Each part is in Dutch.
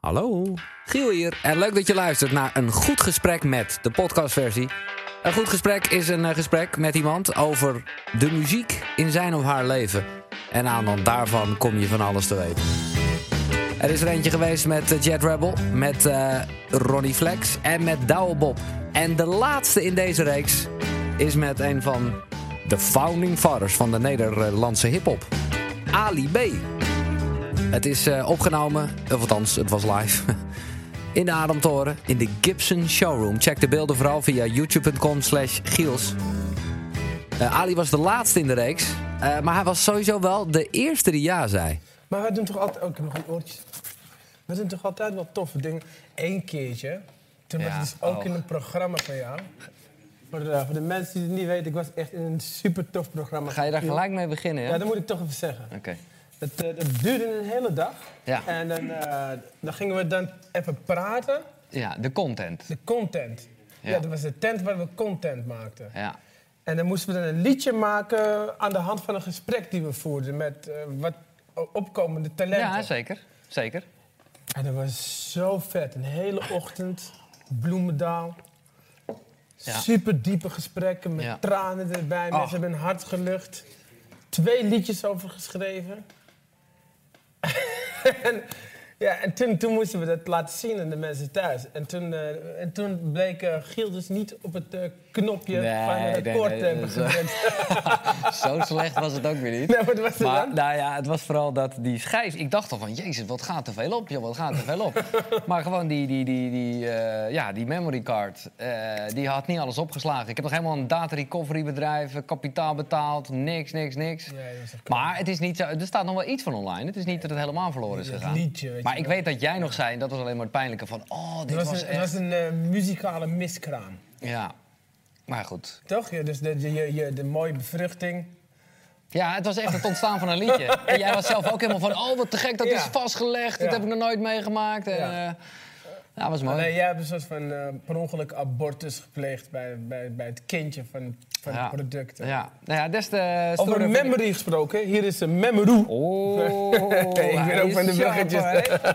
Hallo, Giel hier. En leuk dat je luistert naar een goed gesprek met de podcastversie. Een goed gesprek is een eh, gesprek met iemand over de muziek in zijn of haar leven. En aan de hand daarvan kom je van alles te weten. Er is er eentje geweest met eh, Jet Rebel, met eh, Ronnie Flex en met Douwe Bob. En de laatste in deze reeks is met een van de founding fathers van de Nederlandse hip-hop, Ali B. Het is eh, opgenomen, of althans, het was live. In de Ademtoren, in de Gibson Showroom. Check de beelden vooral via youtube.com slash Giels. Eh, Ali was de laatste in de reeks. eh, maar hij was sowieso wel de eerste die ja zei. Maar wij doen toch altijd... Oh, ik heb nog een oortje. We doen toch altijd wel toffe dingen. Eén keertje, toen was Ja, ik dus ook oh. in een programma van jou. Voor de, voor de mensen die het niet weten, ik was echt in een super tof programma. Ga je daar gelijk mee beginnen, ja? Ja, dat moet ik toch even zeggen. Oké. Dat, eh, dat duurde een hele dag. Ja. En dan, eh, dan gingen we dan even praten. Ja, de content. De content. Ja. Ja. dat was de tent waar we content maakten. Ja. En dan moesten we dan een liedje maken aan de hand van een gesprek die we voerden met eh, wat opkomende talenten. ja, zeker. Zeker. En dat was zo vet. Een hele ochtend, Bloemendaal. Ja. Super diepe gesprekken met tranen erbij. Mensen hebben hun hart gelucht. Twee liedjes over geschreven. en ja, en toen, toen moesten we dat laten zien aan de mensen thuis. En toen, eh, en toen bleek eh, Giel dus niet op het eh, knopje Nee, van het nee, record nee, gedrukt. Zo slecht was het ook weer niet. Wat was Maar nou ja, het was vooral dat die schijf... Ik dacht al van, jezus, wat gaat er veel op, joh, wat gaat er veel op. maar gewoon die, die, die, die, eh, ja, die memory card, eh, die had niet alles opgeslagen. Ik heb nog helemaal een data recovery bedrijf, eh, kapitaal betaald, niks, niks, niks. Maar het is niet zo, er staat nog wel iets van online. Het is niet dat het helemaal verloren is gegaan. liedje, weet je maar ik wel. weet dat jij nog zei, en dat was alleen maar het pijnlijke van... Oh, dit was, was een, echt... was een muzikale miskraam. Ja, maar goed. Toch? Ja, dus de, de, je- je- de mooie bevruchting. Ja, het was echt het ontstaan van een liedje. En jij was zelf ook helemaal van, oh wat te gek, dat is vastgelegd. Dat heb ik nog nooit meegemaakt. En, Ja. ja. was mooi. Nee, jij hebt een soort van eh, per ongeluk abortus gepleegd bij, bij, bij het kindje van, van ja. het product. Ja, nou ja, des te Over ik- memory gesproken, hier is een memory. Oh, Ik ben ook van de bruggetjes.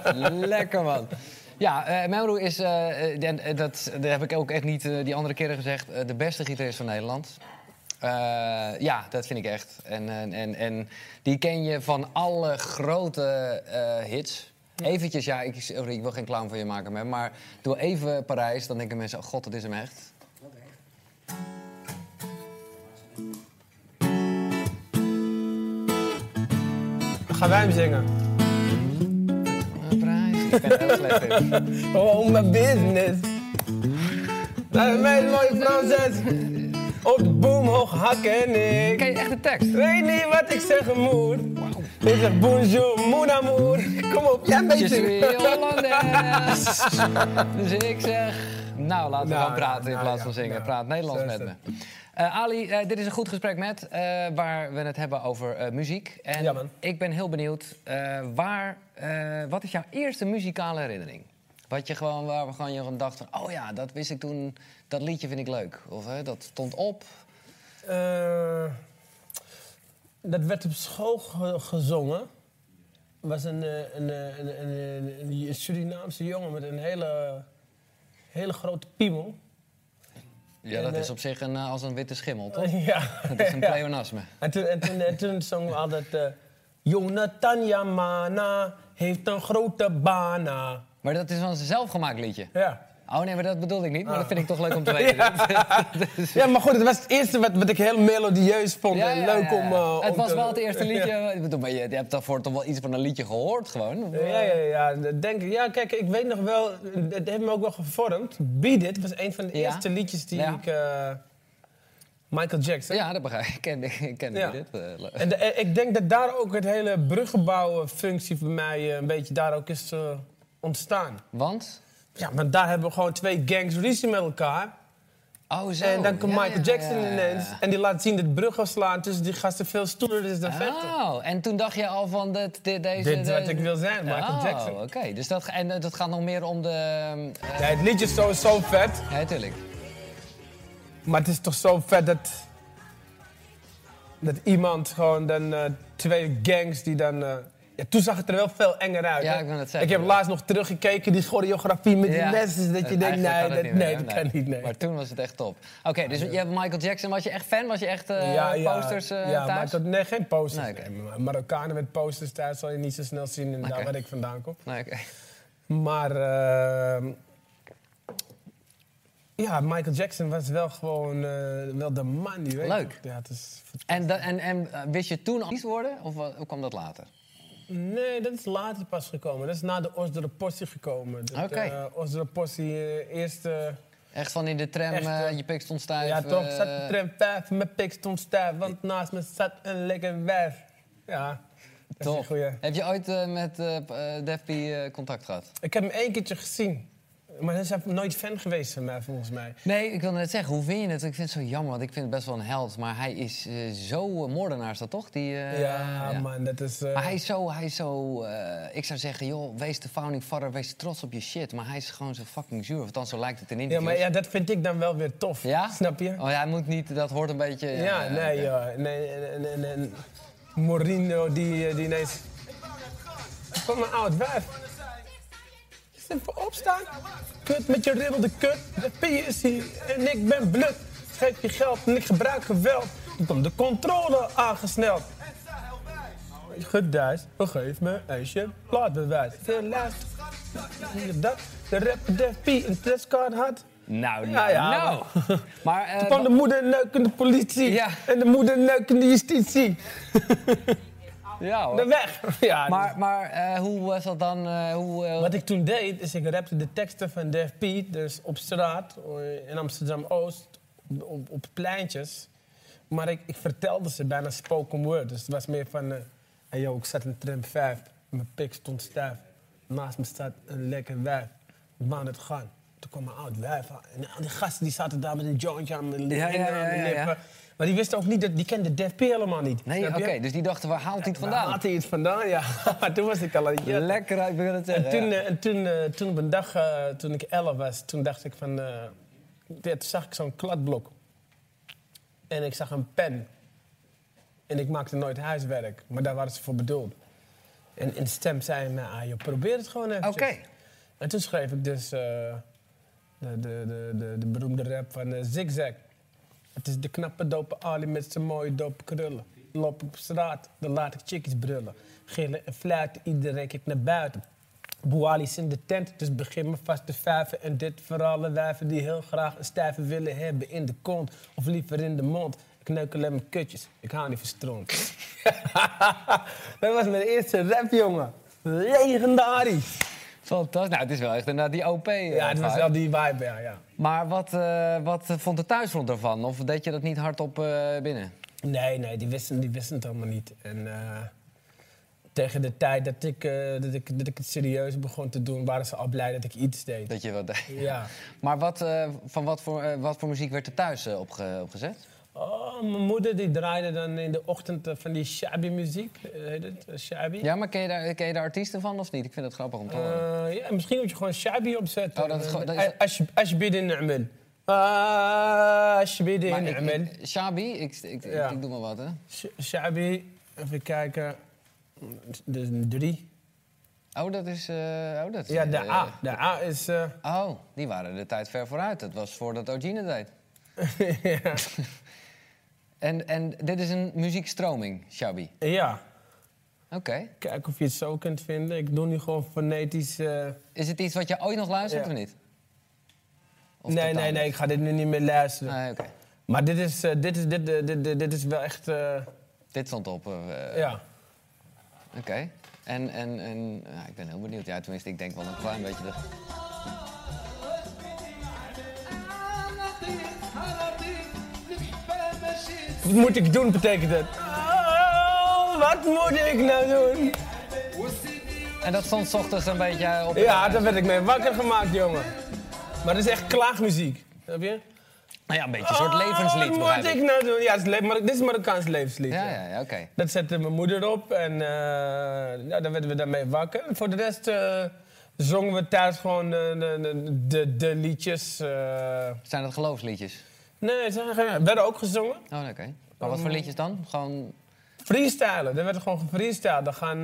Lekker man. Ja, eh Memro is, eh, eh, en, dat, dat heb ik ook echt niet die andere keren gezegd, de beste gitarist van Nederland. Eh, ja, dat vind ik echt. En, en, en, en die ken je van alle grote eh, hits. Eventjes, ja, ik, sorry, ik wil geen clown van je maken, man, maar doe even Parijs, dan denken mensen, oh god, dat is hem echt. Dan gaan wij hem zingen. Ik ben heel slecht in. Oh, my business. Een mooie Franses. Op de boom hoog hakken en ik. Ken je echt de tekst? Weet niet wat ik zeggen moet. Ik zeg bonjour, mon amour. Kom op, jij Je suis het. Hollandaise. dus ik zeg, nou laten we Nou, gaan praten in nou, plaats ja, van zingen. nou, Praat Nederlands met me. Eh, Ali, eh, dit is een goed gesprek met, eh, waar we het hebben over muziek. En Ja, man. ik ben heel benieuwd, waar, wat is jouw eerste muzikale herinnering? Wat je gewoon, waar we gewoon je gewoon dacht van, oh ja, dat wist ik toen, dat liedje vind ik leuk. Of dat stond op. Dat werd op school ge- gezongen. Was een, een, een, een, een, een Surinaamse jongen met een hele, hele grote piemel. Ja, dat eh, is op zich een, eh, als een witte schimmel, toch? ja. Dat is een pleonasme. En toen, en toen, en toen zongen we altijd... eh Jonathan Yamana heeft een grote bana. Maar dat is wel een zelfgemaakt liedje. Ja. Oh nee, maar dat bedoelde ik niet. Maar Ah. dat vind ik toch leuk om te weten. ja, maar goed, het was het eerste wat, wat ik heel melodieus vond. Ja, en ja, leuk ja, om... ja. eh, het om was te- wel het eerste liedje. Ik bedoel, maar je, je hebt daarvoor toch wel iets van een liedje gehoord gewoon? Ja, ja, ja. dat Denk, ja, kijk, ik weet nog wel, het heeft me ook wel gevormd. Beat It was een van de Ja. eerste liedjes die Ja. ik... eh, Michael Jackson. Ja, dat begrijp ik. Ik ken, ik ken Ja. dit. eh. En de- eh, ik denk dat daar ook het hele bruggenbouwen functie voor mij eh, een beetje daar ook is eh, ontstaan. Want? Ja, maar daar hebben we gewoon twee gangs ruzie met elkaar. Oh, zo. en dan komt Ja, Michael ja, Jackson ja, ja, ineens. En die laat zien dat bruggen slaan tussen die gasten veel stoerder is dan. Oh, en toen dacht je al van dit, dit, deze... Dit is wat ik wil zijn, Michael oh, Jackson. oké. Dus dat, en eh, dat gaat nog meer om de... eh, Ja, het liedje is sowieso vet. ja, tuurlijk. Maar het is toch zo vet dat... Dat iemand gewoon dan... eh, twee gangs die dan... Ja, toen zag het er wel veel enger uit. Ja, hè? ik wil het zeggen. Ik heb laatst nog teruggekeken, die choreografie met die mensen. Dat je denkt, nee, dat, nee, dat kan niet. Nee. Maar toen was het echt top. Oké, dus je hebt Michael Jackson. Was je echt fan? Was je echt ja, posters eh, ja, thuis? Maar dat, nee, geen posters. Marokkanen met posters thuis zal je niet zo snel zien Oké. waar ik vandaan kom. Oké. Maar ehm, ja, Michael Jackson was wel gewoon eh, wel de man, die weet Leuk. Ja, het is En, en, en wist je toen artiest worden? Of hoe kwam dat later? Nee, dat is later pas gekomen. Dat is na de Osdere Possie gekomen. Oké. eh, Osdere Possie, eh, eerste... Echt van in de tram, Echt, eh, je pik stond stijf. ja, toch? Zat de tram 5, mijn pik stond stijf, want naast me zat een lekker wijf. Ja, dat is een goeie. Heb je ooit met p- Def P eh, contact gehad? Ik heb hem één keertje gezien. Maar hij is nooit fan geweest van mij, volgens mij. Nee, ik wilde net zeggen, hoe vind je het? Ik vind het zo jammer, want ik vind het best wel een held. Maar hij is eh, zo... eh, moordenaar is dat toch? Die, eh, ja, man, dat is... Maar hij is zo, hij is zo ik zou zeggen, joh, wees de founding father, wees trots op je shit. Maar hij is gewoon zo fucking zuur, of dan zo lijkt het in ja, interviews. maar ja, dat vind ik dan wel weer tof. Ja? Snap je? Oh, hij moet niet, dat hoort een beetje... Ja, nee, ja. Nee, en, en Morino, die, die ineens... Van mijn oud wijf. Even opstaan. Kut met je ribbelde kut. De P is hier en ik ben blut. Geef je geld en ik gebruik geweld. Dan komt de controle aangesneld. Geduist, geef me eens je plaatbewijs. Luister. Dat de rapper Def P een testcard had. Nou, Ja, nou, ja, nou. Maar, eh, Toen kwam de moeder neukende politie. Ja. En de moeder neukende justitie. ja, hoor. De weg. Ja, Maar, maar eh, hoe was dat dan? eh, hoe, eh, Wat ik toen deed, is ik rapte de teksten van Def P, dus op straat in Amsterdam-Oost, op, pleintjes. Maar ik, ik vertelde ze bijna spoken word. Dus het was meer van, hey yo, ik zat in tram 5, mijn pik stond stijf. Naast me staat een lekker wijf. Ik wou het gaan. Toen kwam mijn oud wijf. En al die gasten die zaten daar met een jointje aan de, Ja, ja, ja, ja, lippen. Maar die wisten ook niet, dat, die kenden Def P helemaal niet. nee, oké, je? dus die dachten, waar haalt hij het Waar vandaan? Had hij iets vandaan, ja. toen was ik al een. Lekker, ik wil het zeggen. En toen, ja. eh, en toen, eh, toen op een dag, eh, toen ik 11 was, toen dacht ik van... eh, ja, toen zag ik zo'n kladblok. En ik zag een pen. En ik maakte nooit huiswerk, maar daar waren ze voor bedoeld. En in de stem zei me, ah joh, probeer het gewoon even. Oké. En toen schreef ik dus eh, de, de, de, de, de beroemde rap van eh, Zigzag. Het is de knappe dope Ali met zijn mooie dope krullen. Loop op straat, dan laat ik chickies brullen. Gillen en fluiten, iedereen kijkt naar buiten. Boali is in de tent, dus begin me vast te vijven. En dit voor alle wijven die heel graag een stijve willen hebben in de kont. Of liever in de mond. Ik neuk mijn kutjes, ik hou niet van dat was mijn eerste rap, jongen. Legendarisch. Fantastisch. Nou, het is wel echt inderdaad die OP. eh, Ja, het was wel die vibe, ja. ja. Maar wat, eh, wat vond de thuisfront ervan? Of deed je dat niet hardop eh binnen? Nee, nee, die wisten, die wisten het allemaal niet. En eh, tegen de tijd dat ik, eh, dat, ik, dat ik het serieus begon te doen, waren ze al blij dat ik iets deed. Dat je wat deed? Ja. Maar wat, eh, van wat voor, eh, wat voor muziek werd er thuis eh, opge- opgezet? Oh, mijn moeder die draaide dan in de ochtend eh, van die shabby muziek. eh, heet het? Eh, shabby. Ja, maar ken je, daar, ken je daar artiesten van of niet? Ik vind het grappig om te horen. Ja, misschien moet je gewoon shabby opzetten. Oh, dat is gewoon- is- binnen na'mel. Ah, na'mel. ik, Shabi, ik, ik, Ja. ik doe maar wat, hè? Sh- Shabby, even kijken. Dus een drie. Oh, dat is... oh, dat is Ja, de A. De A is... Oh, die waren de tijd ver vooruit. Dat was voordat Ogine deed. ja. En, en dit is een muziekstroming, Shabi. ja. Oké. Kijk of je het zo kunt vinden. Ik doe nu gewoon fonetisch. eh, Is het iets wat je ooit nog luistert Ja. of niet? Of nee, nee, nee, ik ga dit nu niet meer luisteren. Oké. Maar dit is, eh, dit, is, dit, eh, dit, dit, dit is wel echt. Dit stond op. ja. Oké. En, en, en ik ben heel benieuwd. Ja, tenminste, ik denk wel een klein beetje... De... moet ik doen, betekent het? Oh, wat moet ik nou doen? En dat stond 's ochtends een beetje op... Ja, daar werd ik mee wakker gemaakt, jongen. Maar het is echt klaagmuziek. Snap je? Nou ja, een beetje een soort levenslied, Wat begrijp moet ik nou doen? Ja, het is maar, dit is Marokkaans levenslied. Ja, ja. oké. Dat zette mijn moeder op en eh ja, daar werden we daarmee wakker. En voor de rest eh, zongen we thuis gewoon de, de, de, de liedjes. eh. Zijn dat geloofsliedjes? Nee, ze werden ook gezongen. Oh, oké. Maar wat voor liedjes dan? Gewoon... Freestylen, er werd gewoon gefreestyled. Dan gaan,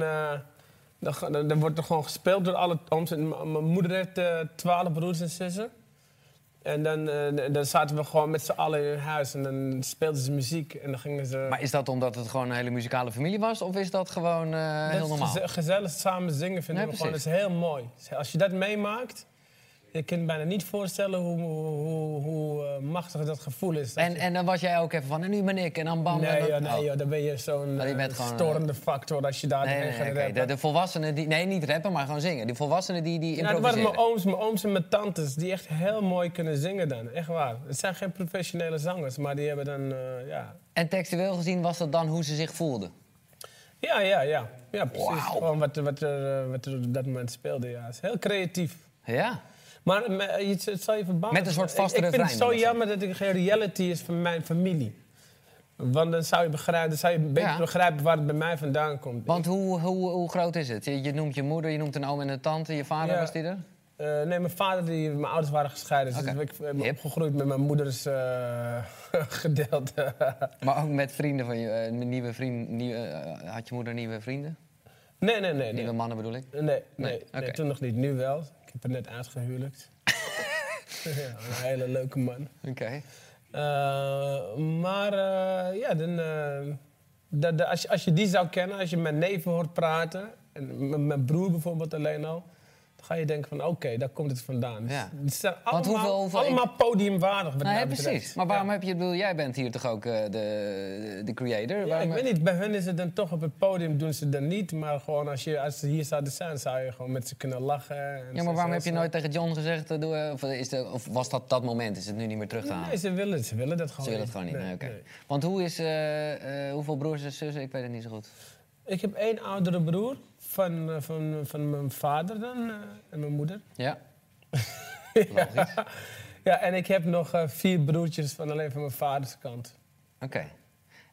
Dan, ga- dan, dan wordt er gewoon gespeeld door alle ooms. Mijn moeder heeft eh, twaalf broers en zussen. En dan, eh, dan zaten we gewoon met z'n allen in hun huis. En dan speelden ze muziek. En dan gingen ze... Maar is dat omdat het gewoon een hele muzikale familie was? Of is dat gewoon Dat heel normaal? geze- gezellig samen zingen vinden Nee, we gewoon. Dat is heel mooi. Als je dat meemaakt... Je kunt bijna niet voorstellen hoe, hoe, hoe, eh, machtig dat gevoel is. En, je- en dan was jij ook even van, en nu ben ik, en dan bam. en Nee, dan, joh, nee oh. joh, dan ben je zo'n gewoon, storende factor als je daar Nee, nee, gaat nee. De, de volwassenen die... Nee, niet rappen, maar gewoon zingen. Die volwassenen die, die Ja, dat waren improviseren. mijn ooms, mijn ooms en mijn tantes die echt heel mooi kunnen zingen dan. Echt waar. Het zijn geen professionele zangers, maar die hebben dan, ja... En textueel gezien was dat dan hoe ze zich voelden? Ja, ja, ja. Ja, precies. Gewoon wat, er- wat, er, wat er op dat moment speelde, ja. Het is heel creatief. Ja. Maar eh, je- het zal je verbazen. Met een soort vaste Ik, ik vind het zo jammer dat ik geen reality is van mijn familie. Want dan zou je, begrijpen, dan zou je beter Ja. begrijpen waar het bij mij vandaan komt. Want hoe, hoe, hoe groot is het? Je, je noemt je moeder, je noemt een oom en een tante. Je vader, Ja. was die er? Eh, nee, mijn vader, die, mijn ouders waren gescheiden. Dus ik ben Hip. opgegroeid met mijn moeders eh, gedeelte. Maar ook met vrienden van je, eh, nieuwe vrienden. Nieuwe, eh, had je moeder nieuwe vrienden? nee, nee, nee. Nieuwe Nee, mannen bedoel ik? nee, nee, Nee, toen nog niet. Nu wel. Ik heb er net uitgehuwelijkt. ja, een hele leuke man. Oké. Eh, maar eh, ja, dan, eh, dat- dat- als, je, als je die zou kennen, als je met neven hoort praten, en mijn broer bijvoorbeeld alleen al, dan ga je denken van oké, daar komt het vandaan. Ja. Die zijn Want allemaal, hoeveel- hoeveel- allemaal podiumwaardig. Wat Nou, ja, precies. Maar waarom Ja. heb je, ik bedoel, jij bent hier toch ook eh, de, de creator? Ja, Waarom- ik weet niet, bij hun is het dan toch op het podium, doen ze dat niet. Maar gewoon als, je, als ze hier zouden zijn, zou je gewoon met ze kunnen lachen. en Ja, maar waarom heb je nooit tegen John gezegd, doe, eh, of, is de, of was dat dat moment? Is het nu niet meer terug te halen? Nee, ze willen, ze willen dat gewoon Ze willen het gewoon niet, Nee, nee, oké. nee. Want hoe is, eh, eh, hoeveel broers en zussen? Ik weet het niet zo goed. Ik heb één oudere broer van, eh, van, van mijn vader dan, eh, en mijn moeder. Ja? ja. ja, en ik heb nog eh, vier broertjes van alleen van mijn vaders kant. Oké.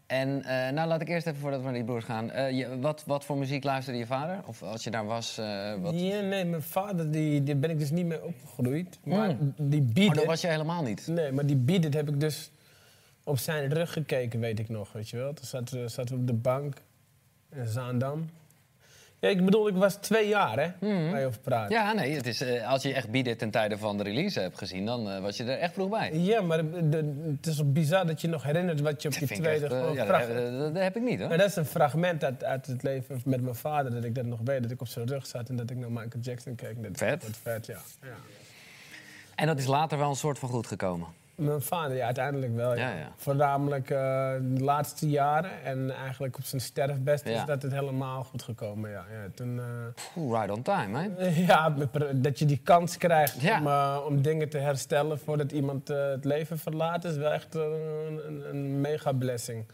En nou, laat ik eerst even voordat we naar die broers gaan. Je, wat, wat voor muziek luisterde je vader? Of als je daar was, wat... Ja, nee, mijn vader, die, die ben ik dus niet mee opgegroeid. Maar Mm. die Oh, bieden... dat was je helemaal niet. Nee, maar die bieden heb ik dus op zijn rug gekeken, weet ik nog, weet je wel. Toen zaten we, zaten we op de bank in Zaandam. Ja, ik bedoel, ik was twee jaar, hè, waar je over praat. Ja, nee, het is, eh, als je echt bieden ten tijde van de release hebt gezien, dan eh, was je er echt vroeg bij. Ja, maar de- de- het is bizar dat je nog herinnert wat je op je tweede echt, eh, gewoon ja, dat, dat- dat heb ik niet hoor. Maar dat is een fragment uit, uit het leven met mijn vader, dat ik dat nog weet. Dat ik op zijn rug zat en dat ik naar Michael Jackson keek. Dat Vet. vet, ja. ja. En dat is later wel een soort van goed gekomen. Mijn vader, ja, uiteindelijk wel. Ja. Ja, ja. Voornamelijk eh, de laatste jaren en eigenlijk op zijn sterfbest Ja. is dat het helemaal goed gekomen. Ja, ja, toen, Oeh, right on time, hè? ja, dat je die kans krijgt om, eh, om dingen te herstellen voordat iemand het leven verlaat, is wel echt een, een, mega blessing.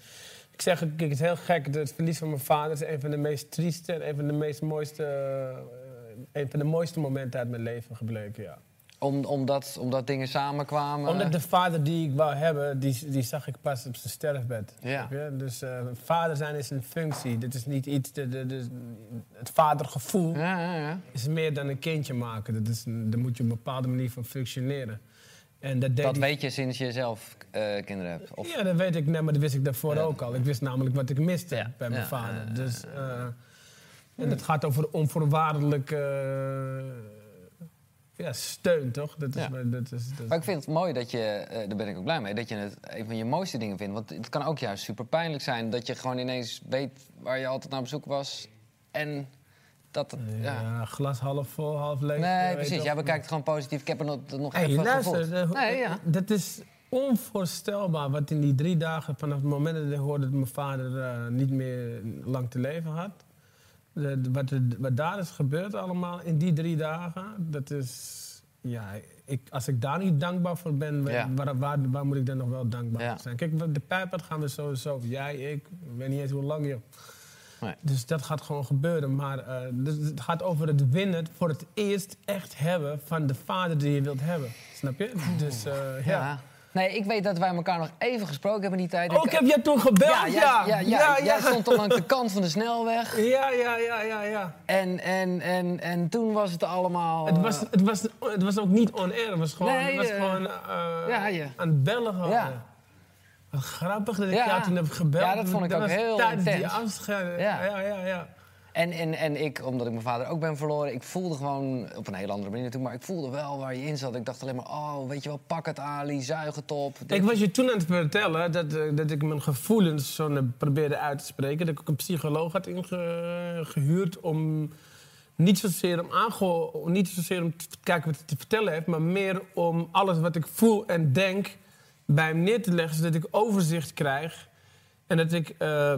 Ik zeg, kijk, het is heel gek. Het verlies van mijn vader is een van de meest trieste en een van de meest mooiste, een van de mooiste momenten uit mijn leven gebleken. Ja. Om, omdat, omdat dingen samenkwamen. Omdat de vader die ik wou hebben, die, die zag ik pas op zijn sterfbed. Ja. Dus eh, vader zijn is een functie. Dit is niet iets. De, de, de- het vadergevoel Ja, ja, ja. is meer dan een kindje maken. Dat is, een- daar moet je op een bepaalde manier van functioneren. En dat Dat weet je sinds je zelf eh, kinderen hebt. Of, Ja, dat weet ik. Nee, maar dat wist ik daarvoor ook al. Ik wist namelijk wat ik miste bij mijn vader. Dus, eh, en het gaat over onvoorwaardelijke ja, steun, toch? Dat is, Ja. dat is, dat Maar ik vind het mooi dat je, eh, daar ben ik ook blij mee, dat je het een van je mooiste dingen vindt. Want het kan ook juist super pijnlijk zijn dat je gewoon ineens weet waar je altijd naar op zoek was. En dat het, ja. ja, glas half vol, half leeg. Nee, precies. Jij bekijkt het gewoon positief. Ik heb er nog, nog Hey, even luister, gevoeld. de- Nee, ja. dat is onvoorstelbaar wat in die drie dagen, vanaf het moment dat ik hoorde dat mijn vader eh, niet meer lang te leven had. De- de- wat, wat daar is gebeurd allemaal in die drie dagen, dat is... Ja, ik, als ik daar niet dankbaar voor ben, Ja. waar, waar, waar moet ik dan nog wel dankbaar Ja. voor zijn? Kijk, de pijpert gaan we sowieso, jij, ik, ik weet niet eens hoe lang joh. Nee. Dus dat gaat gewoon gebeuren. Maar eh, dus het gaat over het winnen voor het eerst echt hebben van de vader die je wilt hebben. Snap je? Dus eh, ja. Ja. Nee, ik weet dat wij elkaar nog even gesproken hebben in die tijd. Oh, ik heb jij toen gebeld? ja, Ja, jij, ja, ja, jij stond al langs de kant van de snelweg. Ja, ja, ja, ja, ja. En, en, en, en toen was het allemaal... Het eh, was, het, was, het was ook niet on-air. Het was gewoon, Nee, het was eh, gewoon eh, ja, ja. aan het bellen gewoon. Ja. Wat grappig dat ik Ja. jou toen heb gebeld. Ja, dat vond ik ook heel die intens. afscheid. Ja. Ja, ja, ja. En, en, en ik, omdat ik mijn vader ook ben verloren, ik voelde gewoon, op een hele andere manier natuurlijk, maar ik voelde wel waar je in zat. Ik dacht alleen maar, oh, weet je wel, pak het Ali, zuig het op. Ik was je toen aan het vertellen dat, eh, dat ik mijn gevoelens zo probeerde uit te spreken. Dat ik een psycholoog had ingehuurd om niet zozeer om, niet zozeer om te kijken wat hij te vertellen heeft, maar meer om alles wat ik voel en denk bij hem neer te leggen, zodat ik overzicht krijg en dat ik eh,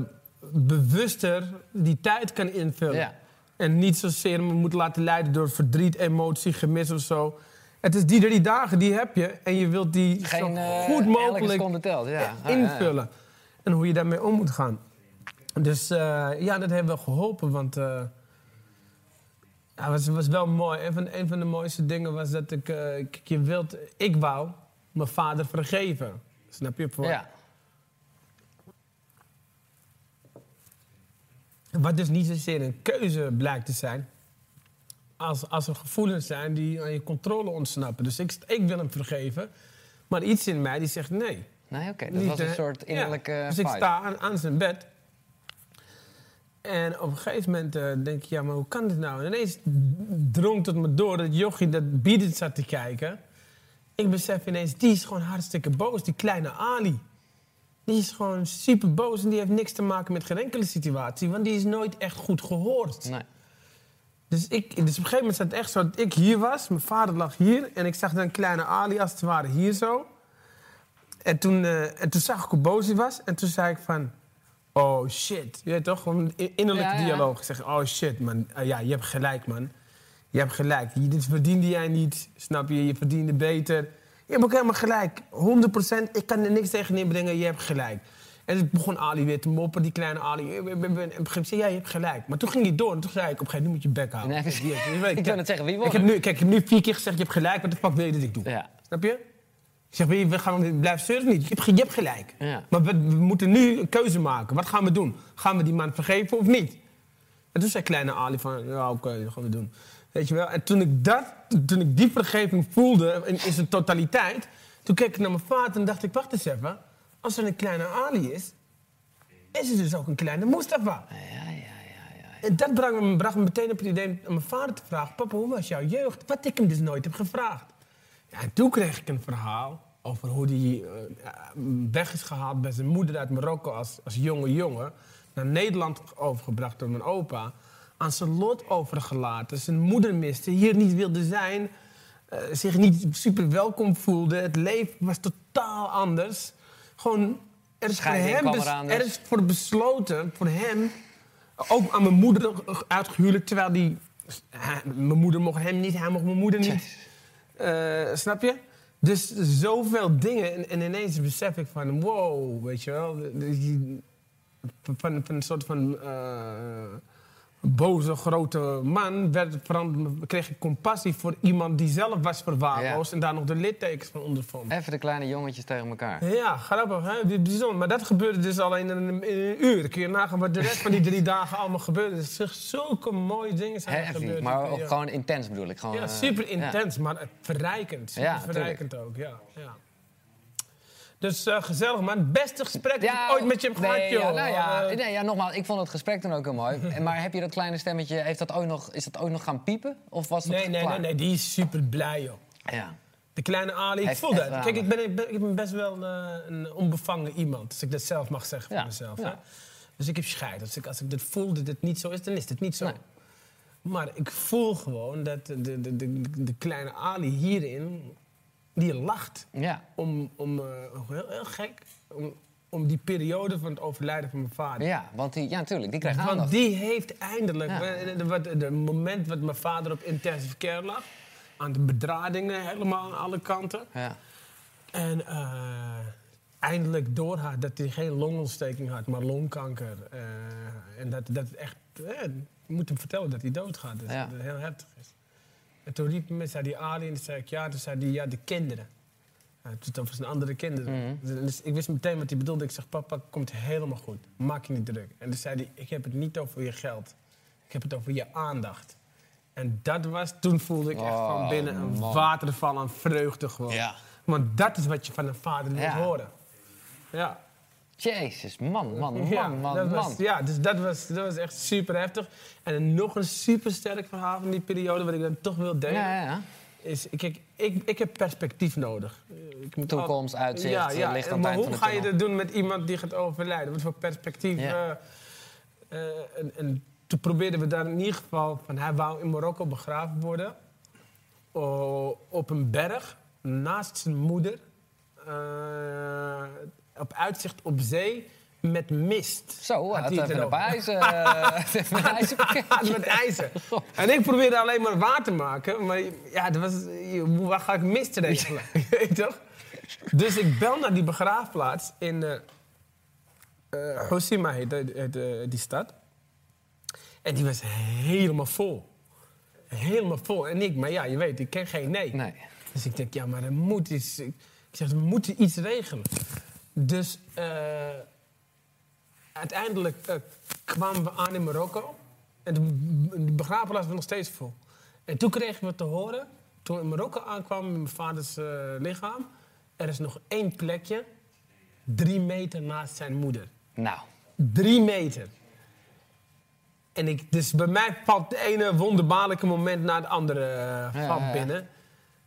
bewuster die tijd kan invullen. Ja. En niet zozeer me moet laten leiden door verdriet, emotie, gemis of zo. Het is die drie dagen, die heb je. En je wilt die Geen, zo eh, goed mogelijk seconde telt, ja. Ah, ja. invullen. En hoe je daarmee om moet gaan. Dus eh, ja, dat heeft wel geholpen. Want eh, ja, het was, was wel mooi. Een van, een van de mooiste dingen was dat ik... kijk, je wilt, ik wou mijn vader vergeven. Snap je? Voor, Ja. Wat dus niet zozeer een keuze blijkt te zijn. Als, als er gevoelens zijn die aan je controle ontsnappen. Dus ik, ik wil hem vergeven. Maar iets in mij die zegt nee. Nee, oké, dat Niet, was een soort ja. innerlijke Dus ik sta aan, aan zijn bed. En op een gegeven moment eh, denk ik, ja, maar hoe kan dit nou? En ineens drong tot me door dat jochie dat Biedit zat te kijken. Ik besef ineens, die is gewoon hartstikke boos, die kleine Ali. Die is gewoon super boos en die heeft niks te maken met geen enkele situatie. Want die is nooit echt goed gehoord. Nee. Dus, ik, dus op een gegeven moment zat het echt zo dat ik hier was. Mijn vader lag hier. En ik zag dan kleine Ali als het ware hier zo. En toen, eh, en toen zag ik hoe boos hij was. En toen zei ik van... Oh shit. Je weet toch? Gewoon in- innerlijke Ja, ja. dialoog. Ik zeg, oh shit man. Ah, ja, je hebt gelijk man. Je hebt gelijk. Je- Dit verdiende jij niet. Snap je? Je verdiende beter. Je hebt ook helemaal gelijk. 100%. Ik kan er niks tegen inbrengen. Je hebt gelijk. En toen begon Ali weer te moppen, die kleine Ali. En op een gegeven moment zei ja, je hebt gelijk. Maar toen ging hij door. En toen zei ik, op een gegeven moment, nu moet je bek houden. Nee, ik kan het zeggen, wie ik won heb, nu, kijk, ik heb nu vier keer gezegd, je hebt gelijk. Wat de fuck wil je dat ik doe? Ja. Snap je? Ik zeg, we gaan blijven surfen of niet? Je hebt, je hebt gelijk. Ja. Maar we, we moeten nu een keuze maken. Wat gaan we doen? Gaan we die man vergeven of niet? En toen zei kleine Ali van, ja oké, dat gaan we doen. Weet je wel? En toen ik, dat, toen ik die vergeving voelde in, in zijn totaliteit... toen keek ik naar mijn vader en dacht ik, wacht eens even. Als er een kleine Ali is, is er dus ook een kleine Mustafa. Ja, ja, ja, ja. En dat bracht me, bracht me meteen op het idee om mijn vader te vragen... papa, hoe was jouw jeugd? Wat ik hem dus nooit heb gevraagd. Ja, en toen kreeg ik een verhaal over hoe hij weg is gehaald bij zijn moeder uit Marokko als, als jonge jongen. Naar Nederland overgebracht door mijn opa. Aan zijn lot overgelaten. Zijn moeder miste, hier niet wilde zijn. eh, zich niet super welkom voelde. Het leven was totaal anders. Gewoon, er is, voor hem, eraan er dus. is voor besloten, voor hem... Ook aan mijn moeder uitgehuwelijk, terwijl die... hij- mijn moeder mocht hem niet, hij mocht mijn moeder niet. Eh, snap je? Dus zoveel dingen. En, en ineens besef ik van, wow, weet je wel. Van, van een soort van eh, boze grote man werd kreeg ik compassie voor iemand die zelf was verwaarloosd... Ja. en daar nog de littekens van ondervond. Even de kleine jongetjes tegen elkaar. Ja, grappig, hè? Bijzonder. Maar dat gebeurde dus al in een, in een uur. Kun je nagaan wat de rest van die drie dagen allemaal gebeurde. Dus zulke mooie dingen zijn Heftig, gebeurd. maar ook gewoon intens bedoel ik. Gewoon, Ja, eh, super ja. intens, maar verrijkend. Super Ja, verrijkend ook, ja. ja. Dus eh, gezellig, man. Het beste gesprek dat ik ooit met je heb gehad, joh. Ja, nou ja, nee, ja, nogmaals, ik vond het gesprek toen ook heel mooi. Maar heb je dat kleine stemmetje, heeft dat ook nog, is dat ook nog gaan piepen? Of was dat nee, nee, nee, nee, die is super blij, joh. Ja. De kleine Ali, ik Heeft voel dat. Kijk, ik ben, ik, ben, ik ben best wel eh, een onbevangen iemand. Als ik dat zelf mag zeggen Ja, van mezelf. Hè? Dus ik heb scheid. Als ik, als ik dit voel dat het niet zo is, dan is het niet zo. Nee. Maar ik voel gewoon dat de, de, de, de kleine Ali hierin, die lacht. Ja. Om, om eh, heel, heel gek, om, om die periode van het overlijden van mijn vader. Ja, want die, ja, natuurlijk, die krijgt Want aandacht. die heeft eindelijk, het wat- de moment dat mijn vader op intensive care lag, aan de bedradingen helemaal aan alle kanten. Ja. En eh, eindelijk door had dat hij geen longontsteking had, maar longkanker. Eh, en dat, dat het echt, eh, je moet hem vertellen dat hij doodgaat. Dus Ja. dat het heel heftig is. En toen riep hij me, zei die Ali, en toen zei ik ja, toen zei hij ja, de kinderen. Ja, het was over zijn andere kinderen. Dus ik wist meteen wat hij bedoelde. Ik zeg, papa, komt helemaal goed. Maak je niet druk. En toen zei hij, ik heb het niet over je geld. Ik heb het over je aandacht. En dat was, toen voelde ik echt Oh, van binnen een man. waterval aan vreugde gewoon. Ja. Want dat is wat je van een vader moet Ja. horen. Ja. Jezus, man, man, man, ja, man, dat man. Was, ja, dus dat was, dat was echt super heftig. En nog een super sterk verhaal van die periode, wat ik dan toch wil delen. Ja, ja. Is, kijk, ik, ik heb perspectief nodig. Ik moet Toekomst, al- uitzicht, ja, ja. aan het Maar hoe ga je dat doen met iemand die gaat overlijden? Wat voor perspectief? Ja. eh, eh, en, en toen probeerden we daar in ieder geval... Van, hij wou in Marokko begraven worden. O- op een berg, naast zijn moeder. Op uitzicht op zee, met mist. Zo, Had had hij het even ijzer. eh, even een ijzerpakketje. met ijzer. En ik probeerde alleen maar water maken. Maar ja, dat was, waar ga ik mist regelen? Weet je toch? Dus ik bel naar die begraafplaats in... Hoshima heet, heet, die stad. En die was helemaal vol. Helemaal vol. En ik, maar ja, je weet, ik ken geen nee. Nee. Dus ik denk, ja, maar er moet iets... Ik zeg, we moeten iets regelen. Dus eh, uiteindelijk eh, kwamen we aan in Marokko. En de, begraafplaats was nog steeds vol. En toen kregen we te horen, toen we in Marokko aankwamen met mijn vaders eh, lichaam... er is nog één plekje, drie meter naast zijn moeder. Nou, Drie meter. En ik, dus bij mij valt het ene wonderbaarlijke moment na het andere ja, ja. binnen.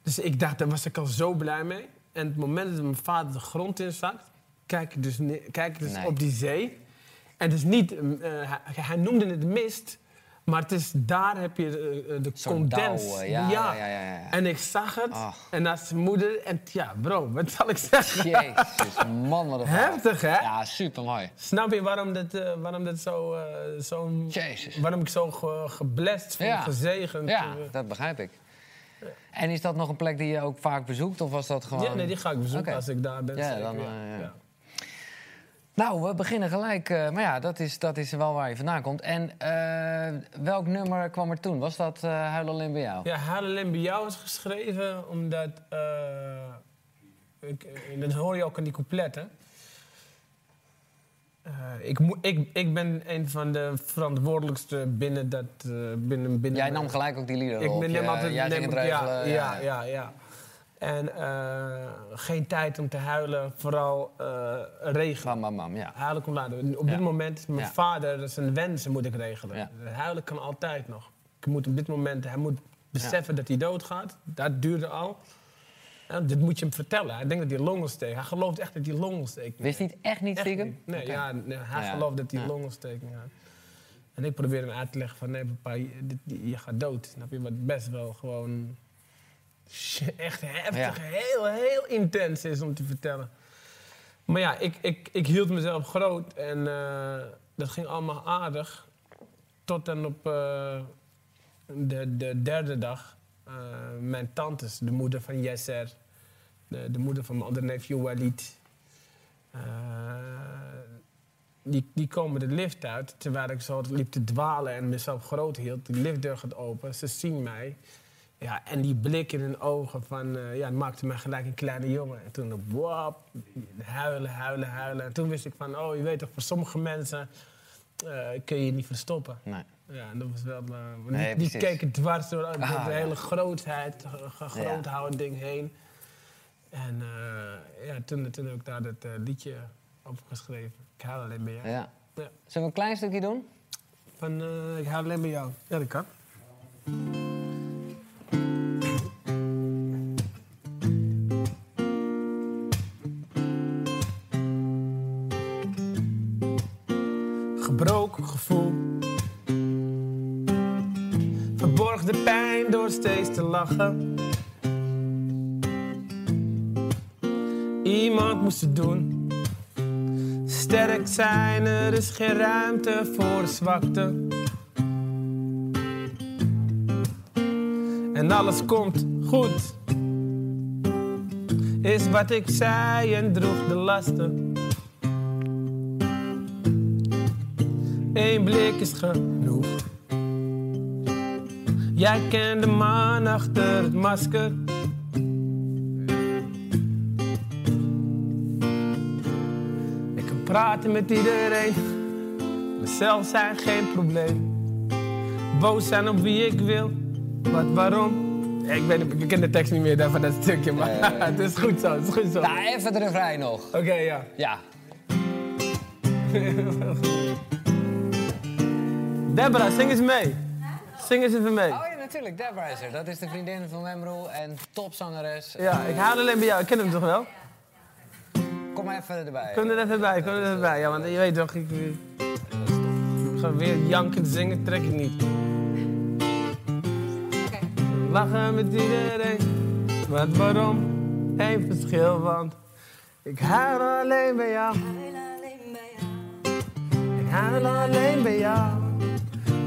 Dus ik dacht, daar was ik al zo blij mee. En het moment dat mijn vader de grond inzakt, kijk dus, kijk dus Nee. op die zee. En dus niet, eh, hij, hij noemde het mist, maar het is, daar heb je eh, eh, de condens. ja, ja, ja, ja. En ik zag het, en naast zijn moeder, en ja, bro, wat zal ik zeggen? jezus, man, wat een. Heftig, hè? Ja, super mooi. Snap je waarom eh, waarom dit zo, eh, zo Jezus. waarom ik zo ge, geblest vond, Ja. gezegend? Ja, dat begrijp ik. En is dat nog een plek die je ook vaak bezoekt? Of was dat gewoon... ja, nee, die ga ik bezoeken als ik daar ben. Ja, zeker, dan, ja. ja. Nou, we beginnen gelijk. eh, maar ja, dat is, dat is wel waar je vandaan komt. En eh, welk nummer kwam er toen? Was dat eh Huil alleen bij jou? Ja, Huil alleen bij jou is geschreven omdat... ik, dat hoor je ook in die coupletten. Eh, ik, moet- ik, ik ben een van de verantwoordelijkste binnen dat... binnen, binnen Jij nam gelijk ook die liederen Ik op. ben Je- altijd... jij neem het regelen. ja, ja, ja, ja. En eh, geen tijd om te huilen, vooral eh regelen. Bam, bam, ja. Huilen komt later. Op Ja. dit moment, mijn Ja. vader, zijn wensen moet ik regelen. Ja. Huilen kan altijd nog. Ik moet op dit moment, hij moet beseffen dat hij doodgaat. Dat duurde al. En dit moet je hem vertellen. Hij denkt dat hij longontsteking Hij gelooft echt dat hij longontsteking Wist niet echt niet niet. Nee, ja, nee, hij Ja. gelooft dat hij Ja. longontsteking had. En ik probeer hem uit te leggen van nee, papa, je, je gaat dood. Snap je? Wat best wel gewoon shit, echt heftig, Ja. heel, heel intens is om te vertellen. Maar ja, ik, ik, ik hield mezelf groot en eh, dat ging allemaal aardig. Tot dan op eh, de, de derde dag eh, mijn tantes, de moeder van Yasser, de, de moeder van mijn andere neefje Walid, die, die komen de lift uit terwijl ik zo liep te dwalen en mezelf groot hield. De liftdeur gaat open, ze zien mij. Ja, en die blik in hun ogen van, eh, ja, het maakte mij gelijk een kleine jongen. En toen, wap, huilen, huilen, huilen. En toen wist ik van, oh, je weet toch, voor sommige mensen eh, kun je je niet verstoppen. Nee. Ja, en dat was wel... eh, Nee, die, die keken dwars door, door Ah, de ja. hele grootheid, Ja. groothouden ding heen. En eh, ja, toen, toen heb ik daar dat eh, liedje opgeschreven. Ik huil alleen bij jou. Ja. Ja. Zullen we een klein stukje doen? Van, eh, ik huil alleen bij jou. Ja, dat kan. Gebroken gevoel. Verborg de pijn door steeds te lachen. Iemand moest het doen. Sterk zijn, er is geen ruimte voor zwakte. En alles komt goed. Is wat ik zei en droeg de lasten. Eén blik is genoeg. Jij kent de man achter het masker. Ik kan praten met iedereen. Mezelf zijn geen probleem. Boos zijn op wie ik wil. Wat, waarom? Ik, weet, ik ken de tekst niet meer van dat stukje, maar het is goed zo. Het is goed zo. Nou, even de refrein nog. Oké, ja. Ja. Deborah, zing eens mee. Zing eens even mee. Oh ja, natuurlijk. Deborah is er. Dat is de vriendin van Memro en topzangeres. Ja, ik haal alleen bij jou. Ik ken hem toch wel? Kom maar even erbij. Kom er even bij, kom er even bij. Ja, want je weet toch, ik, ik ga weer janken zingen, trek ik niet. Lachen met iedereen, maar waarom? Geen verschil, want ik huil alleen bij jou. Ik huil alleen bij jou.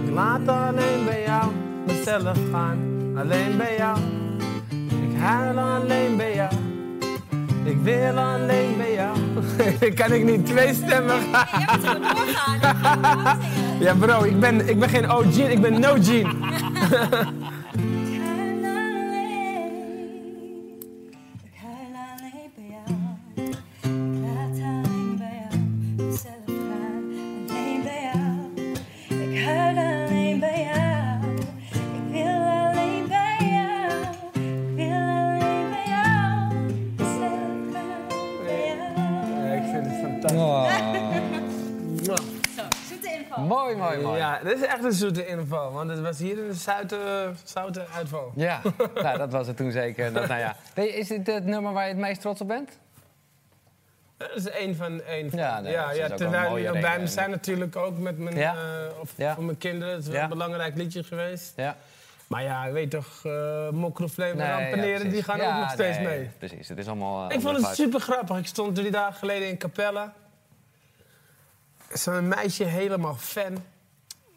Ik laat alleen bij jou mezelf gaan. Alleen bij jou. Ik huil alleen bij jou. Ik wil alleen bij jou. kan ik niet twee stemmen gaan? Je hebt het gewoon doorgaan. Ja bro, ik ben, ik ben geen OG, ik ben no Gene. echt een zoete inval, want het was hier een zoute, zoute uitval. Ja, nou, dat was het toen zeker. Dat, nou ja. Is dit het nummer waar je het meest trots op bent? Dat is één van één. van- Ja, nee, ja, ja, terwijl een bij me zijn natuurlijk ook met mijn, Ja. eh, of, Ja. voor mijn kinderen. Het is wel een belangrijk liedje geweest. Ja. Maar ja, weet toch, uh, en ja, Rampeneren, die gaan ook nog steeds nee, mee. Precies, het is allemaal... eh, Ik vond het super grappig. Ik stond drie dagen geleden in Capelle. Zo'n meisje helemaal fan.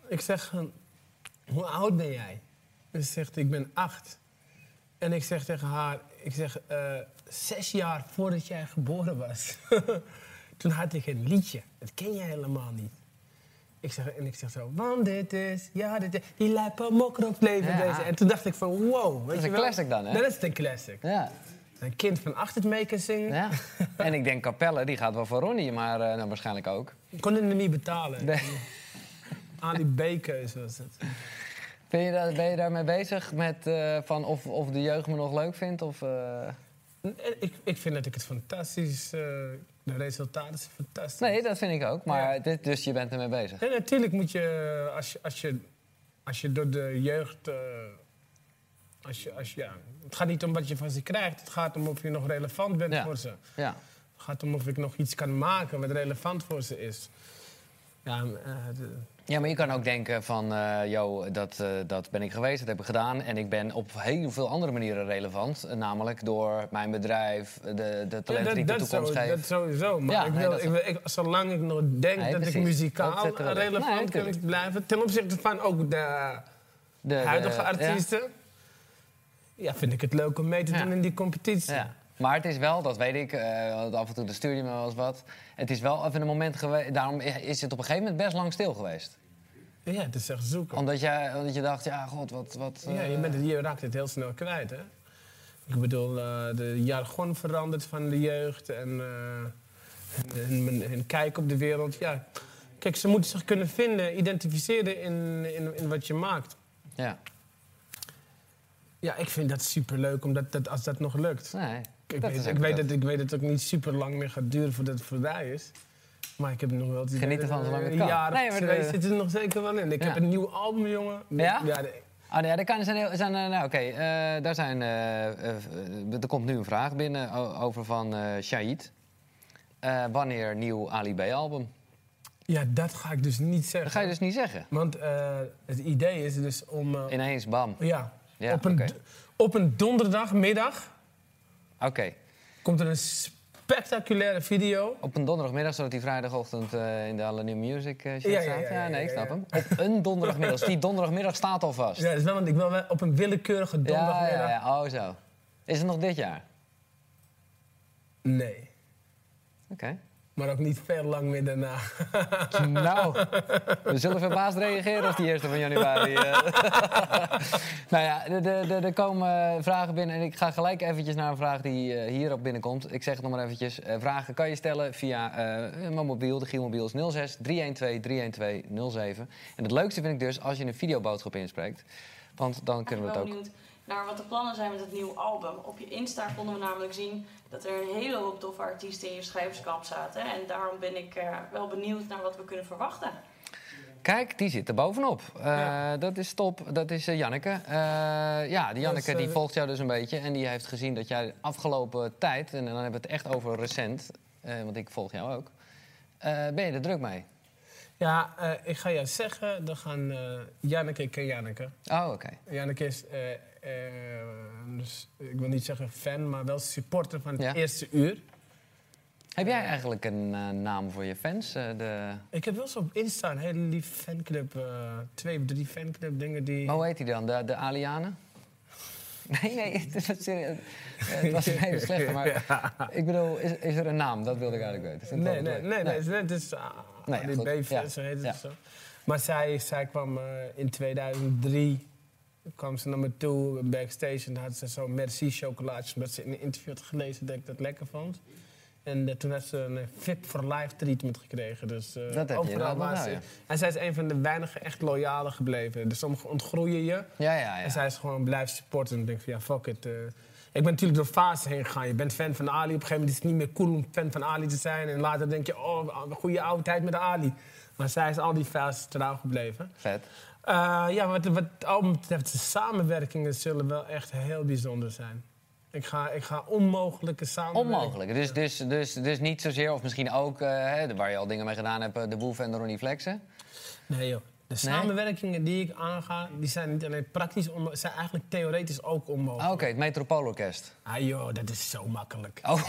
Ik zeg, hoe oud ben jij? En ze zegt, ik ben acht. En ik zeg tegen haar, ik zeg, eh, zes jaar voordat jij geboren was. Toen had ik een liedje. Dat ken je helemaal niet. Ik zeg, en ik zeg zo, want dit is, ja, dit is, die lijpe mokrop leven Ja. deze. En toen dacht ik van, wow. Weet is je een wel? classic dan, hè? Dat is een classic. Ja, Een kind van acht het mee kan zingen. ja. En ik denk Capelle, die gaat wel voor Ronnie, maar eh, nou, waarschijnlijk ook. Ik kon het niet betalen. Nee. Ali B-keuze was het. Ben je, daar, ben je daarmee bezig met eh, van of, of de jeugd me nog leuk vindt? Of, eh? Ik, ik vind dat ik het fantastisch... eh, de resultaten zijn fantastisch. Nee, dat vind ik ook. Maar Ja. dit, dus je bent ermee bezig. En natuurlijk moet je, als je, als je, als je door de jeugd... als je, als je, ja, het gaat niet om wat je van ze krijgt. Het gaat om of je nog relevant bent Ja. voor ze. Ja. Het gaat om of ik nog iets kan maken wat relevant voor ze is. Ja, de- ja, maar je kan ook denken van, yo, dat, eh, dat ben ik geweest, dat heb ik gedaan. En ik ben op heel veel andere manieren relevant. Namelijk door mijn bedrijf, de, de talenten die ik de toekomst zo- geef. dat sowieso. Maar Ja, ik wil, ik wil, ik, zolang ik nog denk Nee, dat precies. ik muzikaal Dat relevant Nee, kan blijven... ten opzichte van ook de De- de- huidige ja. artiesten... Ja. vind ik het leuk om mee te Ja. doen in die competitie. Maar het is wel, dat weet ik, eh, af en toe stuurde je me wel eens wat. Het is wel even een moment geweest, daarom is het op een gegeven moment best lang stil geweest. Ja, het is echt zoeken. Omdat, jij, omdat je dacht, ja, god, wat... wat Ja, je, eh, bent je raakt het heel snel kwijt, hè? Ik bedoel, eh, de jargon verandert van de jeugd en hun kijk op de wereld. Ja, kijk, ze moeten zich kunnen vinden, identificeren in, in, in wat je maakt. Ja, Ja, ik vind dat superleuk, omdat dat, als dat nog lukt. nee. Ik, dat weet, ik, weet dat. ik weet dat het ook niet super lang meer gaat duren voordat het voorbij is. Maar ik heb nog wel Geniet ervan zolang het eh, kan. Jaar Nee, twee zit er nog zeker wel in. Ik Ja. heb een nieuw album, jongen. Ja? de- Ah, nee, ja, er kan, zijn, zijn, eh, nou, oké, eh, daar zijn, er komt nu een vraag binnen over van eh Shahid. Eh, wanneer nieuw Ali B-album? ja, dat ga ik dus niet zeggen. Dat ga je dus niet zeggen. Want eh, het idee is dus om... eh, Ineens, bam. ja, Ja, op, een, op een donderdagmiddag Oké. komt er een spectaculaire video. Op een donderdagmiddag, zodat die vrijdagochtend eh, in de alle New Music eh, Ja, ja, staat. ja, ja, nee, ik snap hem. Op een donderdagmiddag. Die donderdagmiddag staat al vast. Ja, dat is wel, want ik wil op een willekeurige donderdagmiddag. ja, ja. Oh, zo. Is het nog dit jaar? Nee, Oké. Maar ook niet veel lang meer daarna. Nou, we zullen verbaasd reageren op die eerste van januari. eh. nou ja, er- komen vragen binnen en ik ga gelijk eventjes naar een vraag die eh, hierop binnenkomt. Ik zeg het nog maar eventjes. Eh, vragen kan je stellen via eh, mijn mobiel, de Gielmobiel is 06 312 312 07. En het leukste vind ik dus als je een videoboodschap inspreekt. Want dan kunnen we het ook... benieuwd. naar wat de plannen zijn met het nieuwe album. Op je Insta konden we namelijk zien dat er een hele hoop toffe artiesten in je schrijverskamp zaten. En daarom ben ik eh, wel benieuwd naar wat we kunnen verwachten. Kijk, die zit er bovenop. Eh, Ja. Dat is top. Dat is eh, Janneke. Eh, ja, die Janneke Dus, die volgt jou dus een beetje. En die heeft gezien dat jij de afgelopen tijd... en dan hebben we het echt over recent... eh, want ik volg jou ook... eh, ben je er druk mee? Ja, eh, ik ga jou zeggen, dan gaan eh Janneke, ik ken Janneke. Oh, oké. Janneke is, dus, ik wil niet zeggen fan, maar wel supporter van het Ja. eerste uur. Heb jij eigenlijk een eh, naam voor je fans? Eh, de... Ik heb wel zo op Insta een hele lief fanclub, eh, twee of drie fanclub dingen die... Maar hoe heet die dan? De, de Alianen? Nee, nee, het was, serieus. Eh, het was een hele slechte. Maar ik bedoel, is, is er een naam? Dat wilde ik eigenlijk weten. Nee, nee, leuk. nee, nee, het is uh, Nee, ja. ADB, Ja. zo heet het zo. Maar zij, zij kwam eh, in 2003, kwam ze naar me toe backstage en had ze zo'n merci chocolaatjes, omdat ze in een interview had gelezen dat ik dat lekker vond. En eh, toen heeft ze een eh, Fit for Life treatment gekregen. Dus, eh, Dat heb je wel, ja. En zij is een van de weinigen echt loyale gebleven. Dus sommigen ontgroeien je. Ja, ja, ja. En zij is gewoon blijven supporten. En ik denk van ja, fuck it. eh. ik ben natuurlijk door fases heen gegaan. Je bent fan van Ali. Op een gegeven moment is het niet meer cool om fan van Ali te zijn. En later denk je, oh, een goede oude tijd met Ali. Maar zij is al die fases trouw gebleven. Vet. Eh, ja, wat, wat het album betreft, de samenwerkingen zullen wel echt heel bijzonder zijn. Ik ga, ik ga onmogelijke samenwerkingen... Onmogelijk. Dus, dus, dus, dus niet zozeer, of misschien ook, eh, hè, waar je al dingen mee gedaan hebt, eh, de Boef en de Ronnie Flexen. Nee joh. De samenwerkingen die ik aanga, die zijn niet alleen praktisch onmogelijk, zijn eigenlijk theoretisch ook onmogelijk. Ah, Oké, het Metropoolorkest. Ah joh, dat is zo makkelijk. Oh,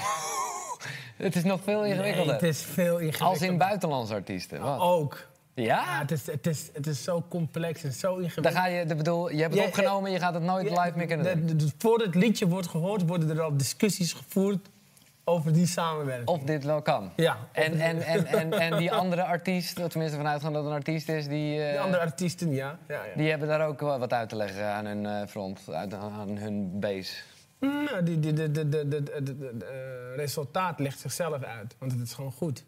het is nog veel Nee, ingewikkelder. het is veel ingewikkelder. Als in buitenlandse artiesten. Wat? Ook. Ja, Ja? het, is, het, is, het is zo complex en zo Dan ingewikkeld. ga je, ik bedoel, je hebt het Ja, opgenomen, je gaat het nooit Ja, live meer kunnen doen. de- de- de- Voordat het liedje wordt gehoord, worden er al discussies gevoerd over die samenwerking. Of dit wel kan. Ja, En, en, en, en, en die andere artiest, of tenminste vanuitgaan dat het een artiest is, die, eh, de andere artiesten, ja. ja, ja. die hebben daar ook wat uit te leggen aan hun eh, front, aan hun base. Nou, die, die, de, de, de, de, de, de- de- eh, resultaat legt zichzelf uit, want het is gewoon goed.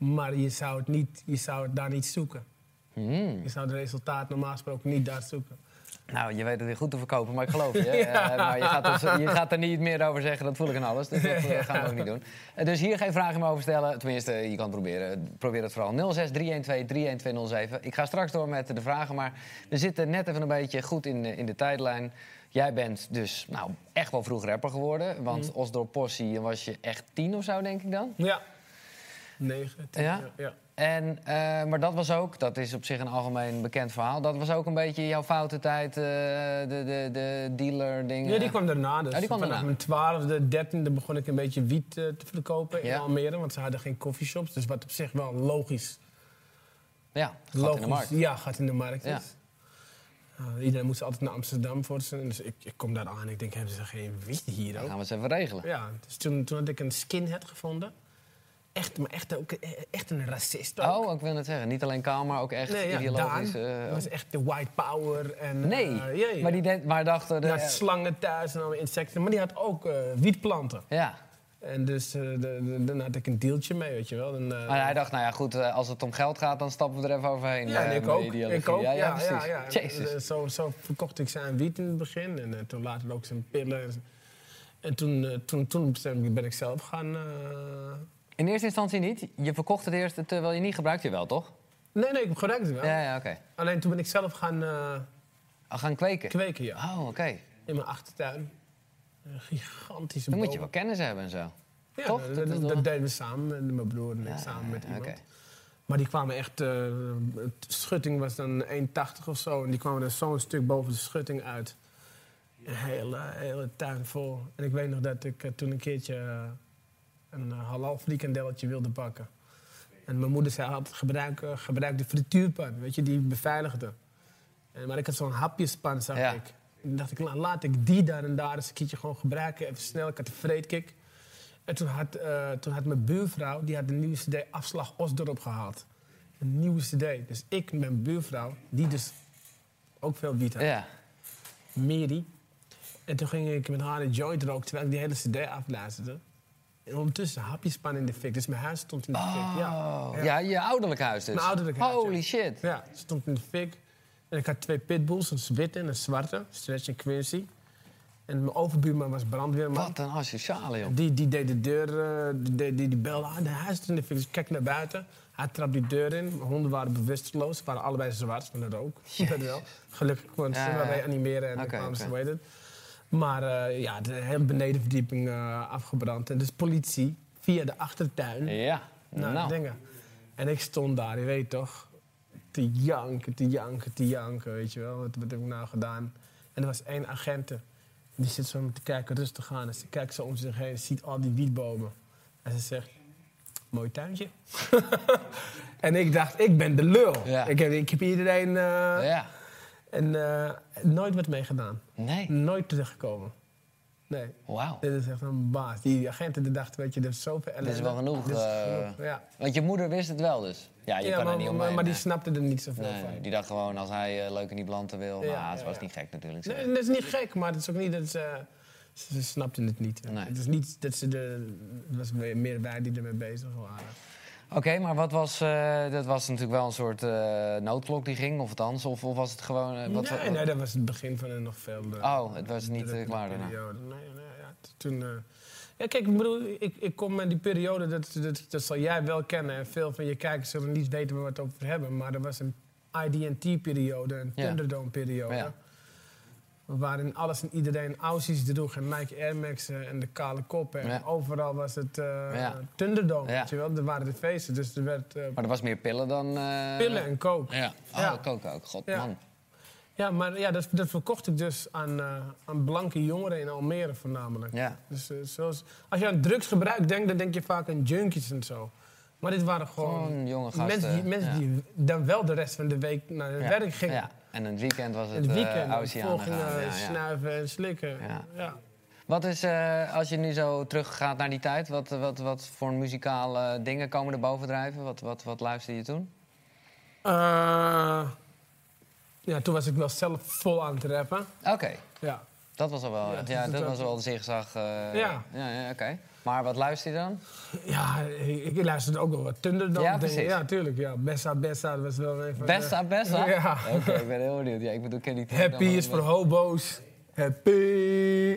Maar je zou het, niet, je zou het daar niet zoeken. Hmm. Je zou het resultaat normaal gesproken niet daar zoeken. Nou, je weet het weer goed te verkopen, maar ik geloof je. Ja. Eh, maar je gaat, er, je gaat er niet meer over zeggen, dat voel ik aan alles. Dus dat eh, gaan we ook niet doen. Eh, dus hier geen vragen meer over stellen. Tenminste, je kan het proberen. Probeer het vooral. 06 312 31207. Ik ga straks door met de vragen, maar we zitten net even een beetje goed in, de- in de tijdlijn. Jij bent dus nou, echt wel vroeg rapper geworden. Want Mhm. Osdorp Possie was je echt tien of zo, denk ik dan. Ja. Negen, tien, Ja? ja. ja. En, eh, maar dat was ook, dat is op zich een algemeen bekend verhaal. Dat was ook een beetje jouw foute tijd, eh, de, de, de dealer dingen. Ja, die kwam daarna. Dus Oh, die kwam vanaf daarna. mijn twaalfde, dertiende begon ik een beetje wiet eh, te verkopen Ja. in Almere. Want ze hadden geen coffeeshops. Dus wat op zich wel logisch. Ja, gaat logisch in de markt. Ja, gaat in de markt. Ja. is. Uh, iedereen moest altijd naar Amsterdam voor zijn. Dus ik, ik kom daar aan en ik denk, hebben ze geen wiet hier Dan ook? gaan we eens even regelen. Ja, dus toen, toen had ik een skinhead gevonden. Echt, maar echt, ook, eh, echt een racist ook. Oh, ik wil het zeggen. Niet alleen kaal, maar ook echt nee, ja, ideologisch. Daan. eh, Dat was echt de white power. En, nee, eh, ja, ja. maar die deed, maar dachten... Die De, had slangen thuis en allemaal insecten. Maar die had ook wietplanten. ja, En dus de, de- dan had ik een dealtje mee, weet je wel. Eh, maar hij dacht, nou ja, goed, als het om geld gaat, dan stappen we er even overheen. ja, en ik ook. Ik ook. Ja, ja, ja, ja, Jezus. Zo, zo verkocht ik zijn wiet in het begin. En toen later ook zijn pillen. En, en toen, toen, toen ben ik zelf gaan... eh, In eerste instantie niet. Je verkocht het eerst terwijl je niet gebruikte je wel, toch? Nee, nee, ik gebruikte het wel. Ja, ja, oké. Alleen toen ben ik zelf gaan eh, Al gaan kweken. kweken, ja. Oh, oké. In mijn achtertuin. Een gigantische Dan moet je wel kennis hebben en zo. Ja, toch? Dat, Dat is dat, wel- dat deden we samen, met mijn broer en ik Ja, samen met iemand. Maar die kwamen echt... eh, het schutting was dan 1,80 of zo. En die kwamen er zo'n stuk boven de schutting uit. Een hele, hele tuin vol. En ik weet nog dat ik eh, toen een keertje eh, een uh, halal frikandelletje wilde bakken. En mijn moeder zei altijd, gebruik, eh, gebruik de frituurpan. Weet je, die beveiligde. En, maar ik had zo'n hapjespan, zag Ja. ik. En toen dacht ik, la- laat ik die daar en daar eens een keertje gewoon gebruiken. Even snel, ik had een vreedkick. En toen had, eh, toen had mijn buurvrouw, die had de nieuwe cd Afslag Osdorp gehaald. Een nieuwe cd. Dus ik mijn buurvrouw, die dus ook veel wiet had. Ja. Mary. En toen ging ik met haar een joint roken terwijl ik die hele cd afluisterde. En ondertussen hapjespan in de fik. Dus mijn huis stond in de fik. Ja. Oh, ja, je ouderlijk huis dus. Mijn ouderlijk huis, Holy ja. shit. Ja, stond in de fik. En ik had twee pitbulls, een witte en een zwarte, Stretch en Quincy. En mijn overbuurman was brandweerman. Wat een asociale, joh. Die, die deed de deur, eh, die, die, die, die belde aan de huis. En ik kijk naar buiten. Hij trapte die deur in. Mijn honden waren bewusteloos. Ze waren allebei zwart van de rook. Dat wel. Gelukkig kon ze Ja, wel ja. reanimeren en Oké, kwamen ze, Maar eh, ja, de hele benedenverdieping eh, afgebrand. En dus politie via de achtertuin Ja, naar nou. dingen. En ik stond daar, je weet toch, te janken, te janken, te janken, weet je wel. Wat, wat heb ik nou gedaan? En er was één agent. Die zit zo te kijken, rustig aan. En ze kijkt zo om zich heen, ziet al die wietbomen. En ze zegt, mooi tuintje. en ik dacht, ik ben de lul. Ja. Ik, heb, ik heb iedereen... eh, Ja. En eh, nooit wat meegedaan. Nee. Nooit teruggekomen. Nee. Wauw. Dit is echt een baas. Die agenten die dachten, weet je, er is zoveel ellende. is wel genoeg, Dit is eh, genoeg, Ja. Want je moeder wist het wel dus. Ja, je Ja, kan maar, er niet omheen. maar die snapte er niet zoveel Nee, van. die dacht gewoon als hij eh, leuk in die planten wil. Ja, maar het was niet gek natuurlijk. Nee, dat is niet gek, maar het is ook niet dat ze... Ze, snapten het niet. Nee. Het is niet dat ze er... Het was meer meer wij die ermee bezig waren. Oké, maar wat was... eh, dat was natuurlijk wel een soort eh, noodklok die ging, of althans. Of, of was het gewoon... eh, wat, nee, nee, dat was het begin van een nog veel... Oh, het was niet klaar daarna. periode. Nee, nee, ja, toen... ja, kijk, ik bedoel, ik, ik kom met die periode, dat, dat, dat zal jij wel kennen. En veel van je kijkers zullen niet weten waar we het over hebben. Maar er was een IDT-periode, een. Thunderdome-periode. Ja. Waarin alles en iedereen Aussies droeg en Nike Air Max'en en de kale koppen. Ja. En overal was het Ja. Thunderdome, Ja. weet je wel. Er waren de feesten, dus er werd eh, Maar er was meer pillen dan... eh, pillen en coke. Ja. Oh, coke ook. God, Ja. man. Ja, maar ja, dat, dat verkocht ik dus aan, aan blanke jongeren in Almere voornamelijk. Ja. Dus, zoals, als je aan drugsgebruik denkt, dan denk je vaak aan junkies en zo. Maar dit waren gewoon, Gewoon jonge gasten. mensen, die, mensen die dan wel de rest van de week naar hun werk gingen. En het weekend was het, het het weekend uh, ja, snuiven en slikken. Ja. Wat is, eh, als je nu zo teruggaat naar die tijd, wat, wat, wat voor muzikale dingen komen er bovendrijven? Wat, wat, wat luister je toen? Eh, ja, toen was ik wel zelf vol aan het rappen. Oké, Ja. dat was al wel, Ja, ja, dat- was wel de zigzag. eh, Ja. ja, ja oké. Maar wat luister je dan? Ja, ik, ik luisterde ook wel wat Thunderdome Ja, dingen. precies. Ja, tuurlijk. Ja. Bessa Bessa dat was wel een van de- Besta, besta? Ja. Oké, ik ben heel benieuwd. Ja, ik bedoel, ken die Happy dan is voor hobo's. Happy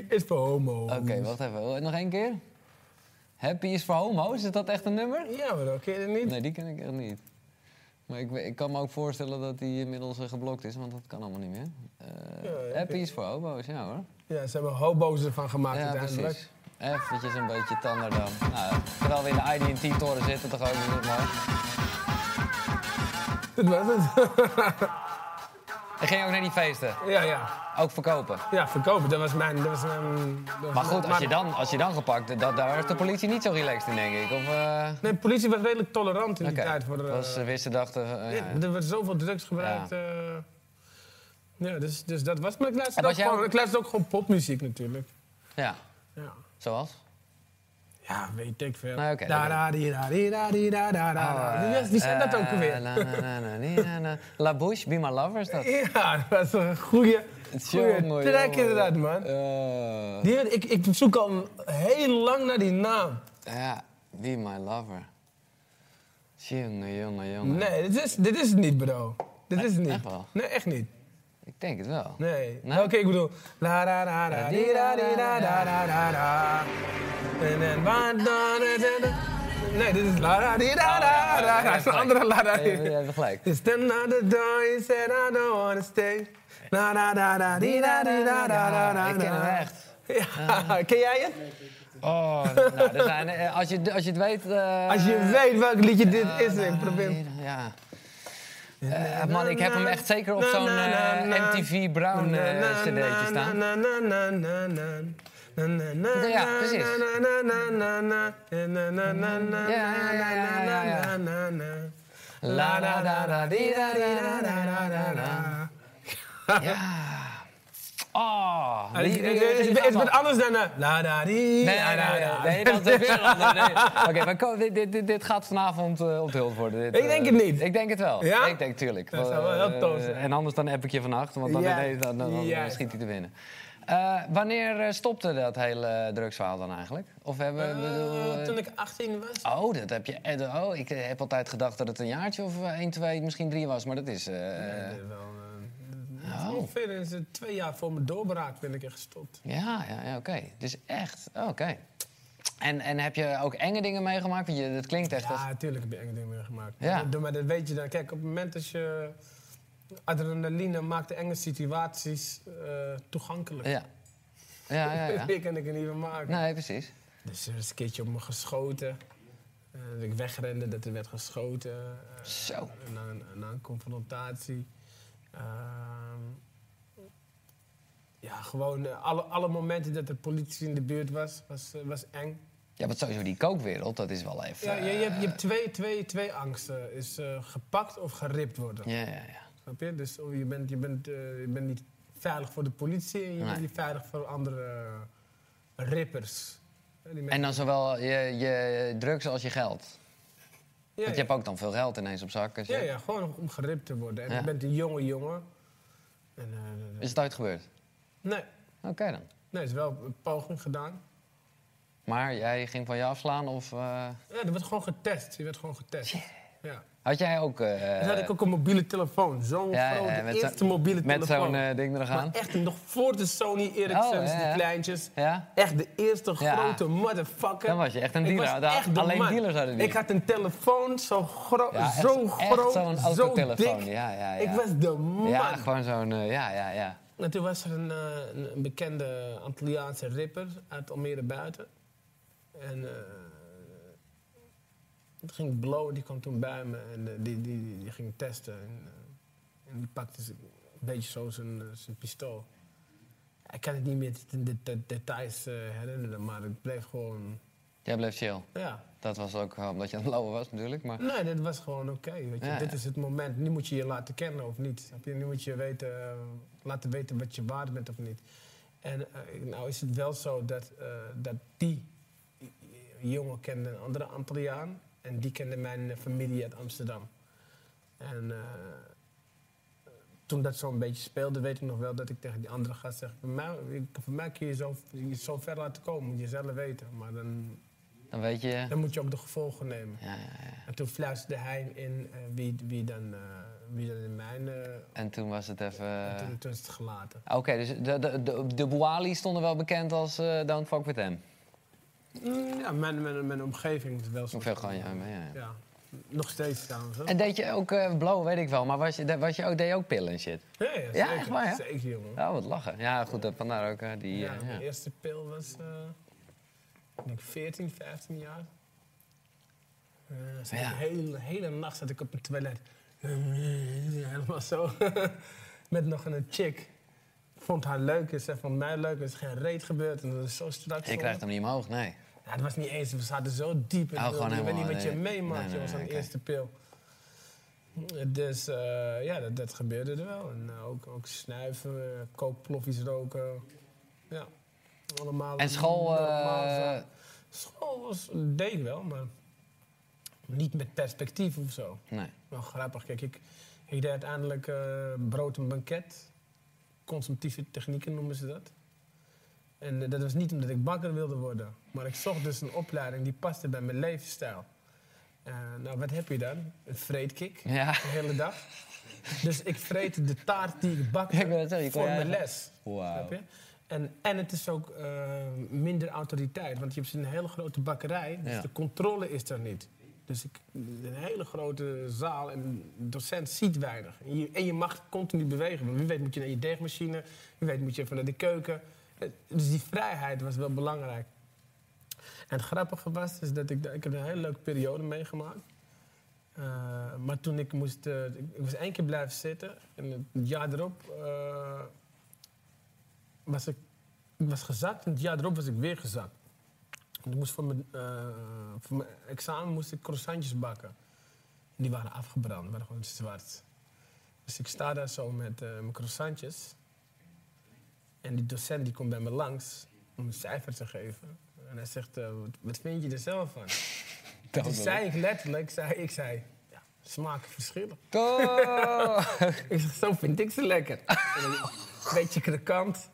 is voor homo's. Oké, wacht even. Nog één keer? Happy is voor homo's? Is dat echt een nummer? Ja, maar dat ken je niet? Nee, die ken ik echt niet. Maar ik, ik kan me ook voorstellen dat die inmiddels eh, geblokt is, want dat kan allemaal niet meer. Eh, Ja, happy is voor homo's, ja hoor. Ja, ze hebben hobo's ervan gemaakt Ja, uiteindelijk. precies. Eventjes een beetje tander dan. Nou, terwijl we in de IDT-toren zitten, toch ook niet mooi. Dat was het. En ging je ook naar die feesten? ja, ja. Ook verkopen? Ja, verkopen. Dat was mijn... Dat was mijn dat was Maar goed, mijn- als je dan, als je dan gepakt, dat, daar was de politie niet zo relaxed in, denk ik. Of, eh, Nee, de politie was redelijk tolerant in die tijd. Voor, eh, was, ze wisten, dachten... eh, ja, er werd zoveel drugs gebruikt. Ja. Ja, dus, dus dat was... Maar ik luisterde, ook jij gewoon, ik luisterde ook gewoon popmuziek natuurlijk. ja, Ja. Zoals? Ja, weet ik veel. Nee, oké, da da di da di da di da da da da. Wie was- Wie zijn dat ook Eh, alweer? la, na. La Bouche, Be My Lover is dat? Ja, dat was een goede, track jongen. inderdaad, man. Eh, Die, ik, ik zoek al heel lang naar die naam. ja, Be My Lover. Jongen, jongen, jongen. Nee, dit is, dit is het niet, bro. Dit is het niet. echt wel? Nee, echt niet. Ik denk het wel. Nee. Nee? Oké, ik bedoel... La da da da di da di da da da da. En dan... Nee, dit is la da di da da da. Dat is een andere la da Je di. hebt gelijk. It's the door, he said I don't wanna stay. La da da da di da di da da da da. Ik ken hem echt. Ja, ken jij het? Oh, nou, zijn, eh, als, je, als je het weet... eh, Als je weet welk liedje dit is, ik probeer... Ja. Eh, man, ik heb hem echt zeker op zo'n eh, MTV Brown eh, cd'tje staan. Ja, precies. La da da da da. Ja. Oh, die- is- het is- wat anders dan... eh, da di, Nee, nee, nee, nee, nee, dat is weer anders. Nee. Oké, dit, dit, dit, dit gaat vanavond eh onthuld worden. Dit, Ik denk eh, het niet. Ik denk het wel. Ja? Ik denk tuurlijk. Dat zou wel heel tof zijn. Eh, En anders dan app ik je vannacht, want dan, schiet hij te winnen. Eh, wanneer eh, stopte dat hele drugsverhaal dan eigenlijk? Of hebben we... bedoel, Eh, eh, Toen ik 18 was. Oh, dat heb je. eh, Oh, ik eh, heb altijd gedacht dat het een jaartje of 1, 2, misschien 3 was, maar dat is. eh, Nee, wel, ongeveer is het twee jaar voor mijn doorbraak ben ik er gestopt. Ja, ja, ja oké. Dus echt, oh, oké. En, en heb je ook enge dingen meegemaakt? Want je, dat klinkt echt als... Ja, natuurlijk heb je enge dingen meegemaakt. Ja. Maar, maar dat weet je dan. Kijk, op het moment dat je... Adrenaline maakt de enge situaties eh, toegankelijk. Ja. Ja, ja, ja. Die kan ik er niet van maken. Nee, precies. Dus er is een keertje op me geschoten. Eh, dat ik wegrende, dat er werd geschoten. eh, Zo. Na na een confrontatie. Ehm, ja, gewoon eh, alle, alle momenten dat er politie in de buurt was, was, eh, was eng. Ja, want sowieso die kookwereld, dat is wel even... Ja, je, je hebt, je hebt twee, twee, twee angsten. Is eh, gepakt of geript worden. ja, ja, ja. Snap je? Dus oh, je, bent, je, bent, eh, je bent niet veilig voor de politie en je Nee. bent niet veilig voor andere eh, rippers. En dan zowel je, je drugs als je geld. Ja, Want je hebt ook dan veel geld ineens op zak. als je- ja, ja, gewoon om geript te worden. En je bent een jonge jongen. En, eh, Is het ooit gebeurd? nee, Oké dan. nee, er is wel een poging gedaan. Maar jij ging van je afslaan of... eh, Ja, er werd gewoon getest. Je werd gewoon getest. Ja. Had jij ook... Toen had ik ook een mobiele telefoon. Zo'n ja, ja, grote, met zo- eerste mobiele met telefoon. zo'n eh, ding eraan? maar echt nog voor de Sony Ericssons, Oh, ja, ja. de kleintjes. Ja? Echt de eerste Ja. grote motherfucker. Dan was je echt een dealer. was Da- echt de alleen man. dealers hadden die. Ik had een telefoon zo, gro Ja, echt- zo groot, zo'n zo autotelefoon. dik. Ja, ja, ja. Ik was de man. Ja, gewoon zo'n... eh, ja, ja, ja. En toen was er een, bekende Antilliaanse rapper uit Almere buiten. En toen ging Blow, die kwam toen bij me en eh, die, die, die ging testen. En, eh, en die pakte een beetje zo zijn, eh, zijn pistool. Ik kan het niet meer in de, de details herinneren, maar het bleef gewoon... Jij bleef chill. Ja. Dat was ook omdat je aan het was natuurlijk. Maar... Nee, dit was gewoon oké. weet je. Ja, Dit ja. is het moment. Nu moet je je laten kennen of niet. Nu moet je weten, laten weten wat je waard bent of niet. En nou is het wel zo dat, dat die jongen kende een andere Antilliaan. En die kende mijn familie uit Amsterdam. En eh, toen dat zo'n beetje speelde, weet ik nog wel dat ik tegen die andere gast zeg... Voor mij, voor mij kun je zo, je zo ver laten komen, moet je zelf weten. Maar dan, Dan weet je... dan moet je ook de gevolgen nemen. Ja, ja, ja. En toen fluisterde hij in eh, wie, wie, dan, eh, wie dan in mijn... En toen was het even... en toen, toen is het gelaten. Oké, dus de, de, de, de Boali stonden wel bekend als Don't Fuck With Them. Mm, ja, mijn, mijn, mijn omgeving is wel zo. Hoeveel gewoon, ja, maar ja, ja. Ja, nog steeds trouwens. hoor. En deed je ook eh blow, weet ik wel, maar was je, was je ook, deed je ook pillen en shit? Ja, ja, Ja, zeker, echt waar, ja? Zeker, jongen. Ja, wat lachen. Ja, goed, dat vandaar ook eh, die... Ja, eh, mijn ja. eerste pil was, eh ik denk 14, 15 jaar. Eh. De hele, hele nacht zat ik op het toilet. Helemaal zo. Met nog een chick. Ik vond haar leuk, en ze vond mij leuk. Er is geen reet gebeurd en dat is zo strak. Je krijgt hem niet omhoog, nee. Ja, het was niet eens, we zaten zo diep. in Oh, de- gewoon je weet niet wat je meemaakt, Nee, jongens, aan de eerste pil. Dus eh, ja, dat, dat gebeurde er wel. En eh, ook, ook snuiven, kookploffies roken. Ja, allemaal. En school, zaken. School was, deed ik wel, maar niet met perspectief of zo. Nee. Wel grappig. Kijk, ik, ik deed uiteindelijk brood en banket. Consumptieve technieken noemen ze dat. En dat was niet omdat ik bakker wilde worden. Maar ik zocht dus een opleiding die paste bij mijn levensstijl. Eh, nou, wat heb je dan? Een vreetkik. Ja. De hele dag. Dus ik vreet de taart die ik kon voor mijn les. Snap je? En, en het is ook eh, minder autoriteit. Want je hebt een hele grote bakkerij. Dus Ja. de controle is er niet. Dus ik, een hele grote zaal en de docent ziet weinig. En je, en je mag continu bewegen. Want wie weet moet je naar je deegmachine. Wie weet moet je even naar de keuken. Eh, Dus die vrijheid was wel belangrijk. En het grappige was is dat ik, ik heb een hele leuke periode meegemaakt. Eh, maar toen ik moest... eh, ik, was één keer blijven zitten. En het jaar erop eh, was ik... Ik was gezakt en het jaar erop was ik weer gezakt. Ik moest voor, mijn, voor mijn examen moest ik croissantjes bakken. En die waren afgebrand, waren gewoon zwart. Dus ik sta daar zo met mijn croissantjes. En die docent die komt bij me langs om een cijfer te geven. En hij zegt, eh, wat, wat vind je er zelf van? En toen zei ik letterlijk, zei, ik zei, ja, smaken verschillen. Oh. Ik zeg, zo vind ik ze lekker. En een beetje krokant.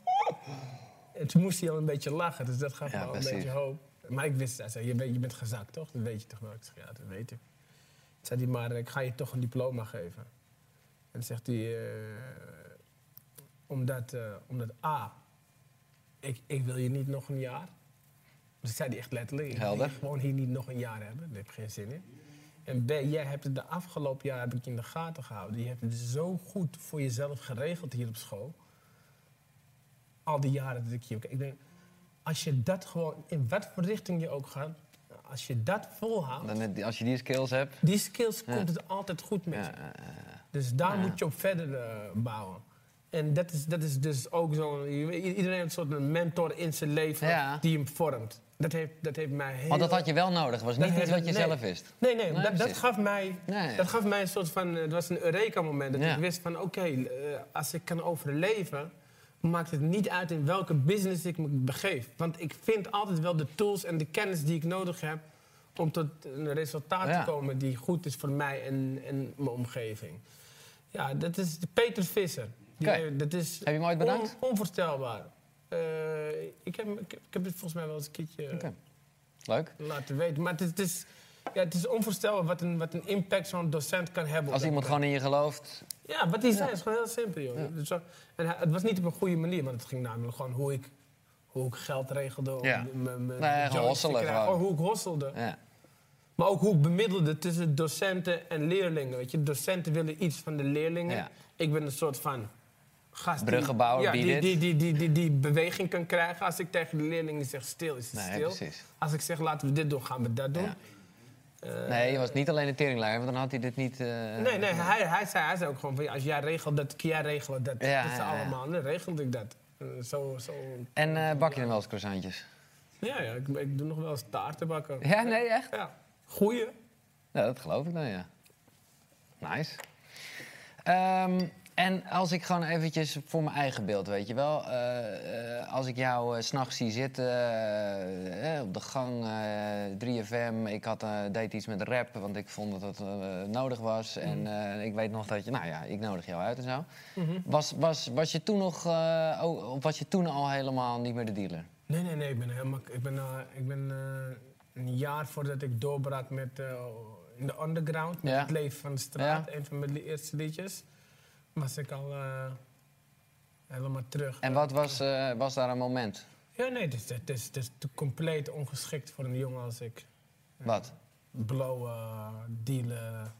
En toen moest hij al een beetje lachen, dus dat gaf Ja, me al een beetje hoop. Maar ik wist, hij zei, je, weet, je bent gezakt toch? Dat weet je toch wel? Ik zeg, ja, dat weet ik. Toen zei hij, maar ik ga je toch een diploma geven. En dan zegt hij, eh, Omdat, eh, omdat A, ik, ik wil je niet nog een jaar. Dus ik zei die echt letterlijk. Ik wil gewoon hier niet nog een jaar hebben. Daar heb ik geen zin in. En B, jij hebt het de afgelopen jaar heb ik in de gaten gehouden. Je hebt het zo goed voor jezelf geregeld hier op school. Al die jaren dat ik hier... Ik denk, als je dat gewoon, in wat voor richting je ook gaat... Als je dat volhoudt, Dan Als je die skills hebt. die skills Ja. komt het altijd goed met je. Dus daar moet je op verder eh, bouwen. En dat is, dat is dus ook zo. Iedereen heeft een soort mentor in zijn leven Ja. die hem vormt. Dat heeft, dat heeft mij heel. want dat had je wel nodig. Was dat niet iets wat je nee. zelf wist. Nee, nee, Nee, dat, dat, gaf mij, Nee. dat gaf mij een soort van. eh, Het was een Eureka-moment. Dat Ja. ik wist van: oké, eh, als ik kan overleven. maakt het niet uit in welke business ik me begeef. Want ik vind altijd wel de tools en de kennis die ik nodig heb. om tot een resultaat Ja. te komen die goed is voor mij en, en mijn omgeving. Ja, dat is Peter Visser. Die, eh, dat is Heb je hem ooit bedankt? on- onvoorstelbaar. Eh, ik, heb, ik, heb, ik heb het volgens mij wel eens een keertje. Leuk. laten weten. Maar het is, het is, ja, het is onvoorstelbaar wat een, wat een impact zo'n docent kan hebben. Als iemand gewoon in je gelooft. Ja, wat hij zei is gewoon heel simpel, joh. Dus en het was niet op een goede manier, maar het ging namelijk gewoon hoe ik, hoe ik geld regelde. om Ja. Nee, hosselen hoe ik hosselde. Ja. Maar ook hoe ik bemiddelde tussen docenten en leerlingen. Weet je, docenten willen iets van de leerlingen. Ja. Ik ben een soort van gast ja, die die, die, die, die, die, beweging kan krijgen. Als ik tegen de leerlingen zeg stil, is het Nee, stil. precies. Als ik zeg laten we dit doen, gaan we dat doen. Ja. Nee, je was niet alleen een teringleider, want dan had hij dit niet... eh, Nee, nee, hij, hij, zei, hij zei ook gewoon van als jij regelt dat, kun jij regelen dat. Ja, dat is allemaal. Dan regelde ik dat. Eh, zo, zo. En eh, bak je dan wel eens croissantjes? Ja, ja ik, ik doe nog wel eens taarten bakken. Ja, nee, echt? Ja. Goeie. Ja, dat geloof ik dan, ja. Nice. Ehm, en als ik gewoon eventjes voor mijn eigen beeld, weet je wel. eh, eh, als ik jou eh, s s'nachts zie zitten eh, eh, op de gang, eh 3FM. Ik had, eh, deed iets met rap, want ik vond dat dat eh, nodig was. En eh, ik weet nog dat je, nou ja, ik nodig jou uit en zo. was, was, was je toen nog, eh, oh, of was je toen al helemaal niet meer de dealer? Nee, nee, nee. Ik ben, helemaal, ik ben, eh, ik ben eh, een jaar voordat ik doorbrak met, eh, in de underground, met Ja. het leven van de straat, Ja. een van mijn eerste liedjes, was ik al eh, helemaal terug. En wat was, eh, was daar een moment? Ja, nee, het is, het, is, het is compleet ongeschikt voor een jongen als ik. Wat? Blowen, dealen.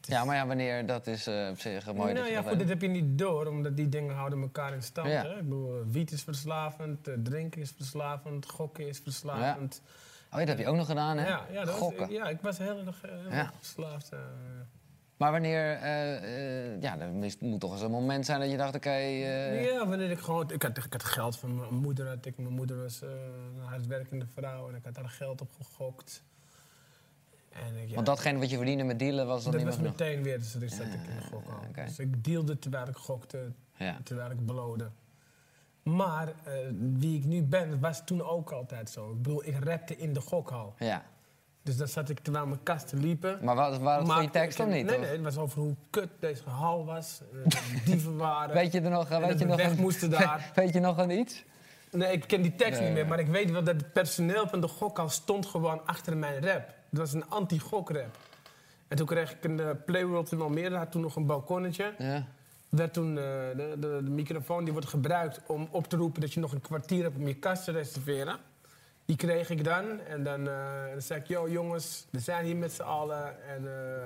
Is- Ja, maar ja, wanneer, dat is eh, op zich mooi. nou ja, goed, dit heb je niet door, omdat die dingen houden elkaar in stand. Ja. Hè? Ik bedoel, eh, wiet is verslavend, eh, drinken is verslavend, gokken is verslavend. Oh, dat heb je ook nog gedaan, hè? Ja, ja, was- Gokken. ja, ik was heel erg, eh, Ja. verslaafd. eh. Maar wanneer, eh, eh, ja, er moet toch eens een moment zijn dat je dacht, oké, eh, ja, wanneer ik gewoon... Ik had, ik had geld van mijn moeder. Had ik, mijn moeder was een hardwerkende vrouw en ik had daar geld op gegokt. En ik, ja, want datgene wat je verdiende met dealen was dan dat niet was genoeg. meteen weer, dus dat zat ik in de gokhal. oké. Dus ik dealde terwijl ik gokte, Ja. terwijl ik belode. Maar wie ik nu ben, was toen ook altijd zo. Ik bedoel, ik rapte in de gokhal. ja. Dus dan zat ik terwijl mijn kasten liepen. Maar wa- waren het goede tekst of niet? Nee, nee, het was over hoe kut deze hal was. eh, dat dieven waren. Weet je er nog, en weet dat je nog weg een- moesten daar. weet je nog aan iets? Nee, ik ken die tekst Nee, niet meer, maar ik weet wel dat het personeel van de gokhal stond gewoon achter mijn rap. Het was een anti-gokrap. En toen kreeg ik een uh, Playworld in Almere, had toen nog een balkonnetje. Ja. Werd toen, eh, de, de, de microfoon die wordt gebruikt om op te roepen dat je nog een kwartier hebt om je kast te reserveren. Die kreeg ik dan. En dan, eh, dan zei ik, yo jongens, we zijn hier met z'n allen. En eh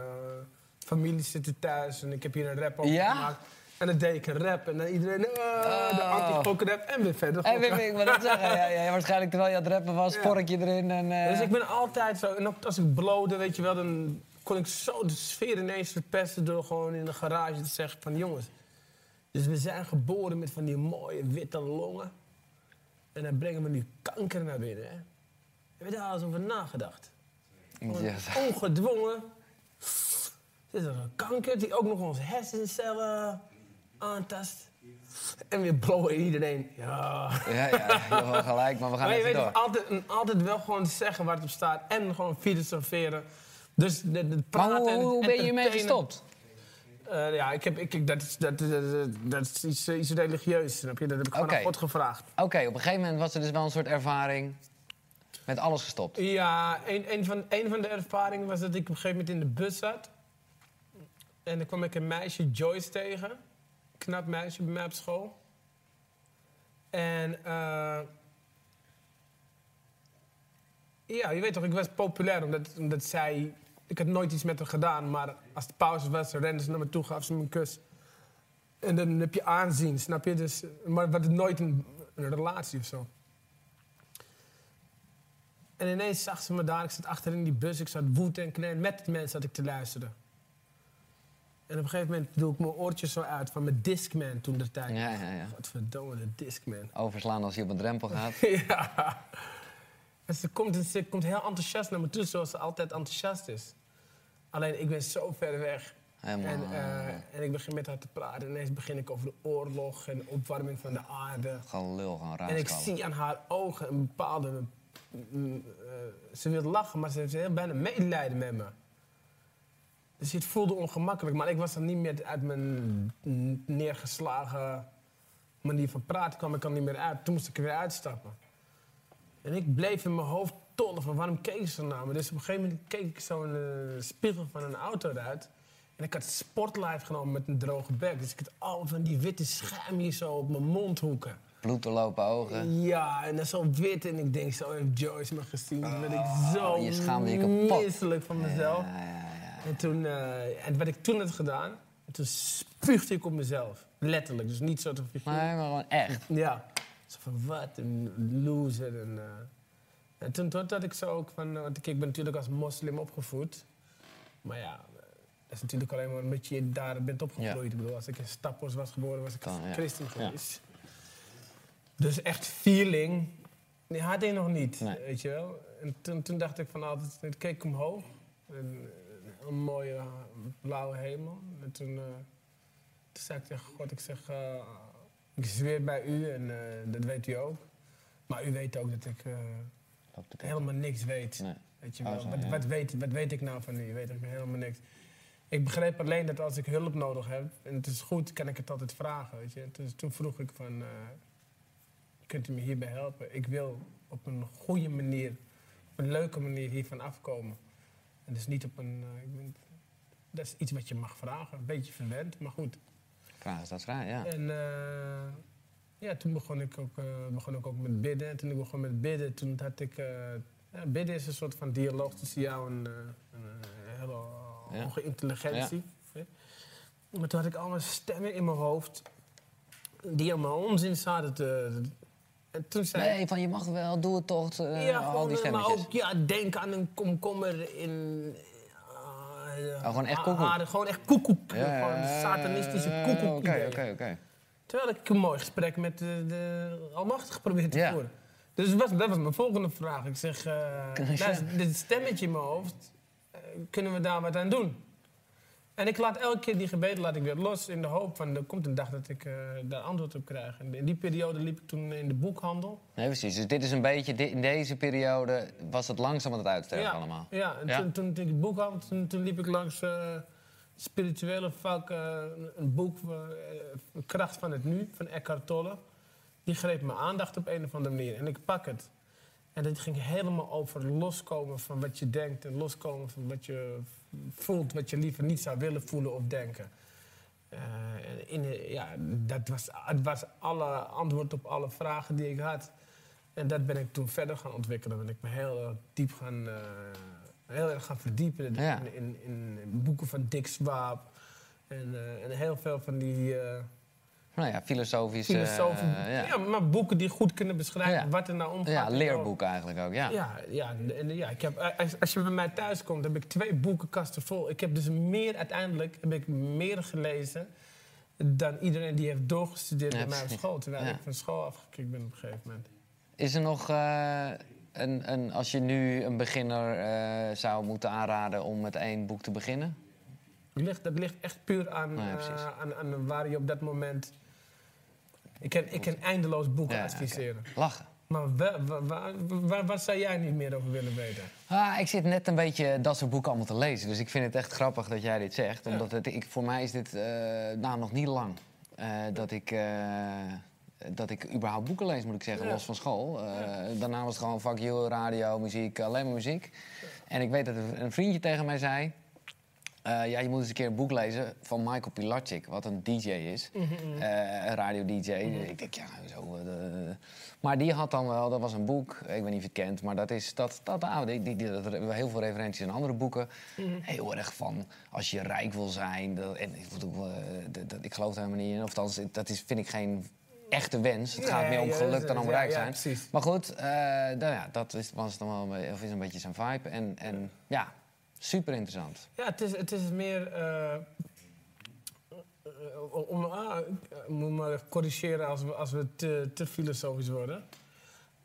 familie zitten thuis en ik heb hier een rap over Ja? gemaakt. En dan deed ik een rap en dan iedereen, eh, de anti-gokrap en weer verder. Hey, gokken. ik, wil dat zeggen. Ja, ja, waarschijnlijk terwijl je aan het rappen was, Ja. vorkje erin en... Dus ik ben altijd zo. En ook als ik blode, weet je wel, dan kon ik zo de sfeer ineens verpesten door gewoon in de garage te zeggen van jongens. Dus we zijn geboren met van die mooie witte longen. En dan brengen we nu kanker naar binnen. Hè? Heb je daar al eens over nagedacht? Ongedwongen. Dit is een kanker die ook nog onze hersencellen aantast. En weer blowen iedereen. Ja. Ja, ja, je gelijk, maar we gaan Maar je even weet door. altijd, altijd wel gewoon zeggen waar het op staat. En gewoon filosoferen. Dus de, de Maar praten en hoe, hoe ben je hiermee entertainen. gestopt? Eh, ja, ik heb, ik, dat is, dat, dat, dat is iets, eh, iets religieus, snap je? Dat heb ik gewoon aan God gevraagd. Oké, op een gegeven moment was er dus wel een soort ervaring met alles gestopt. Ja, een, een, van, een van de ervaringen was dat ik op een gegeven moment in de bus zat. En dan kwam ik een meisje, Joyce, tegen. knap meisje bij mij op school. En eh, ja, je weet toch, ik was populair omdat, omdat zij... Ik had nooit iets met haar gedaan, maar als de pauze was, rende ze naar me toe, gaf ze me een kus. En dan heb je aanzien, snap je? Dus, maar wat nooit een, een relatie of zo. En ineens zag ze me daar, ik zat achter in die bus, ik zat woed en knijn, met mensen zat ik te luisteren. En op een gegeven moment doe ik mijn oortjes zo uit van mijn Discman toen de tijd. Ja, ja, ja. Godverdomme, de Discman. Overslaan als hij op een drempel gaat. ja. En ze komt, ze komt heel enthousiast naar me toe, zoals ze altijd enthousiast is. Alleen ik ben zo ver weg. Helemaal. En, eh, en ik begin met haar te praten. En ineens begin ik over de oorlog en de opwarming van de aarde. Gewoon lul, gewoon raar. En ik zie aan haar ogen een bepaalde... mm, eh, ze wil lachen, maar ze heeft heel bijna medelijden met me. Dus het voelde ongemakkelijk. Maar ik was dan niet meer uit mijn neergeslagen manier van praten. kwam ik er niet meer uit. Toen moest ik er weer uitstappen. En ik bleef in mijn hoofd van waarom keek ze naar me. Dus op een gegeven moment keek ik zo'n spiegel van een auto eruit. En ik had Sportlife genomen met een droge bek. Dus ik had al van die witte schuim hier zo op mijn mondhoeken. Bloeddoorlopen ogen. Ja, en dat is zo wit. En ik denk, zo heeft Joyce me gezien. Dan ben ik zo je schaamde je kapot. misselijk van mezelf. Ja, ja, ja. En, toen, eh, en wat ik toen had gedaan, toen spuugde ik op mezelf. Letterlijk, dus niet zo te figuur. Maar gewoon echt. Ja. Zo van, wat een loser. En, eh, en toen, toen had ik zo ook van... Want ik, ben natuurlijk als moslim opgevoed. Maar ja, dat is natuurlijk alleen maar omdat je daar bent opgegroeid. Ik bedoel, als ik in Stappers was geboren, was ik ja. christen Ja. geweest. Dus echt feeling, die had ik nog niet, Nee. weet je wel. En toen, toen dacht ik van altijd, ik keek omhoog. En, eh, een mooie eh, blauwe hemel. En toen, eh, toen zei ik tegen God, ik zeg, eh, ik zweer bij u en dat weet u ook. Maar u weet ook dat ik helemaal niks weet. Nee. Weet je Oh, wel? zo, wat, ja. wat, weet, wat weet ik nou van u? Je weet ook helemaal niks. Ik begreep alleen dat als ik hulp nodig heb, en het is goed, kan ik het altijd vragen. Weet je? Dus toen vroeg ik van, eh, kunt u me hierbij helpen? Ik wil op een goede manier, op een leuke manier hiervan afkomen. En dus niet op een, eh, ik ben, dat is iets wat je mag vragen. Een beetje verwend, maar goed. Vraag is dat vraag, ja. En eh, ja, toen begon ik, ook, eh, begon ik ook met bidden. En toen ik begon met bidden, toen had ik... eh, ja, bidden is een soort van dialoog tussen jou en eh, een eh, hele Ja. hoge intelligentie. hè. Maar toen had ik allemaal stemmen in mijn hoofd die allemaal onzin zaten te... En toen zei Nee, van je mag wel, doe het toch. eh, ja, al die eh, maar stemmetjes. ook ja, denk aan een komkommer in... Oh, gewoon echt koekoek. aarde, gewoon echt koekoek. Ja, ja, gewoon ja, satanistische ja, koekoek. Oké, oké, oké. Terwijl ik een mooi gesprek met de, de Almachtige probeerde te Ja. voeren. Dus dat was, dat was mijn volgende vraag. Ik zeg, luister, dit stemmetje in mijn hoofd, eh, kunnen we daar wat aan doen? En ik laat elke keer die gebeden laat ik weer los in de hoop van er komt een dag dat ik eh, daar antwoord op krijg. En in die periode liep ik toen in de boekhandel. Nee, precies. Dus dit is een beetje, di- in deze periode was het langzaam aan het uitsterven ja, allemaal. Ja, en Ja? Toen, toen ik in de boekhandel, toen, toen liep ik langs spirituele vak, eh, een boek, eh, Kracht van het Nu, van Eckhart Tolle. Die greep mijn aandacht op een of andere manier en ik pak het. En het ging helemaal over loskomen van wat je denkt en loskomen van wat je voelt, wat je liever niet zou willen voelen of denken. Eh, in, ja, dat was, het was alle antwoord op alle vragen die ik had. En dat ben ik toen verder gaan ontwikkelen. Ben ik me heel diep gaan, heel erg gaan verdiepen Ja. in, in, in boeken van Dick Swaap. En, eh, en heel veel van die eh Nou ja, filosofische... filosofen. eh, ja. ja. maar boeken die goed kunnen beschrijven wat er nou omgaat. ja, en leerboeken eigenlijk ook, ja. ja, ja, en, ja ik heb, als, als je bij mij thuis komt, heb ik twee boekenkasten vol. Ik heb dus meer, uiteindelijk heb ik meer gelezen dan iedereen die heeft doorgestudeerd bij mij op school. Terwijl ik van school afgekikt ben op een gegeven moment. Is er nog een, een... Als je nu een beginner eh, zou moeten aanraden om met één boek te beginnen? Dat ligt, dat ligt echt puur aan, Ja, eh, aan, aan waar je op dat moment... Ik kan, ik kan eindeloos boeken Ja, adviseren. Lachen. Maar wa- wa- wa- waar, waar zou jij niet meer over willen weten? Ah, ik zit net een beetje dat soort boeken allemaal te lezen. Dus ik vind het echt grappig dat jij dit zegt. Ja. Omdat het, ik, voor mij is dit eh, nou, nog niet lang. dat, ik, dat ik überhaupt boeken lees, moet ik zeggen, Ja. los van school. Eh, Daarna was het gewoon fuck you, radio, muziek, alleen maar muziek. En ik weet dat een vriendje tegen mij zei... Eh, ja, je moet eens een keer een boek lezen van Michael Pilarczyk, wat een DJ is. Mhm, Eh, een radio-DJ. Ik denk, ja, zo. eh, maar die had dan wel, dat was een boek, ik weet niet of je het kent, maar dat is dat, dat, ah, die, die, die- dat heel veel referenties in andere boeken. Mhm. Heel erg van als je rijk wil zijn. Dat, en ik, bedoel, eh, dat, ik geloof er helemaal niet in. Of dat is, vind ik geen echte wens. Het gaat meer om geluk dan om rijk zijn. Maar goed, eh, nou ja, dat is, was dan wel, of is een beetje zijn vibe. En, en ja, super interessant. Ja, het is, het is meer. eh, eh, om, ah, ik moet maar corrigeren als we, als we te, te filosofisch worden.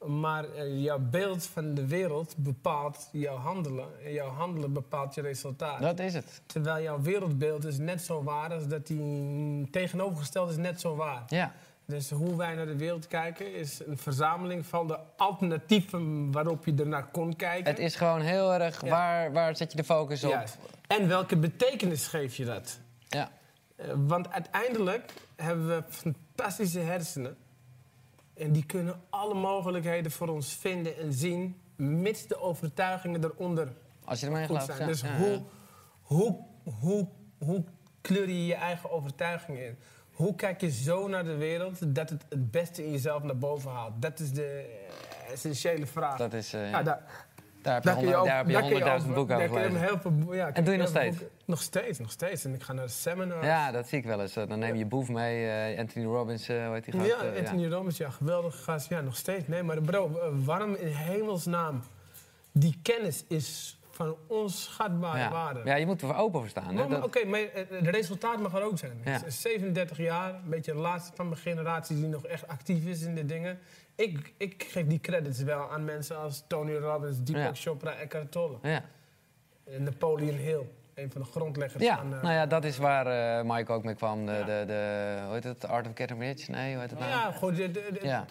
Maar jouw beeld van de wereld bepaalt jouw handelen. En jouw handelen bepaalt je resultaat. Dat is het. Terwijl jouw wereldbeeld is net zo waar als dat die tegenovergesteld is net zo waar. Ja, Dus hoe wij naar de wereld kijken is een verzameling van de alternatieven waarop je ernaar kon kijken. het is gewoon heel erg, Ja. waar, waar zet je de focus op? Juist. En welke betekenis geef je dat? Ja, Eh, want uiteindelijk hebben we fantastische hersenen. En die kunnen alle mogelijkheden voor ons vinden en zien, mits de overtuigingen eronder als je ermee gelooft. zijn. ja, dus ja, hoe. Hoe, hoe, hoe kleur je je eigen overtuiging in? Hoe kijk je zo naar de wereld dat het het beste in jezelf naar boven haalt? Dat is de eh, essentiële vraag. Dat is, eh, ja, daar, daar heb je honderd- honderdduizend boeken over gelezen. heel veel ja, En doe je nog steeds? boeken- Nog steeds, nog steeds. En ik ga naar seminars. Ja, dat zie ik wel eens. Dan neem je boef mee, eh, Anthony Robbins, eh, hoe heet die gast? Ja, Anthony Robbins, ja, geweldige gast. Ja, nog steeds. Nee, maar bro, waarom in hemelsnaam? Die kennis is van onschatbare ja. waarde. ja, je moet er open voor staan. Dat- Oké, maar eh, het resultaat mag er ook zijn. Ja. Ik ben 37 jaar, een beetje de laatste van mijn generatie die nog echt actief is in dit dingen. Ik, ik geef die credits wel aan mensen als Tony Robbins, Deepak Ja. Chopra, Eckhart Tolle. ja. En Napoleon Hill, een van de grondleggers Ja, van... eh, nou ja, dat is waar eh, Mike ook mee kwam. De, Ja. de, de, hoe heet het? Art of Getting Rich? Nee, hoe heet het nou? Ja, goed. De, de, de, Ja.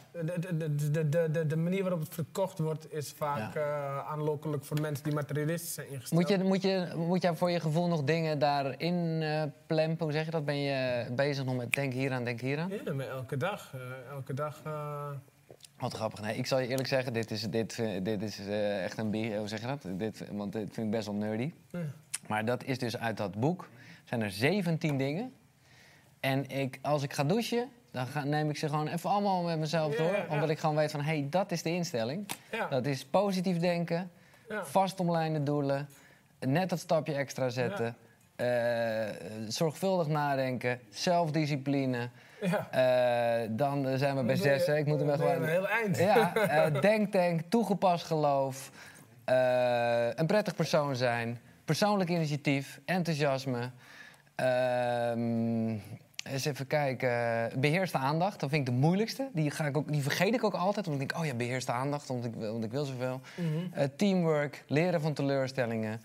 de, manier waarop het verkocht wordt is vaak eh, aanlokkelijk voor mensen die materialistisch zijn ingesteld. Moet je, moet, je, moet jij voor je gevoel nog dingen daarin plempen? Hoe zeg je dat? Ben je bezig nog met denk hieraan, denk hieraan? Ja, maar elke dag. elke dag Wat grappig. Nee, ik zal je eerlijk zeggen, dit is, dit, eh, dit is eh, echt een... Hoe zeg je dat? Dit, want dit vind ik best wel nerdy. ja. Maar dat is dus uit dat boek. zijn er 17 dingen. En ik, als ik ga douchen, dan ga, neem ik ze gewoon even allemaal met mezelf door. ja, ja. Omdat ik gewoon weet van, hé, hey, dat is de instelling. Dat is positief denken, vastomlijnde doelen, net dat stapje extra zetten, eh, zorgvuldig nadenken, zelfdiscipline. Ja. Eh, dan zijn we bij zes. Ik moet hem gewoon. een heel eind. Ja, eh, denktank, toegepast geloof, eh, een prettig persoon zijn, persoonlijk initiatief, enthousiasme. ehm, eens even kijken. Beheerste aandacht, dat vind ik de moeilijkste. Die, ga ik ook, die vergeet ik ook altijd, omdat ik denk, oh ja, beheerste aandacht, want ik, wil- want ik wil zoveel. Eh, teamwork, leren van teleurstellingen.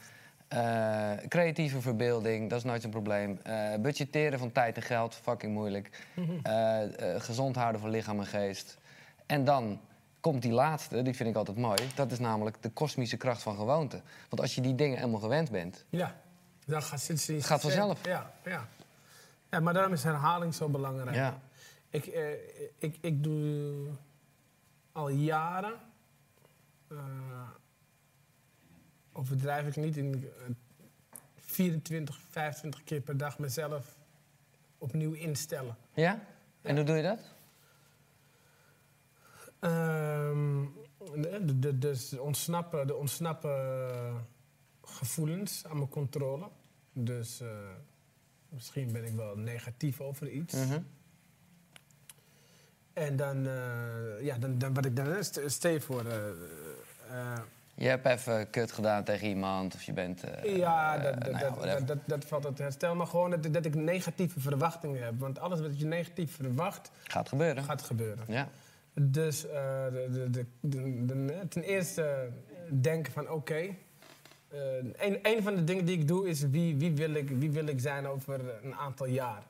Eh, creatieve verbeelding, dat is nooit zo'n probleem. Eh, budgetteren van tijd en geld, fucking moeilijk. Eh, gezond houden van lichaam en geest. En dan komt die laatste, die vind ik altijd mooi. Dat is namelijk de kosmische kracht van gewoonte. Want als je die dingen helemaal gewend bent... Ja, dan gaat Het gaat vanzelf. Ja, ja. ja, maar daarom is herhaling zo belangrijk. Ja, Ik, ik, ik doe al jaren, overdrijf ik niet, in, eh, 24, 25 keer per dag mezelf opnieuw instellen. ja? En hoe doe je dat? Ehm, de, de, dus ontsnappen, de ontsnappen gevoelens aan mijn controle. Dus eh, misschien ben ik wel negatief over iets. Mhm. En dan, eh, ja, dan, dan wat ik dan st- stel je voor. eh, eh, Je hebt even kut gedaan tegen iemand of je bent... eh, ja, eh, dat, nou ja, dat, dat, dat, dat valt het herstel. Maar gewoon dat, dat ik negatieve verwachtingen heb. Want alles wat je negatief verwacht, Gaat gebeuren. gaat gebeuren. Ja. Dus eh, de, de, de, ten eerste denken van oké. een, een van de dingen die ik doe is wie, wie, wil, ik, wie wil ik zijn over een aantal jaar.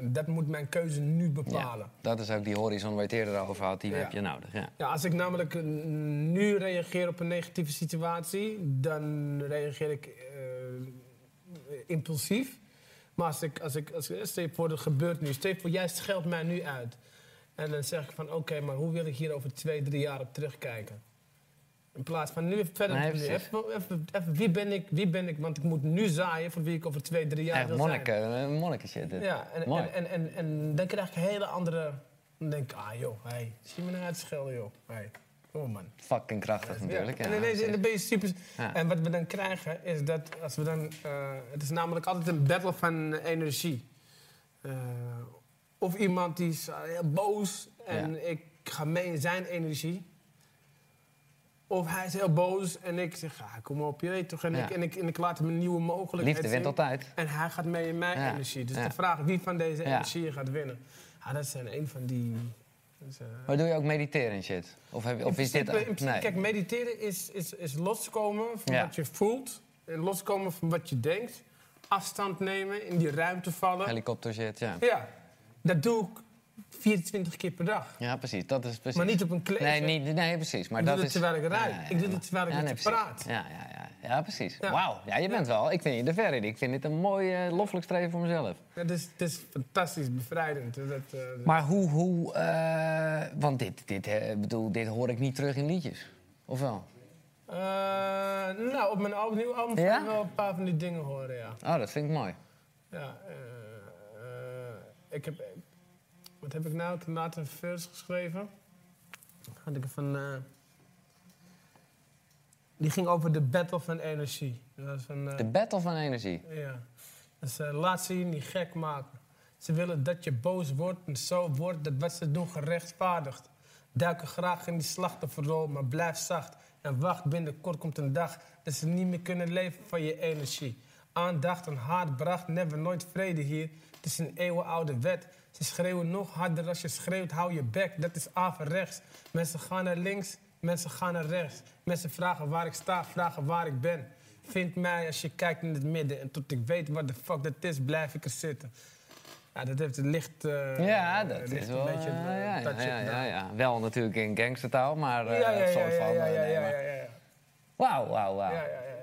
Eh, dat moet mijn keuze nu bepalen. ja, dat is ook die horizon waar je het eerder over had. Die Ja. heb je nodig, ja. Ja, als ik namelijk eh, nu reageer op een negatieve situatie, dan reageer ik eh, impulsief. Maar als ik, als ik, als ik stel voor, er gebeurt nu, stel voor, jij scheldt mij nu uit. En dan zeg ik van, oké, maar hoe wil ik hier over twee, drie jaar op terugkijken? In plaats van nu even verder Nee, te even, even, even, wie ben ik, wie ben ik? Want ik moet nu zaaien voor wie ik over twee, drie jaar Echt wil monnik, zijn. monniken shit dit. Ja, en, en, en, en, en dan krijg ik een hele andere... Dan denk ik, ah joh, hey, zie me nou uit schelden joh. Hey, kom op man. Fucking krachtig natuurlijk. Ja, en, ineens- ben je super... Ja. En wat we dan krijgen is dat als we dan... eh, het is namelijk altijd een battle van energie. Eh, of iemand die is eh, heel boos en ik ga mee in zijn energie. Of hij is heel boos en ik zeg, ah, kom op, je weet toch. En, Ja. ik, en, ik, en ik laat hem een nieuwe mogelijkheid Liefde wint altijd. En hij gaat mee in mijn Ja. energie. Dus de vraag wie van deze Ja. energie gaat winnen. Ja, dat zijn een van die... eh, Maar doe je ook mediteren en shit? Of, heb, of is dit... nee. Kijk, mediteren is, is, is loskomen van wat je voelt. En loskomen van wat je denkt. Afstand nemen, in die ruimte vallen. Helikopter shit, ja. Ja, dat doe ik 24 keer per dag. Ja, precies. Dat is precies. Maar niet op een kleedje. Nee, niet, nee, precies. Maar Ik dat doe het is... terwijl ik rijd. Ik doe het terwijl ik met je praat. Ja, ja, ja. ja precies. Ja. Wauw. Ja, je bent wel... Ik vind je er ver in. Ik vind dit een mooi eh, loffelijk streven voor mezelf. Het is, het is fantastisch bevrijdend. Dat, eh, Maar hoe... hoe eh, want dit, dit, bedoel, dit hoor ik niet terug in liedjes. Of wel? nou, op mijn album, nieuwe album Ja? je wel een paar van die dingen horen, ja. Oh, dat vind ik mooi. Ja, ik heb... Wat heb ik nou? Later een verse geschreven. Had ik van... eh, die ging over de battle van energie. Dat was van... eh, De battle van energie. ja. Dus eh, laat ze je niet gek maken. Ze willen dat je boos wordt en zo wordt dat wat ze doen gerechtvaardigd. Duiken graag in die slachtofferrol, maar blijf zacht. En wacht, binnenkort komt een dag dat ze niet meer kunnen leven van je energie. Aandacht en haat bracht never nooit vrede hier. Het is een eeuwenoude wet. Ze schreeuwen nog harder als je schreeuwt, hou je bek. Dat is averechts. Mensen gaan naar links, mensen gaan naar rechts. Mensen vragen waar ik sta, vragen waar ik ben. Vind mij als je kijkt in het midden. En tot ik weet wat de fuck dat is, blijf ik er zitten. Ja, dat heeft het licht. eh, Ja, dat licht is wel... Een beetje eh, eh, ja, ja, ja. Wel natuurlijk in gangstertaal, maar... eh, Ja, ja, ja, soort ja, van, ja, ja, ja, maar- ja, ja. Wauw, wauw, wauw.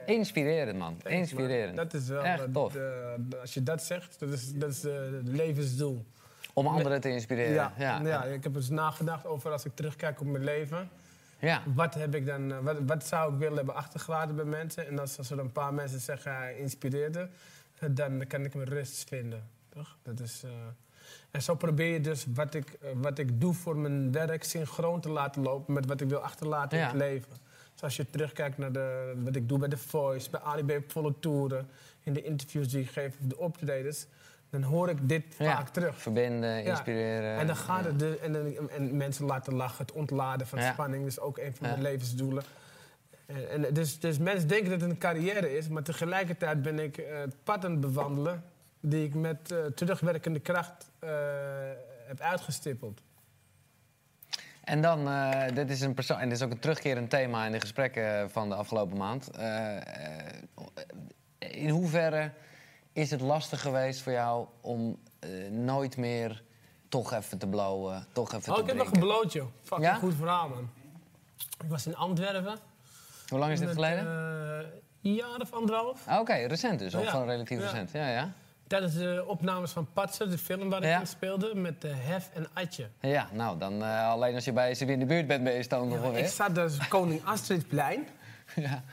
Inspirerend, man. Inspirerend. Dat is wel Echt tof. als je dat zegt, dat is, dat is het levensdoel. Om anderen te inspireren. Ja, Ja. ja. ik heb eens nagedacht over als ik terugkijk op mijn leven. Ja. Wat, heb ik dan, eh, wat, wat zou ik willen hebben achtergelaten bij mensen? En als, als er een paar mensen zeggen, hij inspireerde, eh, dan kan ik mijn rust vinden. Toch? Dat is, eh, en zo probeer je dus wat ik, wat ik doe voor mijn werk synchroon te laten lopen met wat ik wil achterlaten Ja. in het leven. Dus als je terugkijkt naar de, wat ik doe bij The Voice, bij Ali B op volle toeren, in de interviews die ik geef, de optredens, dan hoor ik dit Ja. vaak terug. Verbinden, Ja. inspireren. En dan gaat het de, en, dan- en mensen laten lachen, het ontladen van Ja. spanning. Dus ook een van mijn levensdoelen. En, en dus, dus mensen denken dat het een carrière is, maar tegelijkertijd ben ik eh, het pad aan het bewandelen die ik met eh, terugwerkende kracht eh, heb uitgestippeld. En dan, eh, dit is een persoon, en dit is ook een terugkerend thema in de gesprekken van de afgelopen maand. Eh, eh, in hoeverre is het lastig geweest voor jou om eh, nooit meer toch even te blowen, toch even Oh, te ik heb nog gebloot, joh. Fucking Ja? goed verhaal, man. Ik was in Antwerpen. Hoe lang is dit met, geleden? eh, een jaar of anderhalf. Ah, Oké, recent dus, of ja. gewoon relatief Ja. recent. Ja, ja. Tijdens de opnames van Patser, de film waar ik Ja. in speelde, met eh, Hef en Atje. Ja, nou, dan alleen als je bij ze in de buurt bent, ben je stoned nog wel ik weer. zat dus Koning Astridplein. Ja.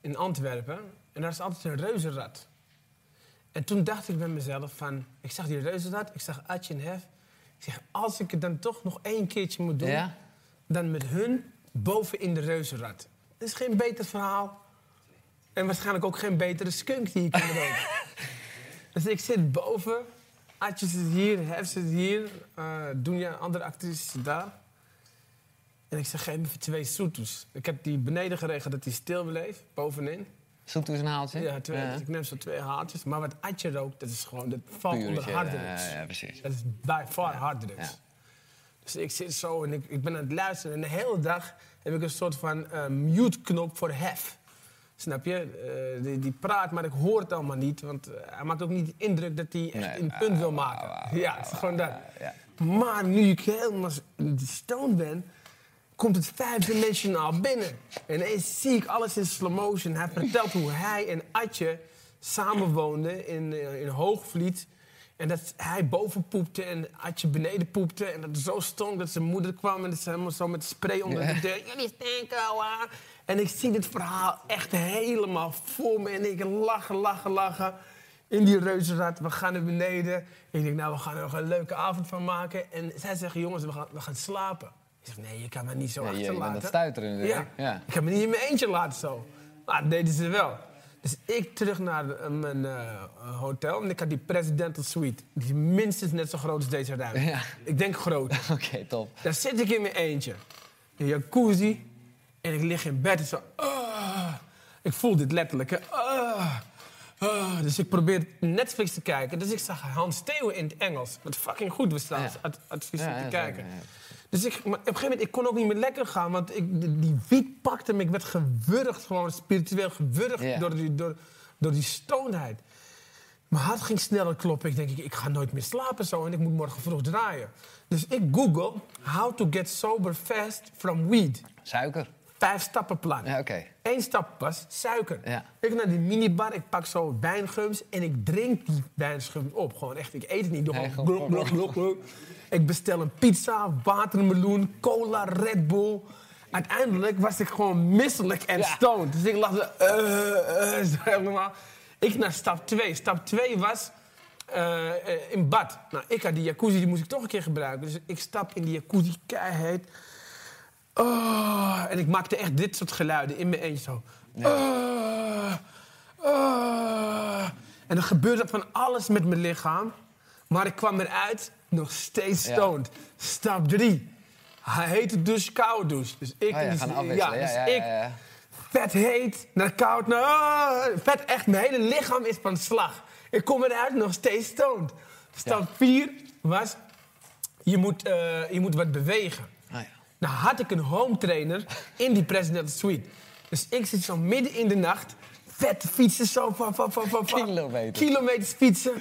in Antwerpen. En daar is altijd een reuzenrad. En toen dacht ik bij mezelf van... Ik zag die reuzenrad, ik zag Atje en Hef. Ik zeg, als ik het dan toch nog één keertje moet doen... Ja? dan met hun boven in de reuzenrad. Dat is geen beter verhaal. En waarschijnlijk ook geen betere skunk die ik kan roken. dus ik zit boven. Atje zit hier, Hef zit hier. eh Doenja, andere actrices zit daar. En ik zeg, geef me even twee soetoes. Ik heb die beneden geregeld dat hij stil bleef, bovenin. Zoet is een haaltje. Ja, twee, dus ik neem zo twee haartjes. Maar wat Atje rookt, dat is gewoon, dat valt onder harddrugs. ja, ja, precies. Dat is by far harddrugs. Ja. Dus ik zit zo en ik, ik ben aan het luisteren. En de hele dag heb ik een soort van eh, mute-knop voor hef. Snap je? Eh, die, die praat, maar ik hoor het allemaal niet. Want eh, hij maakt ook niet de indruk dat hij echt Nee. een punt wil maken. ja, het is gewoon dat. Maar nu ik helemaal stoned ben, komt het vijfdimensionaal binnen. En ineens zie ik alles in slow motion. Hij vertelt hoe hij en Atje samenwoonden in, eh, in Hoogvliet. En dat hij boven poepte en Adje beneden poepte. En dat het zo stonk dat zijn moeder kwam en dat ze helemaal zo met spray onder de deur. Jullie stinken, ouwe." En ik zie dit verhaal echt helemaal voor me. En ik lachen, lachen, lachen. In die reuzenrad, we gaan naar beneden. Ik denk, nou, we gaan er nog een leuke avond van maken. En zij zeggen, jongens, we gaan, we gaan slapen. Ik zeg, nee, je kan me niet zo Ja, je, je achterlaten. bent het stuiteren Ja. natuurlijk. Ja. Ik ga me niet in mijn eentje laten zo. Maar dat deden ze wel. Dus ik terug naar mijn eh, hotel. En ik had die presidential suite. Die is minstens net zo groot als deze ruimte. Ja. Ik denk groot. Oké, top. Daar zit ik in mijn eentje. In een jacuzzi. En ik lig in bed en zo... ah. ik voel dit letterlijk. Hè. Ah. Ah. Dus ik probeer Netflix te kijken. Dus ik zag Hans Theo in het Engels. Wat fucking goed was trouwens. Ja. Ad- advies Ja, om te kijken. Dus ik, op een gegeven moment, ik kon ook niet meer lekker gaan. Want ik, die- die wiet pakte me. Ik werd gewurgd, gewoon spiritueel gewurgd Ja. door, die, door, door die stoonheid. Mijn hart ging sneller kloppen. Ik denk, ik, ik ga nooit meer slapen zo. En ik moet morgen vroeg draaien. Dus ik google how to get sober fast from weed. Suiker. Vijf stappenplan. Ja, oké. Eén stap was suiker. Ja. Ik naar die minibar, ik pak zo wijngums en ik drink die wijngums op. Gewoon echt, ik eet het niet. Ik doe Nee, gewoon bestel een pizza, watermeloen, cola, Red Bull. Uiteindelijk was ik gewoon misselijk en Ja. stoned. Dus ik lag zo, eh, eh, zo helemaal. Ik naar stap 2. Stap 2 was eh, in bad. Nou, ik had die jacuzzi, die moest ik toch een keer gebruiken. Dus ik stap in die jacuzzi, keihard. Oh, en ik maakte echt dit soort geluiden in mijn eentje zo. Oh, oh. En er gebeurde van alles met mijn lichaam. Maar ik kwam eruit nog steeds Ja. stoned. Stap 3. Hij heette dus koude douche. Dus ik, Oh ja, dus- gaan afwisselen. Ja, dus ja, ik vet heet, naar koud, naar... vet echt, mijn hele lichaam is van slag. Ik kom eruit nog steeds stoned. Stap 4 was, je moet, eh, je moet wat bewegen. Nou had ik een home trainer in die presidential suite. Dus ik zit zo midden in de nacht, vet fietsen zo van, van, van, van, Kilometers. kilometers fietsen.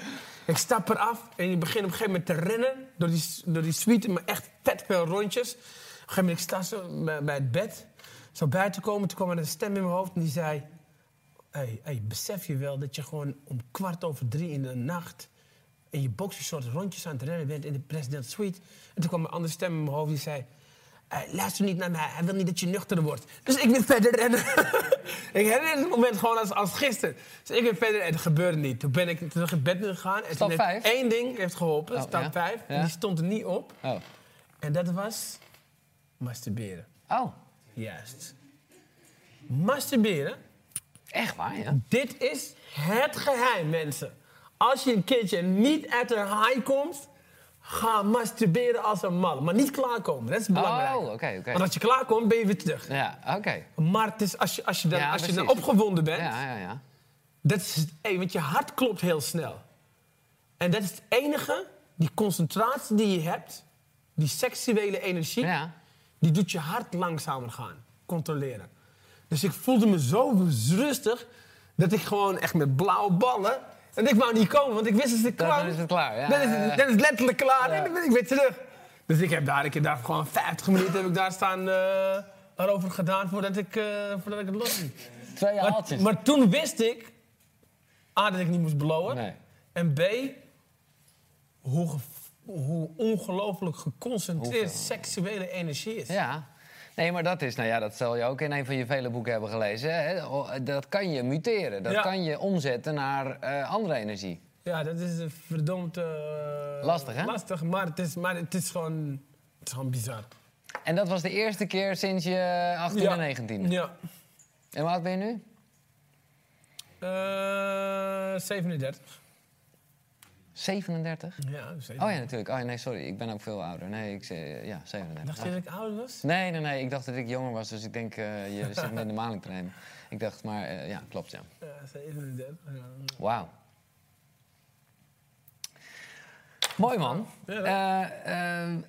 Ik stap eraf en ik begin op een gegeven moment te rennen door die, door die suite, maar echt vet veel rondjes. Op een gegeven moment, ik sta zo bij, bij het bed, zo bij te komen. Toen kwam er een stem in mijn hoofd en die zei... Hey, hey, besef je wel dat je gewoon om kwart over drie in de nacht... in je boxershort rondjes aan het rennen bent in de president suite. En toen kwam een andere stem in mijn hoofd die zei... "Hey, luister niet naar mij, hij wil niet dat je nuchter wordt. Dus ik wil verder rennen. ik herinner het moment gewoon als, als gisteren. Dus ik ben verder en het gebeurde niet. Toen ben ik terug in bed gegaan. En Stap toen heeft vijf? één ding heeft geholpen, Oh, stap ja? vijf. Ja. En die stond er niet op. Oh. En dat was masturberen. Oh, Juist. Masturberen echt waar, ja? dit is het geheim, mensen. Als je een keertje niet uit een high komt, ga masturberen als een man. Maar niet klaarkomen, dat is belangrijk. Oh, oké, oké. Want als je klaarkomt, ben je weer terug. Ja, oké. Maar het is als je, als je, dan, Ja, als je dan opgewonden bent, Ja, ja, ja. dat is hey, want je hart klopt heel snel. En dat is het enige, die concentratie die je hebt, die seksuele energie, Ja. die doet je hart langzamer gaan, controleren. Dus ik voelde me zo rustig dat ik gewoon echt met blauwe ballen. En ik wou niet komen, want ik wist als ik Dan kwam. is het klaar, ja, Dan is het, dan is het letterlijk klaar en dan ben ik weer terug. Dus ik heb daar, ik heb daar gewoon 50 minuten heb ik daar staan eh erover gedaan voordat ik, eh, voordat ik het los liet. Twee Maar, haaltjes. maar toen wist ik, A, dat ik niet moest blowen. Nee. En B, hoe, hoe ongelooflijk geconcentreerd Hoeveel? seksuele energie is. Ja. Nee, maar dat is, nou ja, dat zal je ook in een van je vele boeken hebben gelezen. Hè? Dat kan je muteren. Dat Ja. kan je omzetten naar eh, andere energie. Ja, dat is verdomd... eh, Lastig, hè? Lastig, maar het is, maar het is, gewoon, het is gewoon bizar. En dat was de eerste keer sinds je 18 ja. en 19. Ja. En hoe oud ben je nu? Eh 37. 37? Ja, 37. Oh ja, natuurlijk. Oh ja, nee, sorry. Ik ben ook veel ouder. Nee, ik zei, eh, ja, 37. Dacht je dat ik ouder was? Nee, nee, nee. Ik dacht dat ik jonger was, dus ik denk, eh, je zit met de maling te nemen. Ik dacht, maar eh, ja, klopt, ja. Ja, 37. Ja. Wauw. Mooi man. Ja,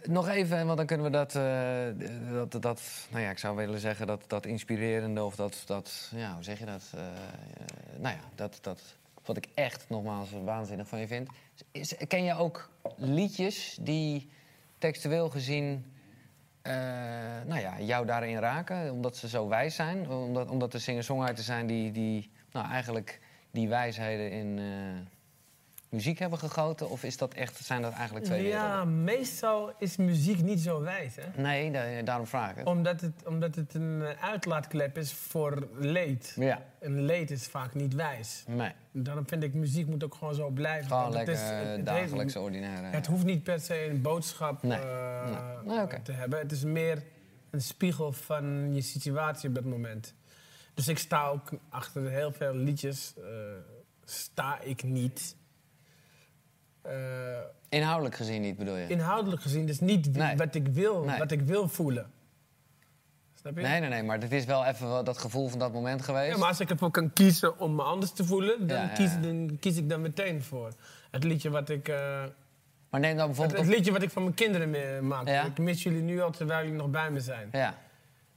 nog even, want dan kunnen we dat, dat, dat, nou ja, ik zou willen zeggen dat, dat inspirerende of dat, dat, ja, hoe zeg je dat? Nou ja, dat, dat, wat ik echt nogmaals waanzinnig van je vind. Is, ken je ook liedjes die textueel gezien, eh, nou ja, jou daarin raken, omdat ze zo wijs zijn, omdat, omdat er singer-songwriters zijn die, die, nou eigenlijk die wijsheden in. eh, muziek hebben gegoten? Of is dat echt, zijn dat eigenlijk twee Ja, werelden? meestal is muziek niet zo wijs, hè? Nee, da- daarom vraag ik het. Omdat het, omdat het een eh, uitlaatklep is voor leed. Ja, En leed is vaak niet wijs. nee. Daarom vind ik muziek moet ook gewoon zo blijven. Gewoon Want het lekker is- het- eh, het dagelijks heeft- ordinaire. Het hoeft niet per se een boodschap Nee. eh, Nee. Nee, oké. te hebben. Het is meer een spiegel van je situatie op dat moment. Dus ik sta ook achter heel veel liedjes. eh, sta ik niet. Eh, Inhoudelijk gezien niet, bedoel je? inhoudelijk gezien, dus niet Nee. wat, ik wil, Nee. wat ik wil voelen. Snap je? Nee, nee, nee, maar het is wel even wel dat gevoel van dat moment geweest. Ja, maar als ik ervoor kan kiezen om me anders te voelen, dan, Ja, ja, Kies, dan kies ik daar meteen voor. Het liedje wat ik, eh, Maar neem dan bijvoorbeeld... het liedje wat ik van mijn kinderen maak. Ja. Ik mis jullie nu al terwijl jullie nog bij me zijn. Ja, Ja,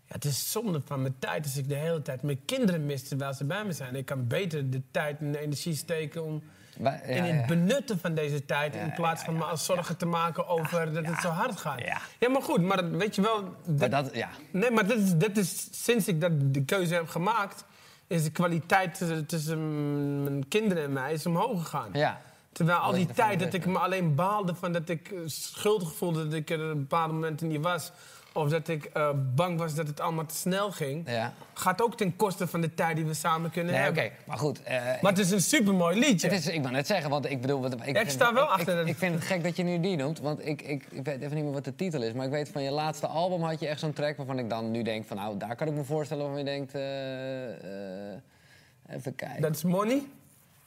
het is zonde van mijn tijd als ik de hele tijd mijn kinderen mis terwijl ze bij me zijn. Ik kan beter de tijd en de energie steken om Wij- ja, in het ja. benutten van deze tijd. In plaats van me als zorgen te maken over dat het zo hard gaat. Ja. maar goed, maar dat- weet je wel. Maar dat- dat, ja. Nee, maar dit is, dit is sinds ik dat, de keuze heb gemaakt, is de kwaliteit tussen, tussen mijn kinderen en mij is omhoog gegaan. ja. Terwijl al Dat die tijd dat ik me alleen baalde van dat ik schuldig voelde dat ik er op bepaalde momenten niet was. Of dat ik eh, bang was dat het allemaal te snel ging. ja. Gaat ook ten koste van de tijd die we samen kunnen Nee, oké, hebben. maar goed. eh, Maar het is een supermooi liedje. Het is, ik wou net zeggen, want ik bedoel... wat- Ik, ik sta wel ik, achter Ik, ik vind het gek dat je nu die noemt, want ik, ik, ik weet even niet meer wat de titel is. Maar ik weet van je laatste album had je echt zo'n track waarvan ik dan nu denk van... Nou, daar kan ik me voorstellen waarvan je denkt... eh, even kijken. Dat is money.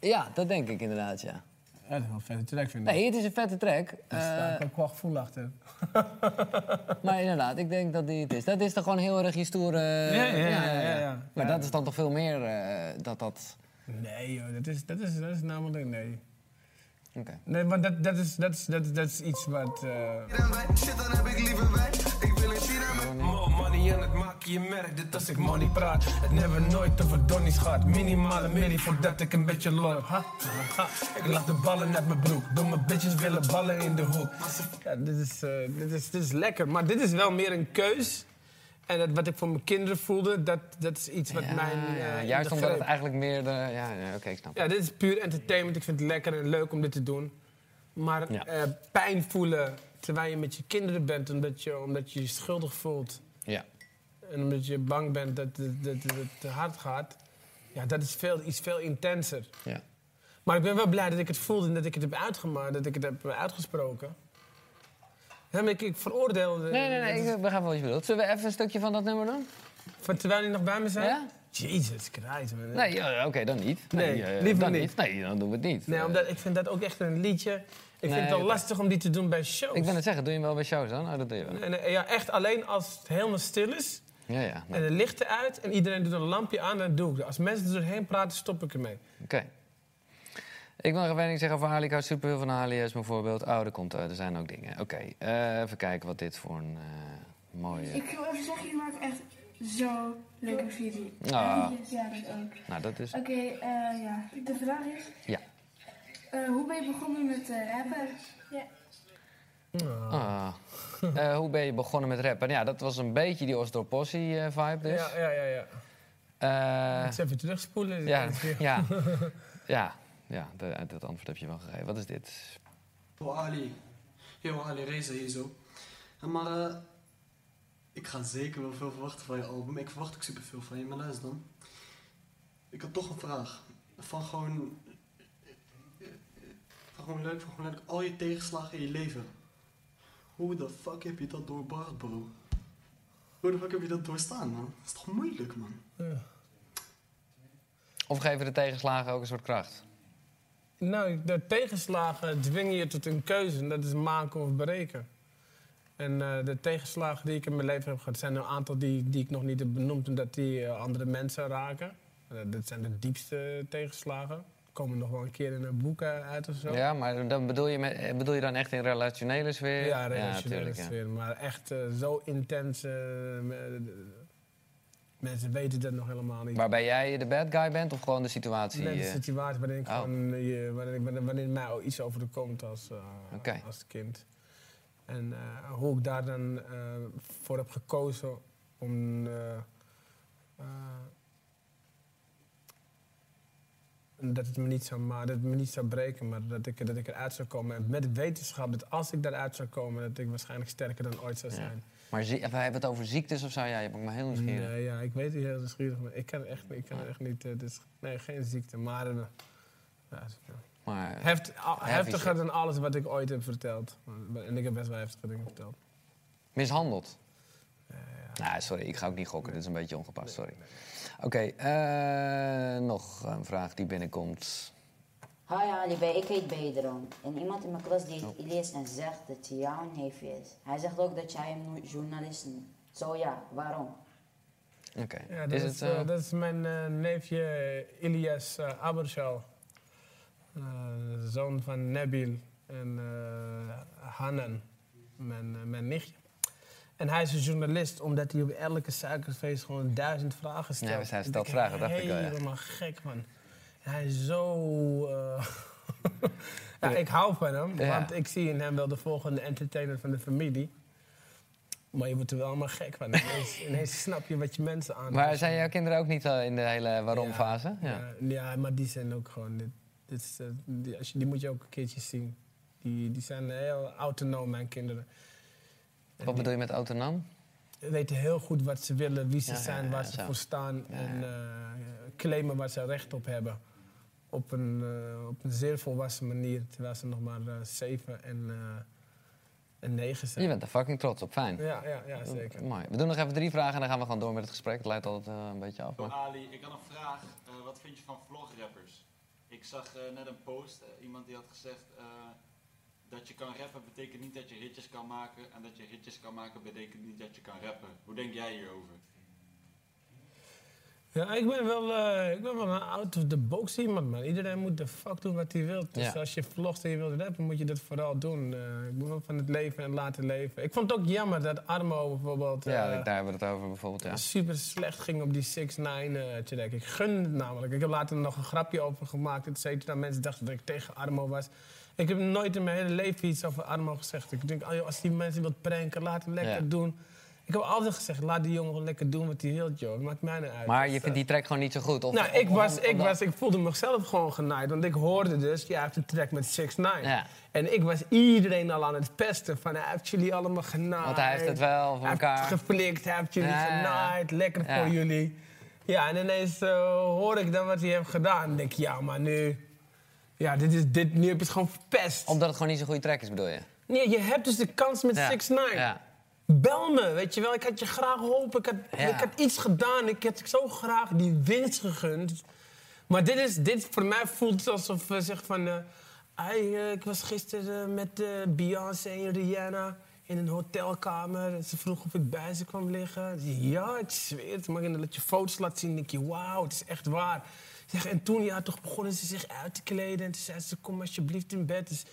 Ja, dat denk ik inderdaad, ja. Ja, dat is wel een vette track, vind ik. Nee, het is een vette track. Daar sta eh, ik ook wel gevoel achter. maar inderdaad, ik denk dat die het is. Dat is toch gewoon heel erg stoere... Ja, ja, ja, ja. Maar dat is dan toch veel meer eh, dat dat... Nee, joh, dat is, dat is, dat is namelijk nee. Oké. Nee, maar dat, dat, is, dat, is, dat, is, dat is iets wat. eh, Shit, dan heb ik liever wijn. Ik wil een China met money en het maak je merk. Dit als ik money praat. Het never nooit over donnies gaat. Minimale milli voordat ik een beetje lol. Ha, ha. Ik lag de ballen uit mijn broek. Domme bitches willen ballen in de hoek. Ja, dit, is, eh, dit, is, dit is lekker. Maar dit is wel meer een keus. En dat, wat ik voor mijn kinderen voelde, dat, dat is iets wat Ja, mij. ja, eh, juist omdat het eigenlijk meer de... Ja, oké, ik snap Ja, dit is puur entertainment. Ik vind het lekker en leuk om dit te doen. Maar Ja. eh, pijn voelen terwijl je met je kinderen bent, omdat je omdat je, je schuldig voelt. Ja. En omdat je bang bent dat, het- dat, dat het te hard gaat. Ja, dat is veel, iets veel intenser. ja. Maar ik ben wel blij dat ik het voelde en dat ik het heb uitgemaakt, dat ik het heb uitgesproken. Maar ik, ik veroordeel... de- Nee, nee, nee, ik begrijp wat je bedoelt. Zullen we even een stukje van dat nummer doen? Van terwijl die nog bij me zijn? Ja? Jezus Christus, man. Nee, ja, oké, dan niet. Nee, liever dan niet. Nee, dan doen we het niet. Nee, omdat ik vind dat ook echt een liedje. Ik Nee, vind het wel lastig om die te doen bij shows. ik ben het zeggen, doe je hem wel bij shows dan? Oh, dat doe je wel. Nee, nee, ja, echt alleen als het helemaal stil is Ja, ja. nou, en de lichten uit en iedereen doet een lampje aan, dan doe ik dat. Als mensen er doorheen praten, stop ik ermee. Oké. Ik wil nog even zeggen over Ali. Ik hou superveel van Ali als bijvoorbeeld. Oh, er, komt, eh, er zijn ook dingen. Oké, eh, even kijken wat dit voor een eh, mooie... Ik wil even zeggen, je maakt echt zo leuke video. Ah. Ja, dat ook. Nou, dat is... Oké, eh, ja. De vraag is, Ja. eh, hoe ben je begonnen met eh, rappen? Ja. Ah. Eh, hoe ben je begonnen met rappen? Ja, dat was een beetje die Osdorp Possie eh, vibe dus. Ja, ja, ja. ja. Eh, Eens even terugspoelen. ja, ja, ja, ja, de- dat antwoord heb je wel gegeven. Wat is dit? Yo Ali. Yo Ali, Reza hier zo. Maar eh, ik ga zeker wel veel verwachten van je album. Ik verwacht ook superveel van je, maar luister dan. Ik had toch een vraag. Van gewoon... Van gewoon leuk, van gewoon leuk. Al je tegenslagen in je leven. Hoe de fuck heb je dat doorbracht, bro? Hoe de fuck heb je dat doorstaan, man? Dat is toch moeilijk, man? Of geven de tegenslagen ook een soort kracht? Nou, de tegenslagen dwingen je tot een keuze. En dat is maken of breken. En eh, de tegenslagen die ik in mijn leven heb gehad... zijn er een aantal die, die ik nog niet heb benoemd... omdat die eh, andere mensen raken. Eh, dat zijn de diepste tegenslagen. Komen nog wel een keer in een boek uit of zo. Ja, maar dan bedoel je, met, bedoel je dan echt in relationele sfeer? Ja, relationele ja. sfeer. Maar echt zo intens... me- de- mensen weten dat nog helemaal niet. Waarbij jij de bad guy bent of gewoon de situatie? Net de eh? situatie waarin ik Oh. gewoon, eh, waarin, ik, waarin, mij iets overkomt als, eh, Oké. als kind. En eh, hoe ik daar dan eh, voor heb gekozen om dat het me niet zou, ma- dat het me niet zou breken, maar dat ik, dat ik eruit zou komen. En met wetenschap dat als ik daaruit zou komen, dat ik waarschijnlijk sterker dan ooit zou Ja. Maar we hebben het over ziektes of zo? Ja, je maakt me heel nieuwsgierig. Nee, ja, ik weet het heel nieuwsgierig, maar ik kan echt, ik kan echt niet. dus, nee, geen ziekte, maar eh, ja, ja. Maar Heft, heftiger dan alles wat ik ooit heb verteld. En ik heb best wel heftige dingen verteld. mishandeld? Nou, sorry, ik ga ook niet gokken. Dit is een beetje ongepast, sorry. Oké, eh, nog een vraag die binnenkomt. Hi Ali, bij- ik heet Bedron. En iemand in mijn klas die heet Ilias en zegt dat je jouw neefje is. Hij zegt ook dat jij nu journalist noemt. Zo ja, waarom? Oké, Ja, dat is is, het... eh, eh, dat is mijn eh, neefje Ilias uh, Abershal. Eh, zoon van Nabil en eh, Hanan, mijn, mijn nichtje. En hij is een journalist, omdat hij op elke suikerfeest gewoon duizend vragen stelt. Ja, hij stelt vragen, dacht ik wel, ja. Helemaal gek, man. Hij is zo... eh, ja, ik hou van hem, Ja. want ik zie in hem wel de volgende entertainer van de familie. Maar je wordt er wel allemaal gek van. Ineens, ineens snap je wat je mensen aan. maar zijn jouw kinderen ook niet in de hele waarom-fase? Ja. Ja, ja, maar die zijn ook gewoon. Dit, dit is, eh, die, als je, die moet je ook een keertje zien. Die, die zijn heel autonoom, mijn kinderen. En Wat bedoel je met autonoom? weten heel goed wat ze willen, wie ze Ja, zijn, ja, waar ze zo. voor staan. Ja, En eh, claimen waar ze recht op hebben. Op een, eh, op een zeer volwassen manier, terwijl ze nog maar eh, zeven en, eh, en negen zijn. Je bent er fucking trots op, fijn. Ja, ja, ja, zeker. Mooi. We doen nog even drie vragen en dan gaan we gewoon door met het gesprek. Het leidt altijd eh, een beetje af. Maar... Ali, ik had een vraag. Eh, wat vind je van vlograppers? Ik zag eh, net een post, iemand die had gezegd eh, dat je kan rappen betekent niet dat je hitjes kan maken. En dat je hitjes kan maken betekent niet dat je kan rappen. Hoe denk jij hierover? Ja, ik ben wel, eh, ik ben wel een out of the box iemand, man. Iedereen moet de fuck doen wat hij wil. Dus Ja. als je vlogt en je wilt rappen, moet je dat vooral doen. Eh, ik ben wel van het leven en laten leven. Ik vond het ook jammer dat Armo bijvoorbeeld... Ja, eh, daar hebben we het over bijvoorbeeld, ja. super slecht ging op die 6 9 track. Ik gun het namelijk. Ik heb later nog een grapje over gemaakt, et cetera. Mensen dachten dat ik tegen Armo was. Ik heb nooit in mijn hele leven iets over Armo gezegd. Ik denk, oh, joh, als die mensen wilt pranken, laat hem lekker Ja. doen. Ik heb altijd gezegd, laat die jongen lekker doen wat hij wil, joh. Dat maakt mij niet uit. Maar Dus, je eh, vindt die track gewoon niet zo goed? Of, nou, ik, of- was, ik, was, ik voelde mezelf gewoon genaaid. Want ik hoorde dus, ja, hij heeft een track met 6 9 Ja. En ik was iedereen al aan het pesten. Van, hij heeft jullie allemaal genaaid. Want hij heeft het wel voor Hij heeft elkaar. geflikt, hij heeft jullie Ja, genaaid. Lekker Ja. voor jullie. Ja, en ineens eh, hoor ik dan wat hij heeft gedaan. Dan denk ik, ja, maar nu... Ja, dit is, dit, nu heb je het gewoon verpest. Omdat het gewoon niet zo'n goede track is, bedoel je? Nee, je hebt dus de kans met Ja. 6 9 Ja. Bel me, weet je wel. Ik had je graag geholpen. Ik had, Ja. ik had iets gedaan. Ik had zo graag die winst gegund. Maar dit, is, dit voor mij voelt het alsof we zeggen van... eh, "Ai, eh, ik was gisteren eh, met eh, Beyoncé en Rihanna in een hotelkamer. En ze vroeg of ik bij ze kwam liggen. Ik ja, ik zweer het. Maar dat je foto's laat zien, denk je... Wauw, het is echt waar. Ik Zeg, en toen ja, toch begonnen ze zich uit te kleden. En toen zei ze, kom alsjeblieft in bed. Dus,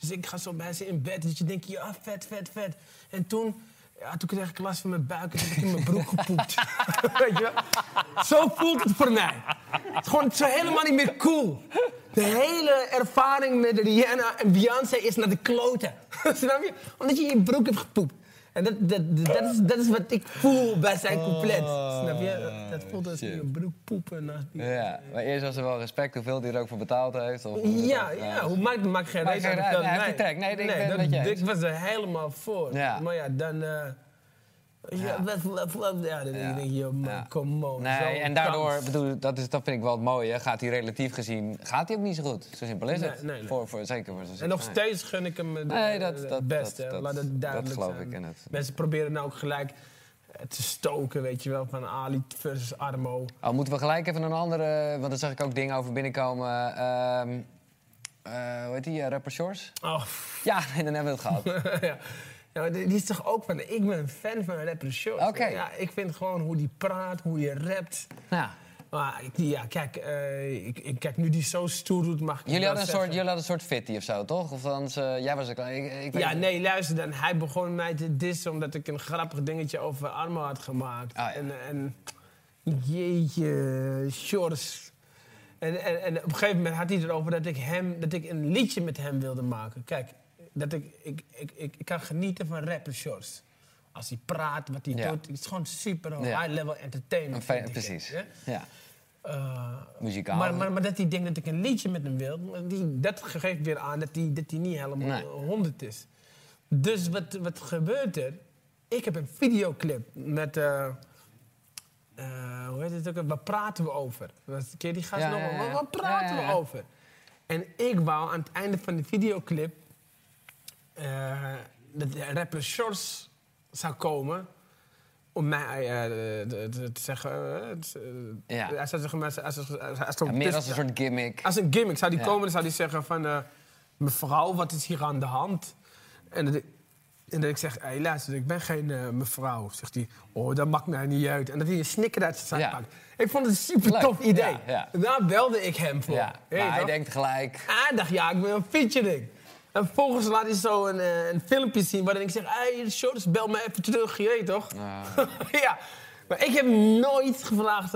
dus ik ga zo bij ze in bed. Dus je denkt, ja, vet, vet, vet. En toen... Ja, toen kreeg ik last van mijn buik en heb ik in mijn broek gepoept. Weet je wel? Zo voelt het voor mij. Het is gewoon is helemaal niet meer cool. De hele ervaring met Rihanna en Beyoncé is naar de kloten. Snap je? Omdat je in je broek hebt gepoept. En dat, dat, dat, is, dat is wat ik voel bij zijn couplet. Snap je? Dat voelt als je broek poepen naast. Ja, maar eerst was er wel respect hoeveel hij er ook voor betaald heeft. Of, Ja, ja, hoe maakt maakt geen geen uit. hij heeft die track. Nee, ik ben dat, eens. ik was er helemaal voor. Ja. Maar ja, dan... eh ja, wat- ja, dan Ja. denk je, man, Ja. come on. Nee, en daardoor, bedoel, dat, is, dat vind ik wel het mooie. Gaat hij relatief gezien, gaat hij ook niet zo goed. Zo simpel is het. nee, nee. Voor, voor, zeker voor En nog steeds gun ik hem het dat- dat- beste. dat- dat- Laat het duidelijk dat geloof zijn. ik in het. Mensen proberen nou ook gelijk eh, te stoken, weet je wel, van Ali versus Armo. Oh, moeten we gelijk even een andere... Want daar zag ik ook dingen over binnenkomen. Eh, hoe heet die? eh, rapper Shores? Oh, Ja, nee, dan hebben we het gehad. ja. Die is toch ook van, ik ben een fan van rapper. Oké. Ja, ik vind gewoon hoe die praat, hoe je rapt. ja. Maar ja, kijk, eh, ik, ik, kijk, nu die zo stoer doet, mag ik Jullie hadden, een soort, jullie hadden een soort fitty of zo, toch? Of anders, eh, jij was er klaar. Ik, Ja, nee, luister dan. Hij begon mij te dissen omdat ik een grappig dingetje over Armo had gemaakt. Ah, ja. En, en jeetje, shorts. En, en, en op een gegeven moment had hij erover dat ik, hem, dat ik een liedje met hem wilde maken. Kijk, dat ik, ik, ik, ik, ik kan genieten van rapper shorts. Als hij praat, wat hij Ja. doet. Het is gewoon super Ja. high-level entertainment. Een fe- vind ik het, precies. hè? Ja. Eh, Muzikaal. maar, maar, maar dat hij denkt dat ik een liedje met hem wil, maar die, dat geeft weer aan dat hij, dat hij niet helemaal Nee. 100 is. Dus wat, wat gebeurt er? Ik heb een videoclip met. eh, eh, hoe heet het ook? Waar praten we over? Was- Ken je die gast Ja, nog? ja, ja. Waar, waar praten Ja, ja, ja. we over? En ik wou aan het einde van de videoclip. Eh, dat de rapper Shorts zou komen. Om mij eh, te zeggen. eh, Ja. Hij zou zeggen, als, als, als, als, als, Ja, meer als een soort gimmick. als een gimmick zou die komen, dan zou die zeggen van... mevrouw, wat is hier aan de hand? En dat ik, en dat ik zeg, hé, luister, ik ben geen eh, mevrouw. Zegt hij, oh, dat maakt mij niet uit. En dat hij een snikker uit zijn zak Ja. pakt. Ik vond het een super Leuk. tof idee. Ja, ja. Daar belde ik hem voor. Ja, maar hij denkt gelijk... Hij dacht, ja, ik ben een featuring. En vervolgens laat hij zo een, eh, een filmpje zien waarin ik zeg... Hey, Shorts, bel me even terug, je weet toch? ja, maar ik heb nooit gevraagd.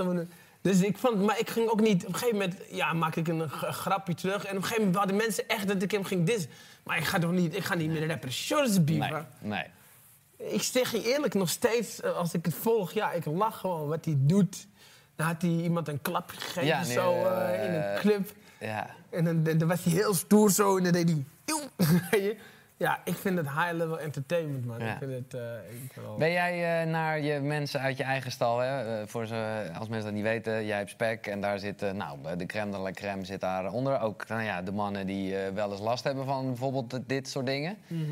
Dus ik vond, maar ik ging ook niet... Op een gegeven moment ja, maakte ik een grapje terug. En op een gegeven moment hadden mensen echt dat ik hem ging dissen. Maar ik ga toch niet, ik ga niet de rapper Shorts Nee, nee. Ik zeg je eerlijk, nog steeds, eh, als ik het volg, ja, ik lach gewoon wat hij doet. Dan had hij iemand een klapje gegeven Ja, nee, zo eh, in een club. Ja. En dan was hij heel stoer zo en dan deed hij... Ja, ik vind het high-level entertainment, man. Ja. Ik vind het... eh, ik wel- Ben jij eh, naar je mensen uit je eigen stal, hè? eh, voor ze, als mensen dat niet weten, jij hebt spek en daar zit, nou, de crème de la crème zit daaronder. Ook nou ja, de mannen die wel eens last hebben van bijvoorbeeld dit soort dingen. Mhm.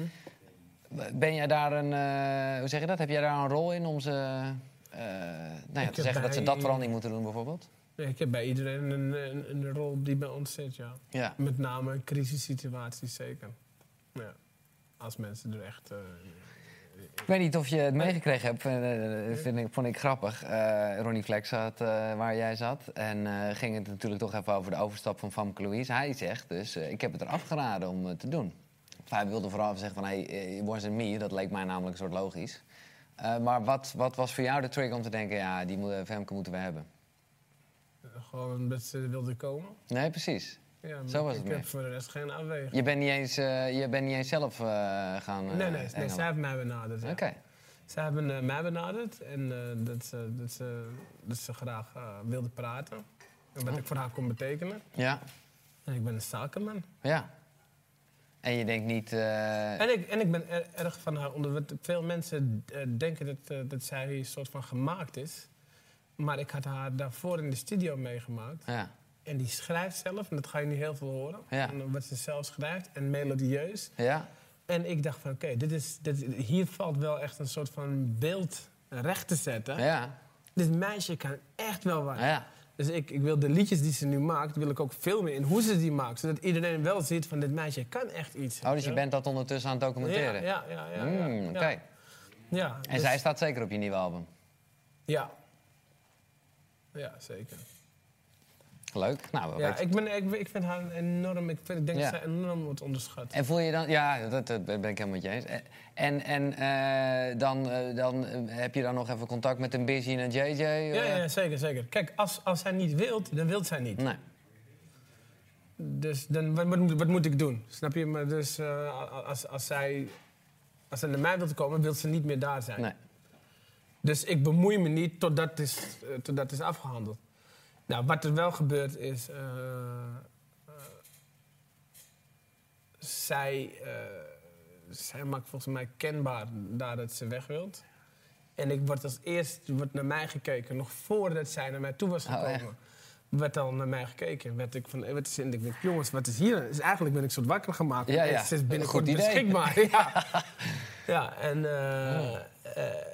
Ben jij daar een, hoe zeg je dat? Heb jij daar een rol in om ze, nou ja, te zeggen dat ze dat vooral niet moeten doen bijvoorbeeld? Ik heb bij iedereen een, een, een rol die bij ons zit, ja. Ja. Met name in crisissituaties, zeker. Ja. Als mensen er echt... eh, Ik weet niet of je het meegekregen hebt, eh, eh, vind ik, vond ik grappig. Eh, Ronnie Flex zat eh, waar jij zat en eh, ging het natuurlijk toch even over de overstap van Famke Louise. Hij zegt dus, ik heb het er afgeraden om het te doen. Of hij wilde vooral zeggen van, hey, it wasn't me. Dat leek mij namelijk een soort logisch. Eh, maar wat, wat was voor jou de trigger om te denken, ja, die moet, Femke moeten we hebben? Gewoon omdat ze wilden komen. Nee, precies. Ja, Zo was ik het heb meer. voor de rest geen afweging. Je bent niet eens, eh, je bent niet eens zelf eh, gaan eh, nee, nee, nee, hengelen. zij hebben mij benaderd. ja. Oké. Zij hebben eh, mij benaderd en eh, dat, ze, dat, ze, dat ze graag eh, wilden praten. En wat ik voor haar kon betekenen. Ja, En ik ben een zakenman. ja. En je denkt niet... eh, En ik, en ik ben er- erg van haar onder. want Veel mensen eh, denken dat, eh, dat zij een soort van gemaakt is. Maar ik had haar daarvoor in de studio meegemaakt. ja. En die schrijft zelf, en dat ga je nu heel veel horen. Ja. Wat ze zelf schrijft en melodieus. Ja, En ik dacht van, oké, dit is, dit, hier valt wel echt een soort van beeld recht te zetten. ja, Dit meisje kan echt wel wat. ja. Dus ik, ik wil de liedjes die ze nu maakt, wil ik ook filmen in hoe ze die maakt. Zodat iedereen wel ziet van, dit meisje kan echt iets. Oh, dus je bent dat ondertussen aan het documenteren? Ja, ja, ja. ja, Mm, Oké. ja. Ja, En dus- zij staat zeker op je nieuwe album. Ja. Ja, zeker. Leuk. Nou, Ja, ik, ben, ik, ik vind haar enorm... Ik, vind, ik denk Ja. dat zij enorm wordt onderschat. En voel je dan... Ja, dat, dat ben ik helemaal met je eens. En, en eh, dan, eh, dan eh, heb je dan nog even contact met een Busy en een JJ? Ja, ja, zeker, zeker. Kijk, als, als zij niet wilt, dan wilt zij niet. Nee. Dus dan, wat, wat, moet- wat moet ik doen? Snap je? Maar dus als, als zij... Als ze naar mij wil komen, wil ze niet meer daar zijn. nee. Dus ik bemoei me niet totdat het is, totdat het is afgehandeld. Nou, wat er wel gebeurt is... eh, eh, zij, zij maakt volgens mij kenbaar daar dat ze weg wilt. En ik word als eerst wordt naar mij gekeken, nog voordat zij naar mij toe was Oh, gekomen. werd al naar mij gekeken. Werd ik van, wat is, en ik denk, jongens, wat is hier? Dus eigenlijk ben ik soort wakker gemaakt. Ja, ja. Ze is binnenkort Goed idee. beschikbaar. ja. ja, en... eh,